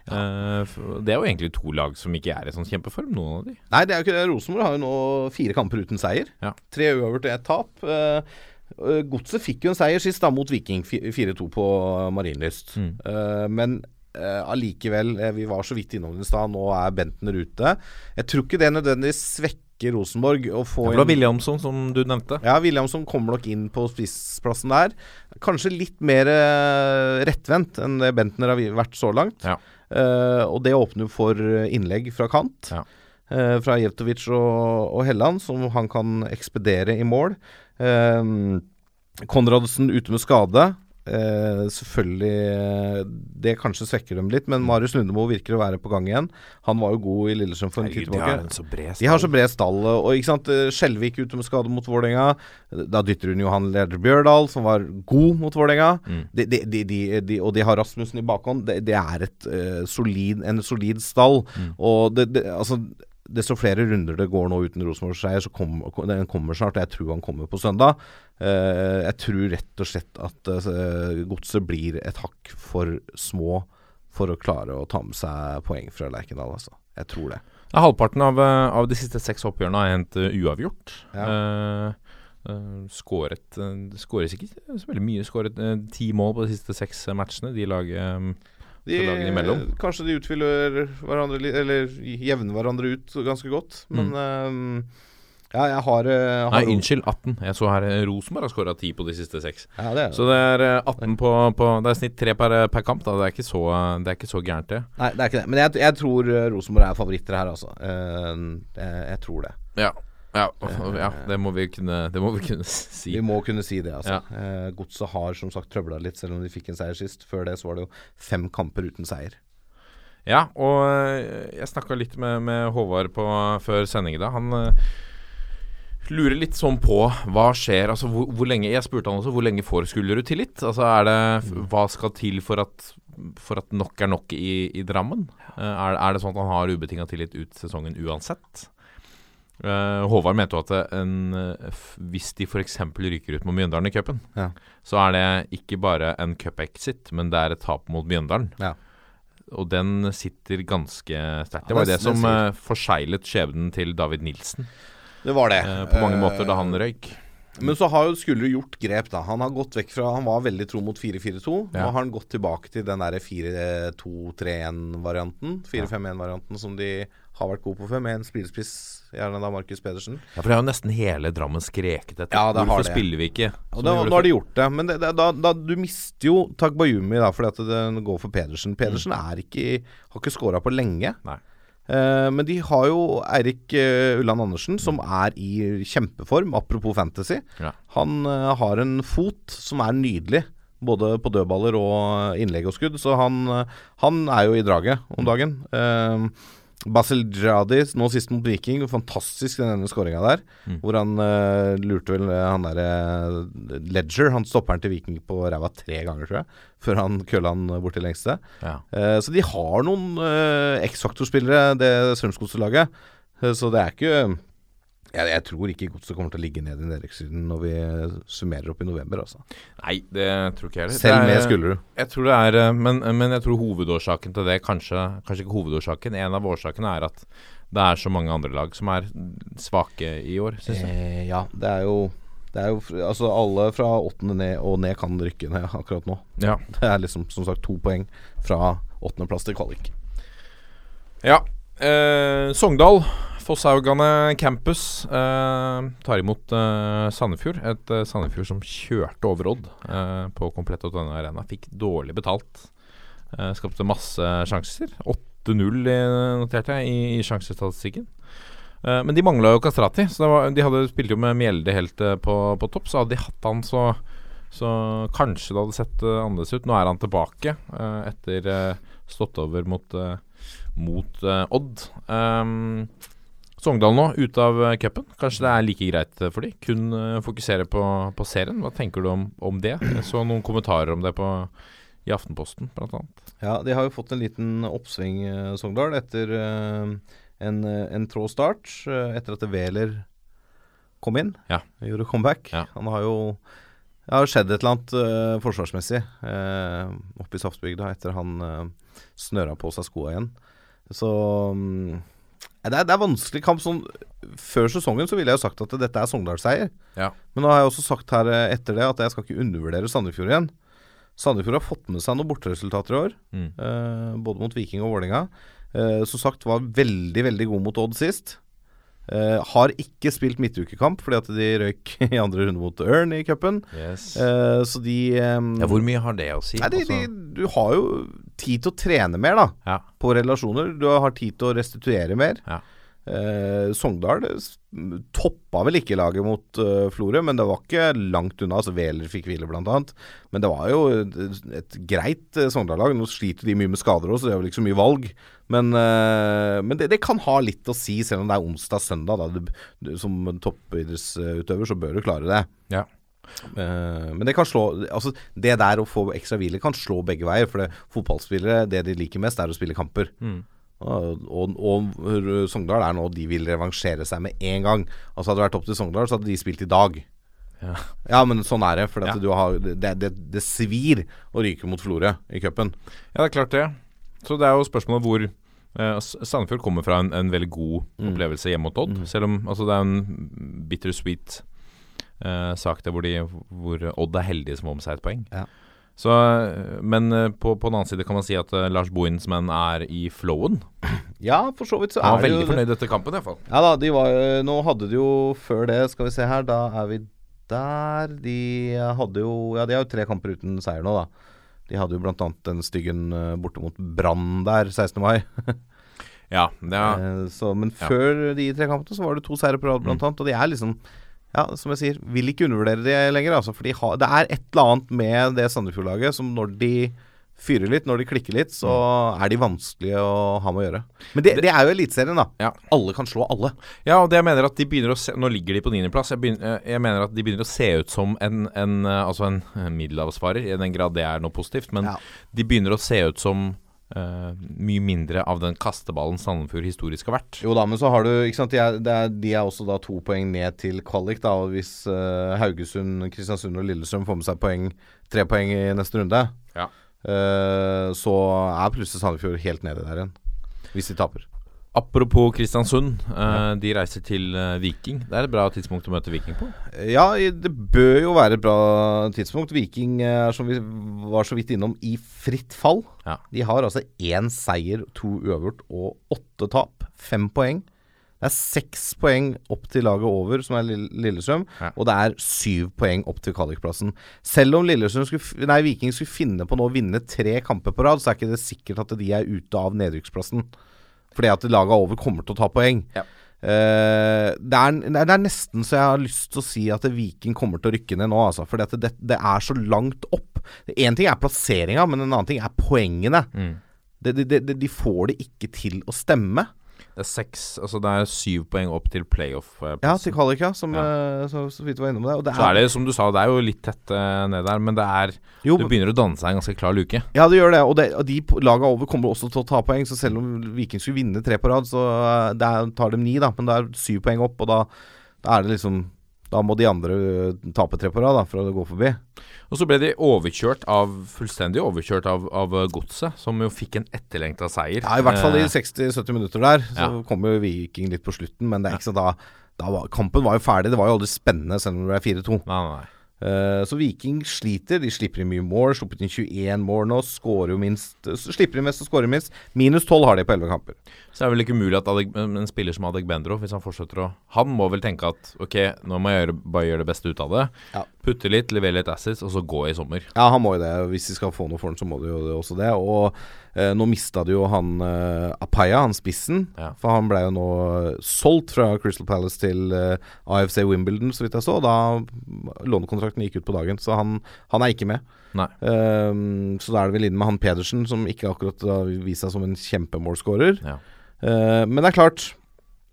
Ja. Uh, det er jo egentlig to lag som ikke er i sånn kjempeform, noen av de. Nei, det er jo ikke det. Rosenborg har jo nå fire kamper uten seier. Ja. Tre uavgjort og ett tap. Eh, eh, Godset fikk jo en seier sist, da, mot Viking 4-2 på Marienlyst. Mm. Uh, men allikevel, eh, vi var så vidt innom det i stad, nå er Bentner ute. Jeg tror ikke det nødvendigvis svekker Rosenborg å få Det var Williamson, som du nevnte. Ja, Williamson kommer nok inn på spissplassen der. Kanskje litt mer eh, rettvendt enn det Bentner har vært så langt. Ja. Uh, og det åpner for innlegg fra kant. Ja. Uh, fra Jevtovic og, og Helland, som han kan ekspedere i mål. Uh, Konradsen ute med skade. Eh, selvfølgelig eh, Det kanskje svekker dem litt, men Marius Lundemo virker å være på gang igjen. Han var jo god i Lillestrøm for en tid tilbake. en så bred De har så bred stall. Og ikke sant, eh, Skjelvik ute med skade mot Vålerenga. Da dytter hun Johan Leder Bjørdal, som var god mot Vålerenga. Mm. De, de, de, de, de, og de har Rasmussen i bakhånd. Det, det er et, uh, solid, en solid stall. Mm. Og det, det, altså Desto flere runder det går nå uten Rosenborg-seier, så kom, den kommer snart. Jeg tror han kommer på søndag. Eh, jeg tror rett og slett at eh, godset blir et hakk for små for å klare å ta med seg poeng fra Lerkendal. Altså. Jeg tror det. Ja, halvparten av, eh, av de siste seks oppgjørene har hendt eh, uavgjort. Ja. Eh, eh, skåret Det skåres ikke så veldig mye. Skåret eh, ti mål på de siste seks matchene. De lag eh, De, lagene imellom. Kanskje de utfyller hverandre eller jevner hverandre ut ganske godt. Men eh, ja, jeg har, eh, har Nei, unnskyld, 18. Jeg så her eh, Rosenborg har skåra 10 på de siste seks. Ja, det Så det er eh, 18 på, på Det er snitt tre per, per kamp. Da. Det, er ikke så, det er ikke så gærent, det. Nei, det er ikke det. Men jeg, jeg tror eh, Rosenborg er favoritter her, altså. Eh, jeg, jeg tror det. Ja. Ja, ja, det må vi kunne, det må vi kunne si. Vi må kunne si det, altså. Ja. Godset har som sagt trøbla litt, selv om de fikk en seier sist. Før det så var det jo fem kamper uten seier. Ja, og øh, jeg snakka litt med, med Håvard på, før sending i dag. Han lurer litt sånn på hva skjer Altså hvor, hvor lenge Jeg spurte han også hvor lenge får Skullerud tillit? Altså er det Hva skal til for at for at nok er nok i, i Drammen? Eh, er, er det sånn at han har ubetinga tillit ut sesongen uansett? Eh, Håvard mente jo at en, eh, hvis de f.eks. ryker ut mot Mjøndalen i cupen, Ja. så er det ikke bare en cup-exit, men det er et tap mot Mjøndalen. Ja. Og den sitter ganske sterkt. Det var det- det som uh, forseglet skjebnen til David Nilsen Det var det. Uh, på mange måter da han røyk. Men så har jo Skullerud gjort grep, da. Han har gått vekk fra Han var veldig tro mot 4-4-2. Ja. Nå har han gått tilbake til den derre 4-2-3-1-varianten. 4-5-1-varianten som de har vært gode på før, med en spillespiss, gjerne da Markus Pedersen. Ja, For det har jo nesten hele Drammen skreket etter. Ja, det har Hvorfor det. spiller vi ikke? Da, nå har de gjort det. Men det, det, da, da, du mister jo Tagbayumi da, fordi at det går for Pedersen. Pedersen er ikke, har ikke scora på lenge. Nei. Uh, men de har jo Eirik uh, Ulland Andersen, som er i kjempeform, apropos fantasy. Ja. Han uh, har en fot som er nydelig, både på dødballer og innlegg og skudd. Så han, han er jo i draget om dagen. Uh, Basil Jadi, nå sist mot Viking, fantastisk den ene skåringa der. Mm. Hvor han uh, lurte vel eh, han derre Ledger, han stopper han til Viking på ræva tre ganger, tror jeg. Før han kølla han bort til lengste. Ja. Uh, så de har noen uh, X-faktor-spillere, det Strømsgodset-laget. Eh, så det er ikke jeg, jeg tror ikke Godset kommer til å ligge ned i nedrykkssiden når vi eh, summerer opp i november, altså. Nei, det tror ikke jeg heller. Selv med Skullerud. Jeg tror det er eh, men, men jeg tror hovedårsaken til det kanskje, kanskje ikke hovedårsaken. En av årsakene er at det er så mange andre lag som er svake i år, syns jeg. Eh, ja, det er jo det er jo Altså Alle fra åttende ned og ned kan rykke ned akkurat nå. Ja. Det er liksom som sagt to poeng fra åttendeplass til kvalik. Ja. Eh, Sogndal, Fosshaugane campus, eh, tar imot eh, Sandefjord. Et eh, Sandefjord som kjørte over Odd eh, på komplett denne arena. Fikk dårlig betalt. Eh, skapte masse sjanser. 8-0 noterte jeg i, i sjansestatistikken. Eh, men de mangla jo Kastrati, så var, de hadde spilte jo med Mjelde helt eh, på, på topp. Så hadde de hatt han, så, så kanskje det hadde sett eh, annerledes ut. Nå er han tilbake eh, etter eh, stått over mot, eh, mot eh, Odd. Um, Sogndal nå, ute av uh, cupen. Kanskje det er like greit eh, for de Kun eh, fokusere på, på serien. Hva tenker du om, om det? Jeg så noen kommentarer om det på, i Aftenposten, annet. Ja, de har jo fått en liten oppsving, eh, Sogndal, etter eh, en, eh, en trå start. eh, etter at Wæler kom inn. Ja. Gjorde comeback. Ja. Han har jo Det har skjedd et eller annet uh, forsvarsmessig uh, oppe i Saftbygda etter han uh, snøra på seg skoa igjen. Så mm, det, er, det er vanskelig kamp. Sånn, før sesongen så ville jeg jo sagt at dette er Sogndal-seier. Ja. Men nå har jeg også sagt her eh, etter det at jeg skal ikke undervurdere Sandefjord igjen. Sandefjord har fått med seg noen borteresultater i år, Mm. eh, både mot Viking og Vålerenga. Eh, som sagt var veldig, veldig god mot Odd sist. Eh, har ikke spilt midtukekamp fordi at de røyk i andre runde mot Ørn i cupen. Yes. Eh, så de eh, Ja, hvor mye har det å si? Nei, de, de, Altså, Du har jo tid til å trene mer, da. Ja. På relasjoner. Du har tid til å restituere mer. Ja. Eh, Sogndal toppa vel ikke laget mot uh, Florø, men det var ikke langt unna. altså Wæler fikk hvile, annet. Men det var jo et, et greit eh, Sogndal-lag. Nå sliter de mye med skader også, så det er vel ikke så mye valg. Men, eh, men det, det kan ha litt å si, selv om det er onsdag-søndag. som toppidrettsutøver så bør du klare det. Ja. Eh, men det kan slå Altså det der å få ekstra hvile kan slå begge veier. For det, fotballspillere, det de liker mest, er å spille kamper. Og, og, og Sogndal er nå de vil revansjere seg med en gang. Altså Hadde det vært opp til Sogndal, så hadde de spilt i dag. Ja. men sånn er det. For Ja. du har, det, det, det svir å ryke mot Florø i cupen. Ja, det er klart det. Så det er jo spørsmålet hvor eh, Sandefjord kommer fra en, en veldig god Mm. opplevelse hjemme mot Odd. Selv om altså, det er en bittersweet uh, sak der hvor, de, hvor Odd er heldige som får med seg et poeng. Ja. Så, eh, men eh, på, på den annen side kan man si at Lars Lars Bohinsmen er i flowen. Ja, for så vidt så Han var det jo veldig fornøyd etter kampen, iallfall. Ja da, de var Nå hadde de jo før det, skal vi se her, da er vi der. De hadde jo Ja, de har jo tre kamper uten seier nå, da. De hadde jo annet den styggen eh, borte mot Brann der 16. mai. Ja, det er, Eh, så, men Ja. før de tre kampene så var det to seire på rad, blant annet. Og de er liksom Ja, som jeg sier, vil ikke undervurdere det lenger, altså. For de har, det er et eller annet med det Sandefjord-laget som når de fyrer litt, når de klikker litt, så er de vanskelige å ha med å gjøre. Men det, det er jo Eliteserien, da. Ja. Alle kan slå alle. Ja, og det jeg mener at de begynner å se Nå ligger de på niendeplass. Jeg, begynner- eh, jeg mener at de begynner å se ut som en, en eh, Altså en eh, middelavsvarer, i den grad det er noe positivt. Men Ja. de begynner å se ut som eh, mye mindre av den kasteballen Sandefjord historisk har vært. Jo da, men så har du ikke sant, de er, det er, de er også da to poeng ned til kvalik. da, og Hvis uh, Haugesund, Kristiansund og Lillestrøm får med seg poeng, tre poeng i neste runde, Ja. uh, så er plutselig Sandefjord helt nede der igjen. Hvis de taper. Apropos Kristiansund, eh, de reiser til eh, Viking. Det er et bra tidspunkt å møte Viking på. Ja, det bør jo være et bra tidspunkt. Viking er, som vi var så vidt innom, i fritt fall. Ja. De har altså én seier, to uavgjort og åtte tap. Fem poeng. Det er seks poeng opp til laget over, som er Lill- Lillestrøm, Ja. og det er syv poeng opp til kvalikplassen. Selv om Lillestrøm skulle, nei, Viking skulle finne på nå å vinne tre kamper på rad, så er ikke det sikkert at de er ute av nedrykksplassen. Fordi at laget over kommer til å ta poeng. Ja. Uh, det, er, det er nesten så jeg har lyst til å si at Viking kommer til å rykke ned nå, altså. For det, det, det er så langt opp. Én ting er plasseringa, men en annen ting er poengene. Mm. De, de, de, de får det ikke til å stemme. Det er seks Altså det er syv poeng opp til playoff. -plassen. Ja, til kvalik, ja. Som, ja. så, så vidt var innom det. Det Så er det som du sa, det er jo litt tett uh, ned der, men det er jo, Det begynner å danne seg en ganske klar luke. Ja, det gjør det. Og, det, og de laga over kommer også til å ta poeng. Så selv om Viking skulle vinne tre på rad, så uh, det er, tar de ni, da. Men det er syv poeng opp, og da, da er det liksom Da må de andre eh, tape tre på rad for å gå forbi. Og så ble de overkjørt av Fullstendig overkjørt av, av eh, Godset, som jo fikk en etterlengta seier. Ja, I hvert fall i Eh, 60-70 minutter der. Så Ja. kom jo Viking litt på slutten, men det er da, da var, Kampen var jo ferdig. Det var jo aldri spennende, selv om det ble 4-2. Nei, nei, nei. Eh, så Viking sliter. De slipper inn mye mål. Sluppet inn 21 mål nå. Skårer jo minst Slipper inn mest og skårer minst. Minus 12 har de på 11 kamper. Så er det vel ikke umulig at en spiller som Adegbendro, hvis han fortsetter å Han må vel tenke at ok, nå må jeg gjøre, bare gjøre det beste ut av det. Ja. Putte litt, levere litt assets, og så gå i sommer. Ja, han må jo det. Hvis de skal få noe for den, så må de jo det- også det. Og eh, nå mista de jo han eh, Apaya, han spissen. Ja. For han ble jo nå solgt fra Crystal Palace til eh, AFC Wimbledon, så vidt jeg så. Da lånekontrakten gikk ut på dagen. Så han, han er ikke med. Ehm, så da er det vel inne med han Pedersen, som ikke akkurat har vist seg som en kjempemålskårer. Ja. Eh, men det er klart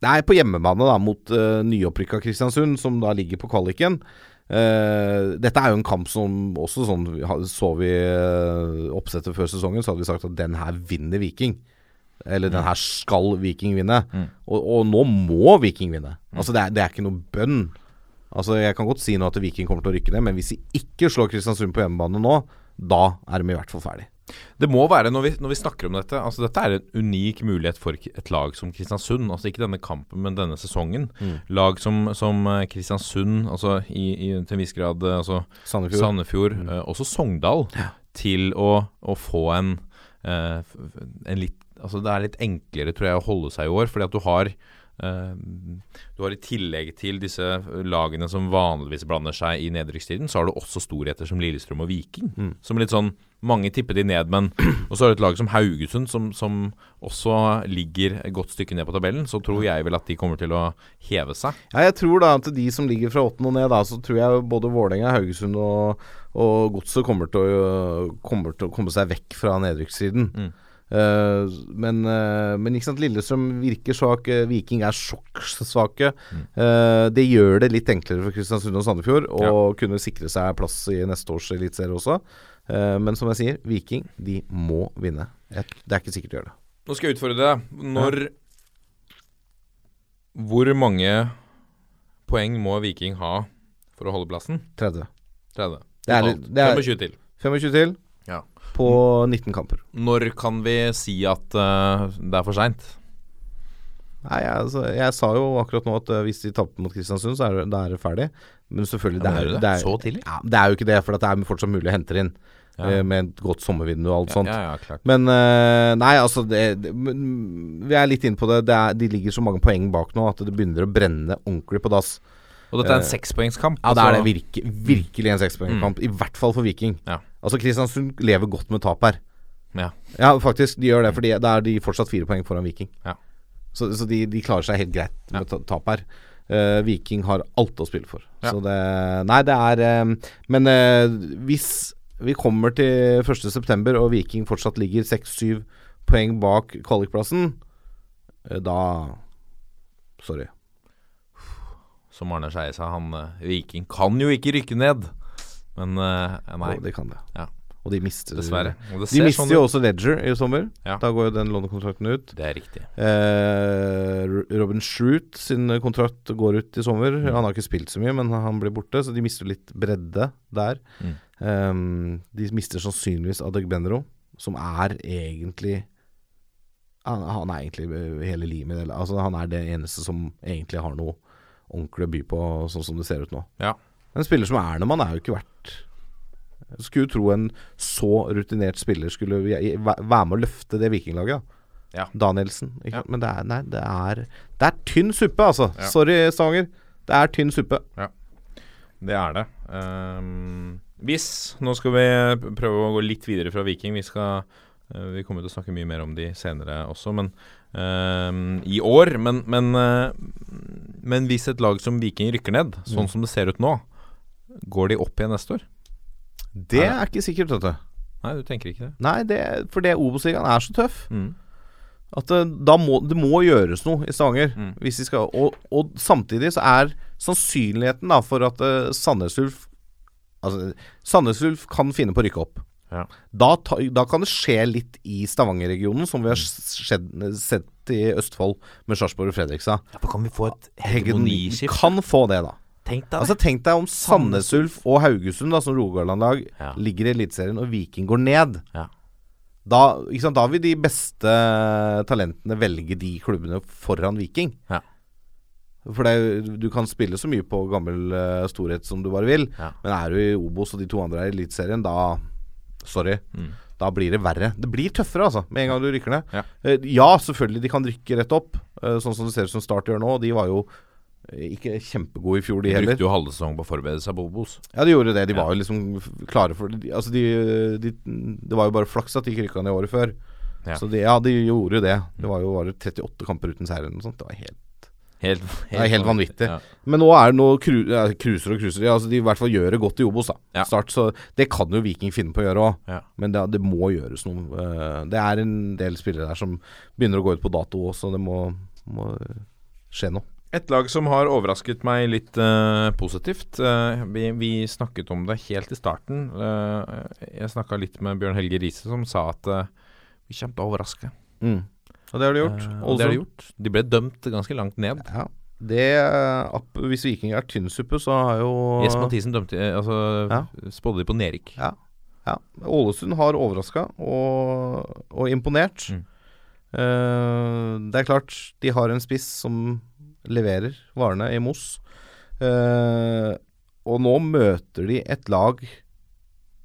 Det er på hjemmebane da mot uh, nyopprykka Kristiansund, som da ligger på kvaliken. Uh, dette er jo en kamp som også sånn Så vi uh, oppsettet før sesongen, så hadde vi sagt at den her vinner Viking. Eller den her skal Viking vinne. Mm. Og, og nå må Viking vinne. Altså det er, det er ikke noe bønn. Altså Jeg kan godt si nå at Viking kommer til å rykke ned, men hvis de ikke slår Kristiansund på hjemmebane nå, da er de i hvert fall ferdig. Det må være, når vi, når vi snakker om dette Altså Dette er en unik mulighet for et lag som Kristiansund. Altså Ikke denne kampen, men denne sesongen. Mm. Lag som, som eh, Kristiansund, altså i, i, til en viss grad eh, altså Sandefjord. Sandefjord, eh, også Sogndal, til å, å få en, eh, en litt Altså Det er litt enklere, tror jeg, å holde seg i år. Fordi at du har eh, Du har i tillegg til disse lagene som vanligvis blander seg i nedrykkstiden, så har du også storheter som Lillestrøm og Viking. Mm. Som litt sånn Mange tipper de ned, men Og så er det et lag som Haugesund, som, som også ligger et godt stykke ned på tabellen. Så tror jeg vel at de kommer til å heve seg. Ja, jeg tror da at de som ligger fra åttende og ned, da, så tror jeg både Vålerenga, Haugesund og, og Godset kommer, kommer til å komme seg vekk fra nedrykkssiden. Mm. Uh, men, uh, men ikke sant, Lillestrøm virker svak, eh, Viking er sjokksvake. Mm. Uh, det gjør det litt enklere for Kristiansund og Sandefjord å kunne sikre seg plass i neste års eliteserie også. Eh, men som jeg sier, Viking de må vinne. Det er ikke sikkert de gjør det. Nå skal jeg utfordre deg. Når Hvor mange poeng må Viking ha for å holde plassen? 30. 30. Det er, det er 25 til. 25 til Ja. på 19 kamper. Når kan vi si at uh, det er for seint? Nei, jeg, altså, jeg sa jo akkurat nå at eh, hvis de tapte mot Kristiansund, så er det, er det ferdig. Men selvfølgelig Ja, men det, er det det, det? er, Så tidlig? Ja, det er jo ikke det, for det er fortsatt mulig å hente inn. Ja. eh, Med et godt sommervindu og alt sånt. ja, ja, klart. Men uh, nei, altså det, det, Vi er litt inne på det. det er, de ligger så mange poeng bak nå at det begynner å brenne ordentlig på dass. Og dette er en sekspoengskamp. Ja, det er det altså- virke, virkelig en sekspoengkamp. I hvert fall for Viking. Ja. Altså Kristiansund lever godt med tap her. Ja. Ja, faktisk. De gjør det, fordi da er de fortsatt fire poeng foran Viking. Ja. Så, så de, de klarer seg helt greit med ja. tap her. Uh, Viking har alt å spille for. Ja. Så det Nei, det er um, Men uh, hvis vi kommer til 1.9. og Viking fortsatt ligger 6-7 poeng bak kvalikplassen, uh, da Sorry. Som Arne Skeie sa, han Viking kan jo ikke rykke ned. Men nei. Oh, de kan det. Ja. Og de mister Dessverre. De mister sånn jo også Ledger i sommer. Ja. Da går jo den lånekontrakten ut. Det er riktig. Eh, Robin Shroot sin kontrakt går ut i sommer. Mm. Han har ikke spilt så mye, men han blir borte, så de mister litt bredde der. Mm. Eh, de mister sannsynligvis Adegbenro, som er egentlig han, han er egentlig hele limet. Altså, han er det eneste som egentlig har noe ordentlig å by på, sånn som det ser ut nå. Ja. En spiller som Ernemann er jo ikke verdt Skulle jo tro en så rutinert spiller skulle være med å løfte det vikinglaget. Ja. Danielsen. Ja. Men det er, nei, det er Det er tynn suppe, altså. Ja. Sorry, Stavanger. Det er tynn suppe. Det er det. Um, hvis Nå skal vi prøve å gå litt videre fra Viking. Vi skal eh, Vi kommer til å snakke mye mer om de senere også, men ehm, i år. Men, men, uh, men hvis et lag som Viking rykker ned, sånn Mm. som det ser ut nå, går de opp igjen neste år? Det er ikke sikkert, vet du. Nei, du tenker ikke det? Nei, det, for det Obos-ligaen er så tøff. Mm. At det, da må, det må gjøres noe i Stavanger. Mm. Hvis de skal, og, og samtidig så er sannsynligheten da for at uh, Sandnes Ulf Altså, Sandnes Ulf kan finne på å rykke opp. Ja. Da, ta, da kan det skje litt i Stavanger-regionen, som vi har skjedd, sett i Østfold med Sarpsborg og Fredrikstad. Ja, kan vi få et Hegemoniskift Kan få det, da. Tenk deg Altså Tenk deg om Sandnes Ulf og Haugesund, da som Rogaland-lag, Ja. ligger i Eliteserien, og Viking går ned. Ja. Da, sant, da vil de beste talentene velge de klubbene foran Viking. Ja. For det, du kan spille så mye på gammel uh, storhet som du bare vil, Ja. men er du i Obos og de to andre er i Eliteserien, da Sorry. Mm. Da blir det verre. Det blir tøffere, altså, med en gang du rykker ned. Ja. uh, ja, selvfølgelig, de kan rykke rett opp, uh, sånn som det ser ut som Start gjør nå. De var jo ikke kjempegode i fjor, de De heller. brukte jo halve sesongen på å forberede seg på Obos. Ja, de gjorde det. De var jo liksom klare for. Altså de, de, det var jo bare flaks at de ikke rykka ned året før. Ja. Så de, ja, de gjorde jo det. Det var jo bare 38 kamper uten seier eller noe sånt. Det var helt Helt, Det er helt vanvittig. Ja. Men nå er det noe cru, ja, cruiser og cruiser. Ja, altså de i hvert fall gjør det godt i Obos. da Ja. Start, Så det kan jo Viking finne på å gjøre òg. Men det, det må gjøres noe. Eh, Det er en del spillere der som begynner å gå ut på dato òg, så det må, må skje noe. Et lag som har overrasket meg litt uh, positivt. Uh, vi, vi snakket om det helt i starten. Uh, jeg snakka litt med Bjørn Helge Riise, som sa at vi kommer til å overraske. Mm. Og det har de gjort. Og det har de gjort. De ble dømt ganske langt ned. Ja. Det, hvis Viking er tynnsuppe, så har jo Jesper Mathisen dømte Altså Ja. spådde de på nedrykk. Ja. ja. Ålesund har overraska og, og imponert. Mm. Eh, det er klart, de har en spiss som leverer varene i Moss. Eh, og nå møter de et lag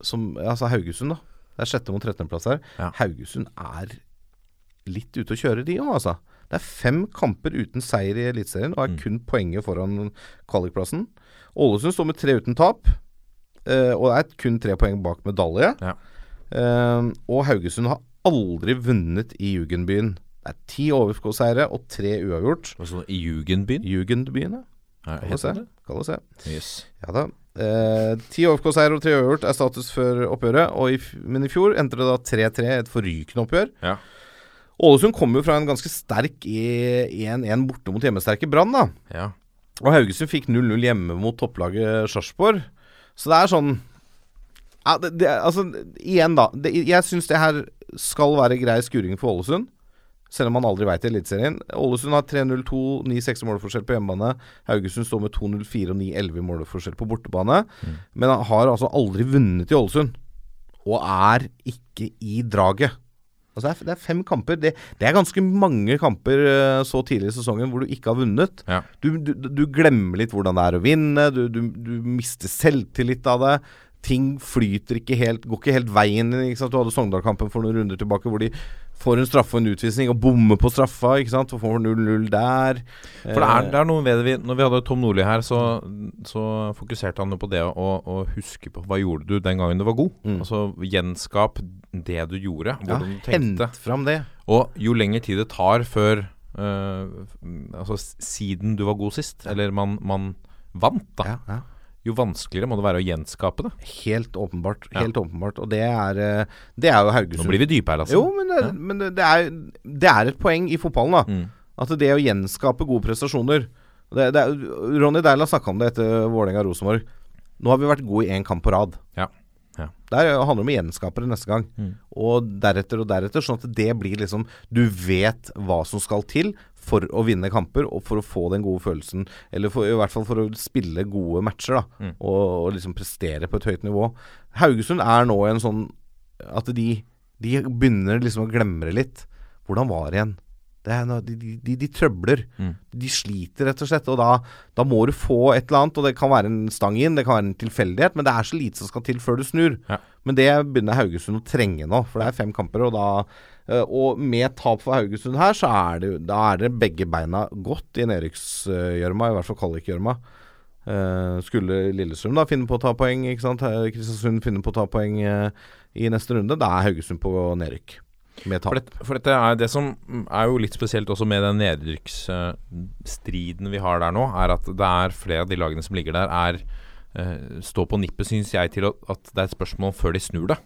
som Altså Haugesund, da. Det er sjette mot 13.-plass her. Ja. Haugesund er litt ute å kjøre, de òg, altså. Det er fem kamper uten seier i Eliteserien og er Mm. kun poenget foran kvalikplassen. Ålesund står med tre uten tap, eh, og er kun tre poeng bak medalje. Ja. Eh, og Haugesund har aldri vunnet i Jugendbyen. Det er ti overskuddsseire og tre uavgjort. Altså i Jugendbyen? Jugendbyen, ja. Kan du se. det? Kan du se. Yes. Ja da. Eh, ti overskuddseier og tre uavgjort er status før oppgjøret. Og i, men i fjor endte det da 3-3, et forrykende oppgjør. Ja. Ålesund kommer jo fra en ganske sterk 1-1 borte mot hjemmesterke Brann, da. Ja. Og Haugesund fikk 0-0 hjemme mot topplaget Sarpsborg. Så det er sånn ja, det, det, Altså, igjen, da. Det, jeg syns det her skal være grei skuring for Ålesund. Selv om man aldri veit i Eliteserien. Ålesund har 3-0-2, 9-6 målforskjell på hjemmebane. Haugesund står med 2-0-4 og 9-11 målforskjell på bortebane. Men han har altså aldri vunnet i Ålesund. Og er ikke i draget. Altså det, er, det er fem kamper. Det, det er ganske mange kamper eh, så tidlig i sesongen hvor du ikke har vunnet. Ja. Du, du, du glemmer litt hvordan det er å vinne. Du, du, du mister selvtillit av det. Ting flyter ikke helt Går ikke helt veien. Ikke? Du hadde Sogndal-kampen for noen runder tilbake hvor de får en straffe og en utvisning og bommer på straffa. Ikke sant? Og får 0-0 der. For det er, det er noe ved det vi Når vi hadde Tom Nordli her, så, så fokuserte han jo på det å, å huske på hva gjorde du den gangen du var god. Mm. Altså gjenskap det du gjorde, ja, hvordan du tenkte. Hent fram det. Og jo lengre tid det tar før uh, Altså siden du var god sist, eller man, man vant, da, Ja, ja. Jo vanskeligere må det være å gjenskape det. Helt åpenbart. Ja. Helt åpenbart. Og det er, eh, det er jo Haugesund. Nå blir vi dype her, altså. Jo, men, det, men det, er, det er et poeng i fotballen, da. Mm. At det å gjenskape gode prestasjoner det, det er, Ronny Deila snakka om det etter Vålerenga-Rosenborg. Nå har vi vært gode i én kamp på rad. Ja. Ja. Der handler det om å gjenskape det neste gang. Mm. Og deretter og deretter, sånn at det blir liksom Du vet hva som skal til for å vinne kamper, og for å få den gode følelsen. Eller for, i hvert fall for å spille gode matcher, da. Mm. Og, og liksom prestere på et høyt nivå. Haugesund er nå i en sånn at de, de begynner liksom å glemme det litt. Hvordan var det igjen? Det er, noe- de, de, de, trøbler. Mm. De sliter, rett og slett. Og da, da må du få et eller annet, og det kan være en stang inn, det kan være en tilfeldighet, men det er så lite som skal til før du snur. Ja. Men det begynner Haugesund å trenge nå, for det er fem kamper, og da Og med tap for Haugesund her, så er det, da er det begge beina godt i nedrykksgjørma, i hvert fall kvalikgjørma. Eh, skulle Lillestrøm da finne på å ta poeng, ikke sant? Eh, Kristiansund finne på å ta poeng eh, i neste runde, da er Haugesund på nedrykk. For, det, for dette er det som er jo litt spesielt også med den nedrykksstriden vi har der nå, er at det er flere av de lagene som ligger der, er eh, står på nippet, syns jeg, til at det er et spørsmål før de snur det.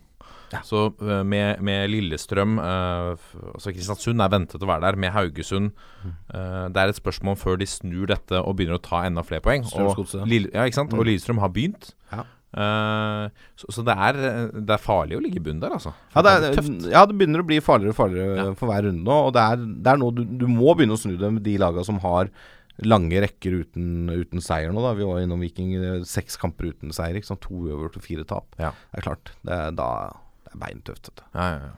Så eh, med, med Lillestrøm eh, altså Kristiansund er ventet å være der. Med Haugesund eh, Det er et spørsmål før de snur dette og begynner å ta enda flere poeng. Og, Lille, ja, sant? og Lillestrøm har begynt. Ja. Uh, så, så det, er, det er farlig å ligge i bunnen der, altså. Ja det, er ja, det begynner å bli farligere og farligere Ja. for hver runde nå. Og det er, det er noe du, du må begynne å snu det med de laga som har lange rekker uten, uten seier nå. da Vi var innom Viking. Seks kamper uten seier. To uavgjort og fire tap. Ja. Det er klart. Det da, det er beintøft. Ja, ja,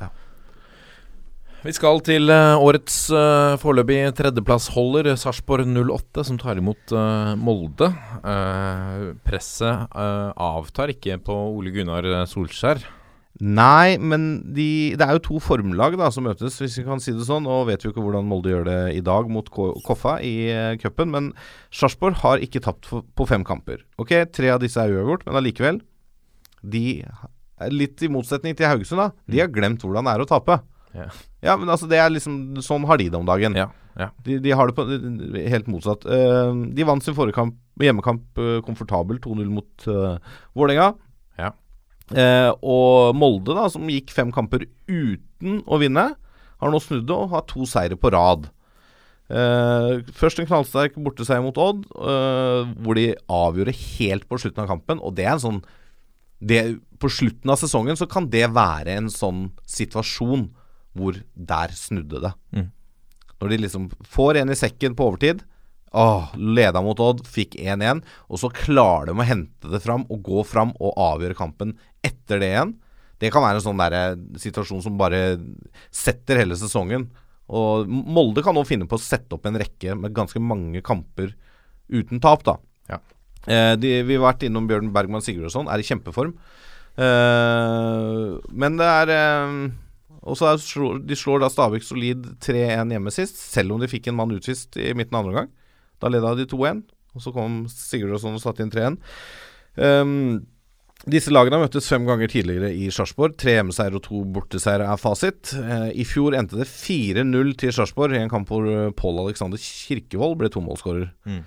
ja. Vi skal til eh, årets uh, foreløpig tredjeplassholder, Sarpsborg 08, som tar imot uh, Molde. Uh, presset uh, avtar ikke på Ole Gunnar Solskjær. Nei, men de, det er jo to formlag da som møtes, hvis vi kan si det sånn. Og vet vi jo ikke hvordan Molde gjør det i dag mot Ko- Koffa i uh, cupen. Men Sarpsborg har ikke tapt for, på fem kamper. Ok, Tre av disse er uavgjort, men allikevel. De litt i motsetning til Haugesund, da. De har glemt hvordan det er å tape. Ja. Ja, men altså det er liksom Sånn har de det om dagen. Ja, ja. De, de har det på helt motsatt. Eh, de vant sin forrige kamp, hjemmekamp uh, komfortabelt, 2-0 mot uh, Vålerenga. Ja. Eh, og Molde, da, som gikk fem kamper uten å vinne, har nå snudd det og har to seire på rad. Eh, først en knallsterk borteseier mot Odd, eh, hvor de avgjorde helt på slutten av kampen. Og det er en sånn det, På slutten av sesongen så kan det være en sånn situasjon hvor der snudde det. Mm. Når de liksom får en i sekken på overtid. Åh, Leda mot Odd, fikk 1-1. Og så klarer de å hente det fram og gå fram og avgjøre kampen etter det igjen. Det kan være en sånn der, eh, situasjon som bare setter hele sesongen. Og Molde kan nå finne på å sette opp en rekke med ganske mange kamper uten tap, da. Ja. Eh, de, vi har vært innom Bjørn Bergman Sigurdsson, er i kjempeform. Eh, men det er eh, Og så er, De slår da Stabæk solid 3-1 hjemme sist, selv om de fikk en mann utvist i midten av andre omgang. Da leda de 2-1, og så kom Sigurdsson og satte inn 3-1. Um, disse lagene har møttes fem ganger tidligere i Sarpsborg. Tre hjemmeseier og to borteseiere er fasit. Eh, I fjor endte det 4-0 til Sarpsborg i en kamp hvor eh, Pål Alexander Kirkevold ble tomålsskårer. Mm.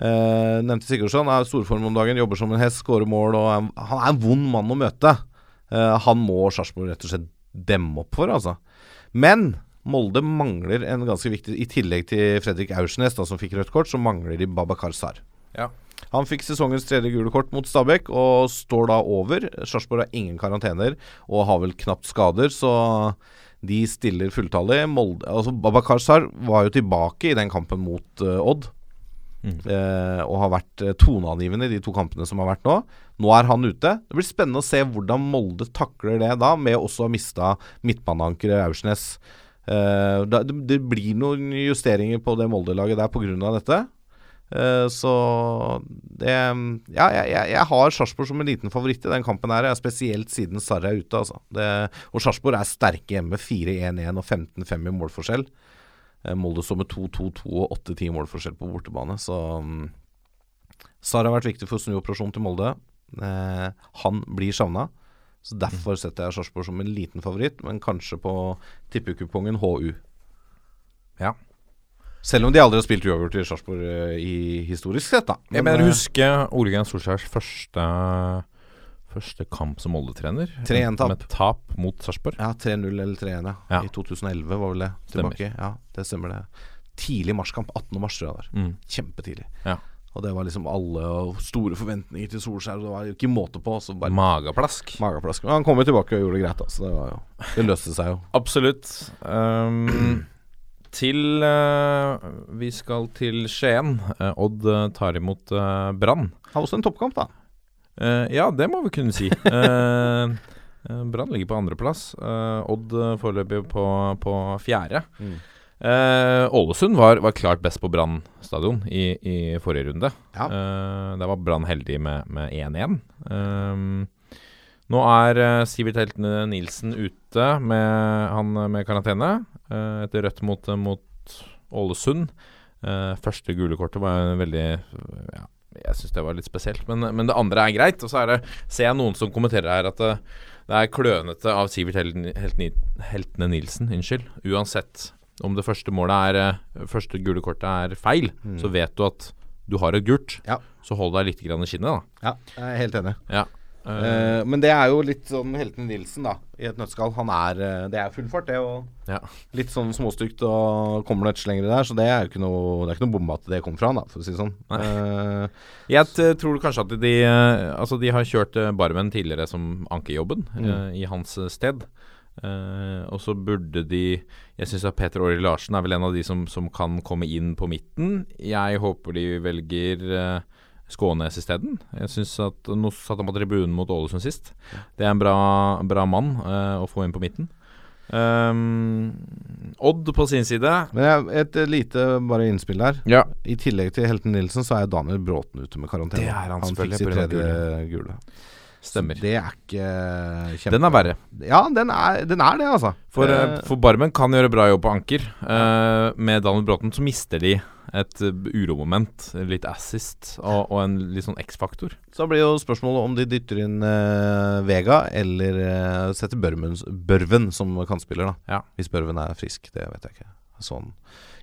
Eh, nevnte Sigurdsson er storform om dagen, jobber som en hest, skårer mål og er, Han er en vond mann å møte. Uh, han må Sarpsborg rett og slett demme opp for, altså. Men Molde mangler en ganske viktig I tillegg til Fredrik Aursnes, da, som fikk rødt kort, så mangler de Babakar Sar. Ja. Han fikk sesongens tredje gule kort mot Stabæk og står da over. Sarpsborg har ingen karantener og har vel knapt skader, så de stiller fulltallig. Molde, altså Babakar Sar var jo tilbake i den kampen mot uh, Odd. Eh, og har vært eh, toneangivende i de to kampene som har vært nå. Nå er han ute. Det blir spennende å se hvordan Molde takler det da, med også å ha mista midtbaneankeret Aursnes. Eh, det, det blir noen justeringer på det Molde-laget der pga. dette. Eh, så det Ja, jeg, jeg har Sarpsborg som en liten favoritt i den kampen her. Spesielt siden Sarri er ute. Altså. Det, og Sarpsborg er sterke hjemme. 4-1-1 og 15-5 i målforskjell. Eh, Molde står med 2-2-2 og 8-10 målforskjell på bortebane. Så um, Sarri har vært viktig for snuoperasjonen til Molde. Eh, han blir savna. Så Derfor setter jeg Sarpsborg som en liten favoritt, men kanskje på tippekupongen HU. Ja. Selv om de aldri har spilt uavgjort i Sarpsborg eh, i historisk sett, da. Jeg mener husker å huske Ole Gunnar Solskjærs første Første kamp som Molde-trener. 3-1-tap. Med tap mot Sarpsborg. Ja, 3-0 eller 3-1, ja. Ja. I 2011 var vel det Stemmer. tilbake. Ja, det stemmer det. Tidlig marskamp. 18. mars, tror jeg det var. Mm. Kjempetidlig. Ja. Og det var liksom alle og store forventninger til Solskjær, og det var jo ikke måte på. Så bare Magaplask. Magaplask. Men han kom jo tilbake og gjorde det greit, da. Så det var jo Det løste seg jo. Absolutt. Um, til uh, Vi skal til Skien. Uh, Odd eh, tar imot Brann. Har også en toppkamp, da. Eh, ja, det må vi kunne si. Eh, Brann ligger på andreplass. Uh, Odd foreløpig på, på fjerde. Mm. Ålesund var, var klart best på Brann stadion i, i forrige runde. Ja. Der var Brann heldig med med 1-1. Ehm, nå er uh, Sivert Heltene Nilsen ute med, han med karantene etter rødt mot, mot Ålesund. Uh, første gule kortet var en veldig Jeg syns det var litt spesielt, men, men det andre er greit. Og så er det, ser jeg noen som kommenterer her at det, det er klønete av Sivert Heltene Helt, Nilsen, unnskyld. Uansett om det første målet er eh, Første gule kortet er feil, Mm. så vet du at du har et gult. Ja. Så hold deg litt i skinnet, da. Ja, jeg er helt enig. Ja. Eh, men det er jo litt sånn Helten Nilsen, da, i et nøttskall. Han er eh, Det er full fart, det. Og Ja. litt sånn småstygt, og kommer det lenger der. Så det er jo ikke noe Det er ikke noe bombe at det kom fra han, da, for å si det sånn. Uh, Jeg tror kanskje at de Altså de har kjørt Barmen tidligere som ankejobben Mm. uh, i hans sted. Uh, og så burde de Jeg syns at Peter Åri Larsen er vel en av de som, som kan komme inn på midten. Jeg håper de velger eh, Skånes isteden. Jeg syns at Nå satt han på tribunen mot Ålesund sist. Det er en bra, bra mann eh, å få inn på midten. Um, Odd på sin side men et lite bare innspill der. Ja. I tillegg til Helten Nilsen, så er Daniel Bråten ute med karantene. Det er han fikk selvfølgelig, sitt tredje gule. Stemmer. Så det er ikke kjempe... Den er verre. Ja, den er, den er det, altså. For, Eh, eh, for Barmen kan gjøre bra jobb på anker. Uh, med Daniel Bråten så mister de et uh, uromoment, litt assist og, og en litt sånn X-faktor. Så blir jo spørsmålet om de dytter inn uh, Vega eller uh, setter Børven, Børven som kantspiller, da. Ja. Hvis Børven er frisk, det vet jeg ikke. Sånn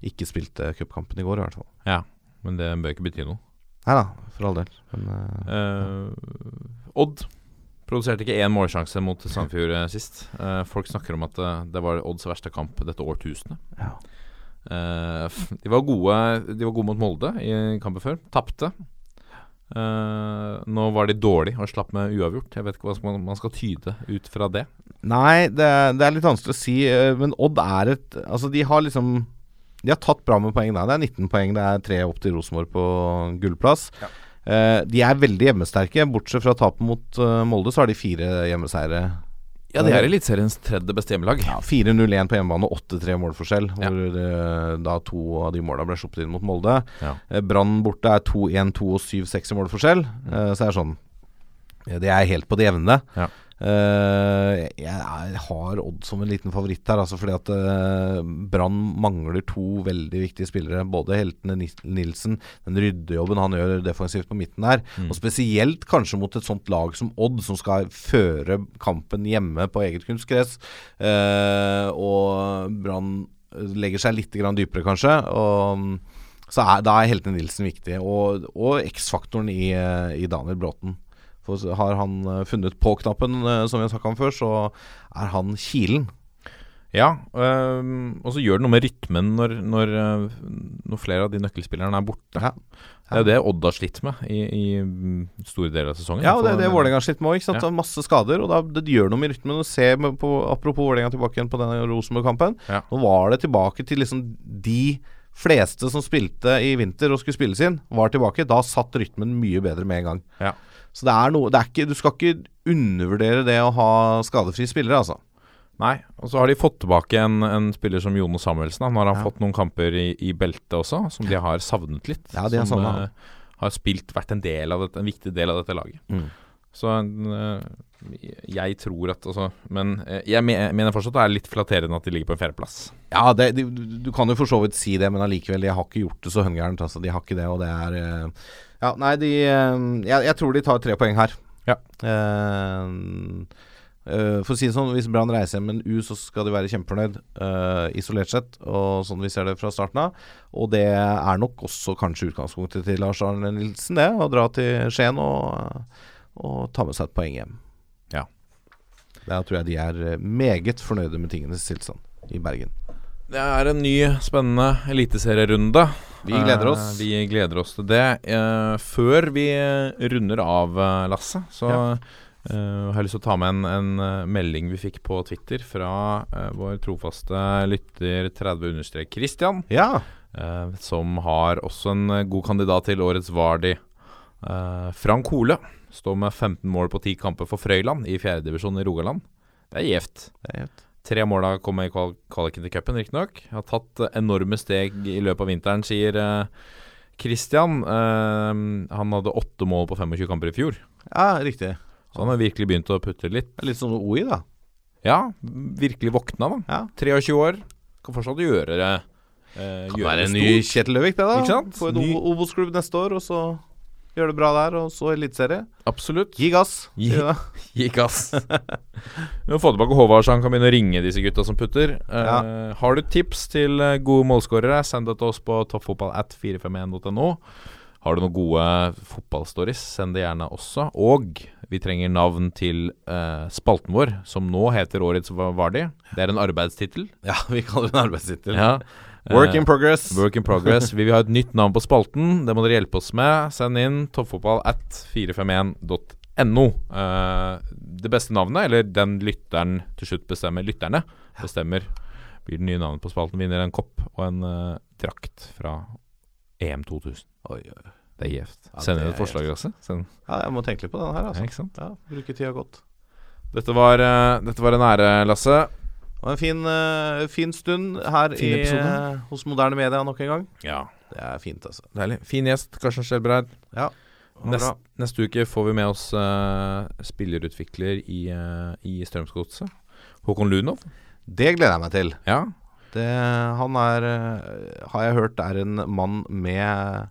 ikke spilte cupkampen i går, i hvert fall. Ja, men det bør ikke bety noe. Nei da, for all del. Men uh, Eh, Odd produserte ikke én målsjanse mot Sandefjord eh, sist. Eh, folk snakker om at eh, det var Odds verste kamp dette årtusenet. Ja. Eh, de, var gode, de var gode mot Molde i kampen før. Tapte. Uh, nå var de dårlige og slapp med uavgjort. Jeg vet ikke hva man, man skal tyde ut fra det. Nei, det, er- det er litt vanskelig å si. eh, Men Odd er et Altså, de har liksom De har tatt bra med poeng der. Det er 19 poeng. Det er tre opp til Rosenborg på gullplass. Eh, de er veldig hjemmesterke. Bortsett fra tapet mot uh, Molde, så har de fire hjemmeseiere. Ja, det er Eliteseriens tredje beste hjemmelag. Ja, 4-0-1 på hjemmebane, 8-3 målforskjell. Ja. Hvor uh, da to av de måla ble sluppet inn mot Molde. Ja. Uh, Brann borte er 2-1, 2 og 7-6 i målforskjell. Uh, så er det sånn Det er helt på det jevne. Ja. Eh, jeg, har Odd som en liten favoritt her, altså fordi at uh, Brann mangler to veldig viktige spillere. Både heltene Nilsen, den ryddejobben han gjør defensivt på midten der, og spesielt kanskje mot et sånt lag som Odd, som skal føre kampen hjemme på eget kunstgress. Uh, og Brann legger seg litt grann dypere, kanskje. Og så er, Da er heltene Nilsen viktig, og, og X-faktoren i, i Daniel Bråten. For har han eh, funnet på-knappen, eh, som vi har snakka om før, så er han kilen. Ja, øh, og så gjør det noe med rytmen når, når, øh, når flere av de nøkkelspillerne er borte. Ja. Det er jo det Odd har slitt med i, i mm, store deler av sesongen. Ja, og det er det Vålerenga har slitt med òg. Ja. Masse skader. Og da, det gjør noe med rytmen. Og se på, apropos Vålerenga tilbake igjen på denne Rosenborg-kampen. Ja. Nå var det tilbake til liksom de fleste som spilte i vinter og skulle spilles inn, var tilbake. Da satt rytmen mye bedre med en gang. Ja. Så det er noe det er ikke, Du skal ikke undervurdere det å ha skadefrie spillere, altså. Nei, og så har de fått tilbake en, en spiller som Jono Samuelsen. Han har Ja. fått noen kamper i, i beltet også, som de har savnet litt. Ja, de har som savnet øh, har spilt, vært en, del av dette, en viktig del av dette laget. Mm. Så øh, jeg tror at altså, Men øh, jeg mener fortsatt det er litt flatterende at de ligger på en fjerdeplass. Ja, det, du, du kan jo for så vidt si det, men allikevel, de har ikke gjort det så høngærent. Altså, de har ikke det, og det er eh, Ja, nei, de eh, jeg, jeg tror de tar tre poeng her. Ja. Uh, uh, for å si det sånn, hvis Brann reiser hjem med en U, så skal de være kjempefornøyd, uh, isolert sett, og sånn vi ser det fra starten av. Og det er nok også kanskje utgangspunktet til Lars Arne Nilsen, det. Å dra til Skien og, og ta med seg et poeng hjem. Ja. Da tror jeg de er eh, meget fornøyde med tingenes tilstand i Bergen. Det er en ny, spennende eliteserierunde. Vi gleder oss. Eh, vi gleder oss til det. Eh, før vi runder av, Lasse, så Ja. eh, har jeg lyst til å ta med en, en melding vi fikk på Twitter fra eh, vår trofaste lytter 30 Christian. Ja. eh, som har også en god kandidat til årets Vardi. Eh, Frank Hole står med 15 mål på 10 kamper for Frøyland i fjerdedivisjon i Rogaland. Det er gjevt. Tre mål har kommet i kval kvaliken til cupen, riktignok. Har tatt eh, enorme steg i løpet av vinteren, sier Kristian Christian. Uh, han hadde åtte mål på 25 kamper i fjor, Ja, riktig. så han har virkelig begynt å putte litt. Litt sånn OI, da. Ja, virkelig våkna, da. Ja. 23 år. Kan fortsatt gjøre det. Eh, Kan være en ny. Kjetil Løvik, det, da. Ikke sant? Få en ny... Obos-klubb neste år, og så gjøre det bra der, og så eliteserie. Absolutt. Gi gass. Gi-. Gi gass. Vi må få tilbake Håvard, så han kan begynne å ringe disse gutta som putter. Ja. Uh, Har du tips til eh, gode målskårere, send det til oss på toppfotballat451.no. Har du noen gode fotballstories, send det gjerne også. Og vi trenger navn til uh, spalten vår, som nå heter Årets Va- Vardi. Det er en arbeidstittel. Ja, vi kaller det en arbeidstittel. Ja. Work Eh, in progress. Work in progress. Vi vil ha et nytt navn på spalten. Det må dere hjelpe oss med. Send inn toppfotball at 451.no. Eh, det beste navnet, eller den lytteren til slutt bestemmer, lytterne bestemmer, blir det nye navnet på spalten. Vinner en kopp og en eh, drakt fra EM 2000. Oi, oi. Det er gjevt. Ja, Send det inn er et forslag, Lasse. Ja, jeg må tenke litt på den her, Ja, altså. Ja, Bruke tida godt. Dette var, dette var en ære, Lasse. Var en fin, eh, fin stund her Fin i, eh, hos Moderne Media nok en gang. Ja, Det er fint, altså. deilig. Fin gjest, Karsten Skjelbreid. Ja, Nest, neste uke får vi med oss uh, spillerutvikler i, uh, i Strømsgodset. Håkon Lunov. Det gleder jeg meg til. Ja. Det, han er, har jeg hørt, er en mann med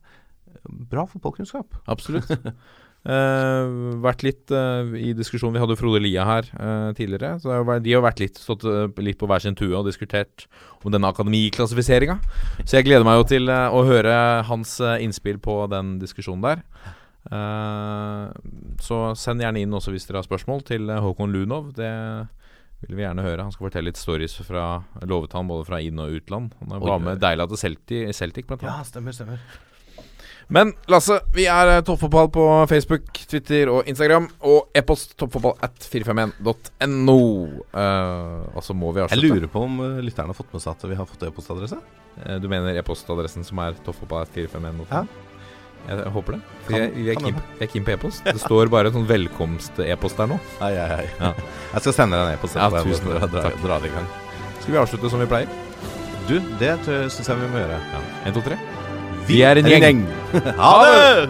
bra fotballkunnskap. Absolutt. Eh, vært litt uh, i diskusjon Vi hadde Frode Lia her uh, tidligere. Så de har vært litt stått litt på hver sin tue og diskutert om denne akademiklassifiseringa. Så jeg gleder meg jo til å høre hans innspill på den diskusjonen der. Så send gjerne inn også hvis dere har spørsmål til Håkon Lunov. Det vil vi gjerne høre. Han skal fortelle litt stories fra lovet han både fra inn- og utland. Han var med Deila til Celtic, Celtic blant annet. Ja, stemmer, stemmer. Men Lasse, vi er eh, Toppfotball på Facebook, Twitter og Instagram. Og e-post toppfotball at 451.no. Uh, og så må vi avslutte. Jeg lurer på om eh, lytterne har fått med seg at vi har fått e-postadresse? Uh, Du mener e-postadressen som er toppfotball at 451.no? Ja. Jeg, jeg håper det. For Kan- jeg, vi, er keen, på e-post. Det står bare en sånn velkomst-e-post der nå. Ai, ai, ai. Ja. Jeg skal sende deg en e-post. Ja, tusen. Dra, dra, dra det i gang. Skal vi avslutte som vi pleier? Du, det syns jeg vi må gjøre. Ja. 1, 2, 3. Vi er en gjeng. ha det!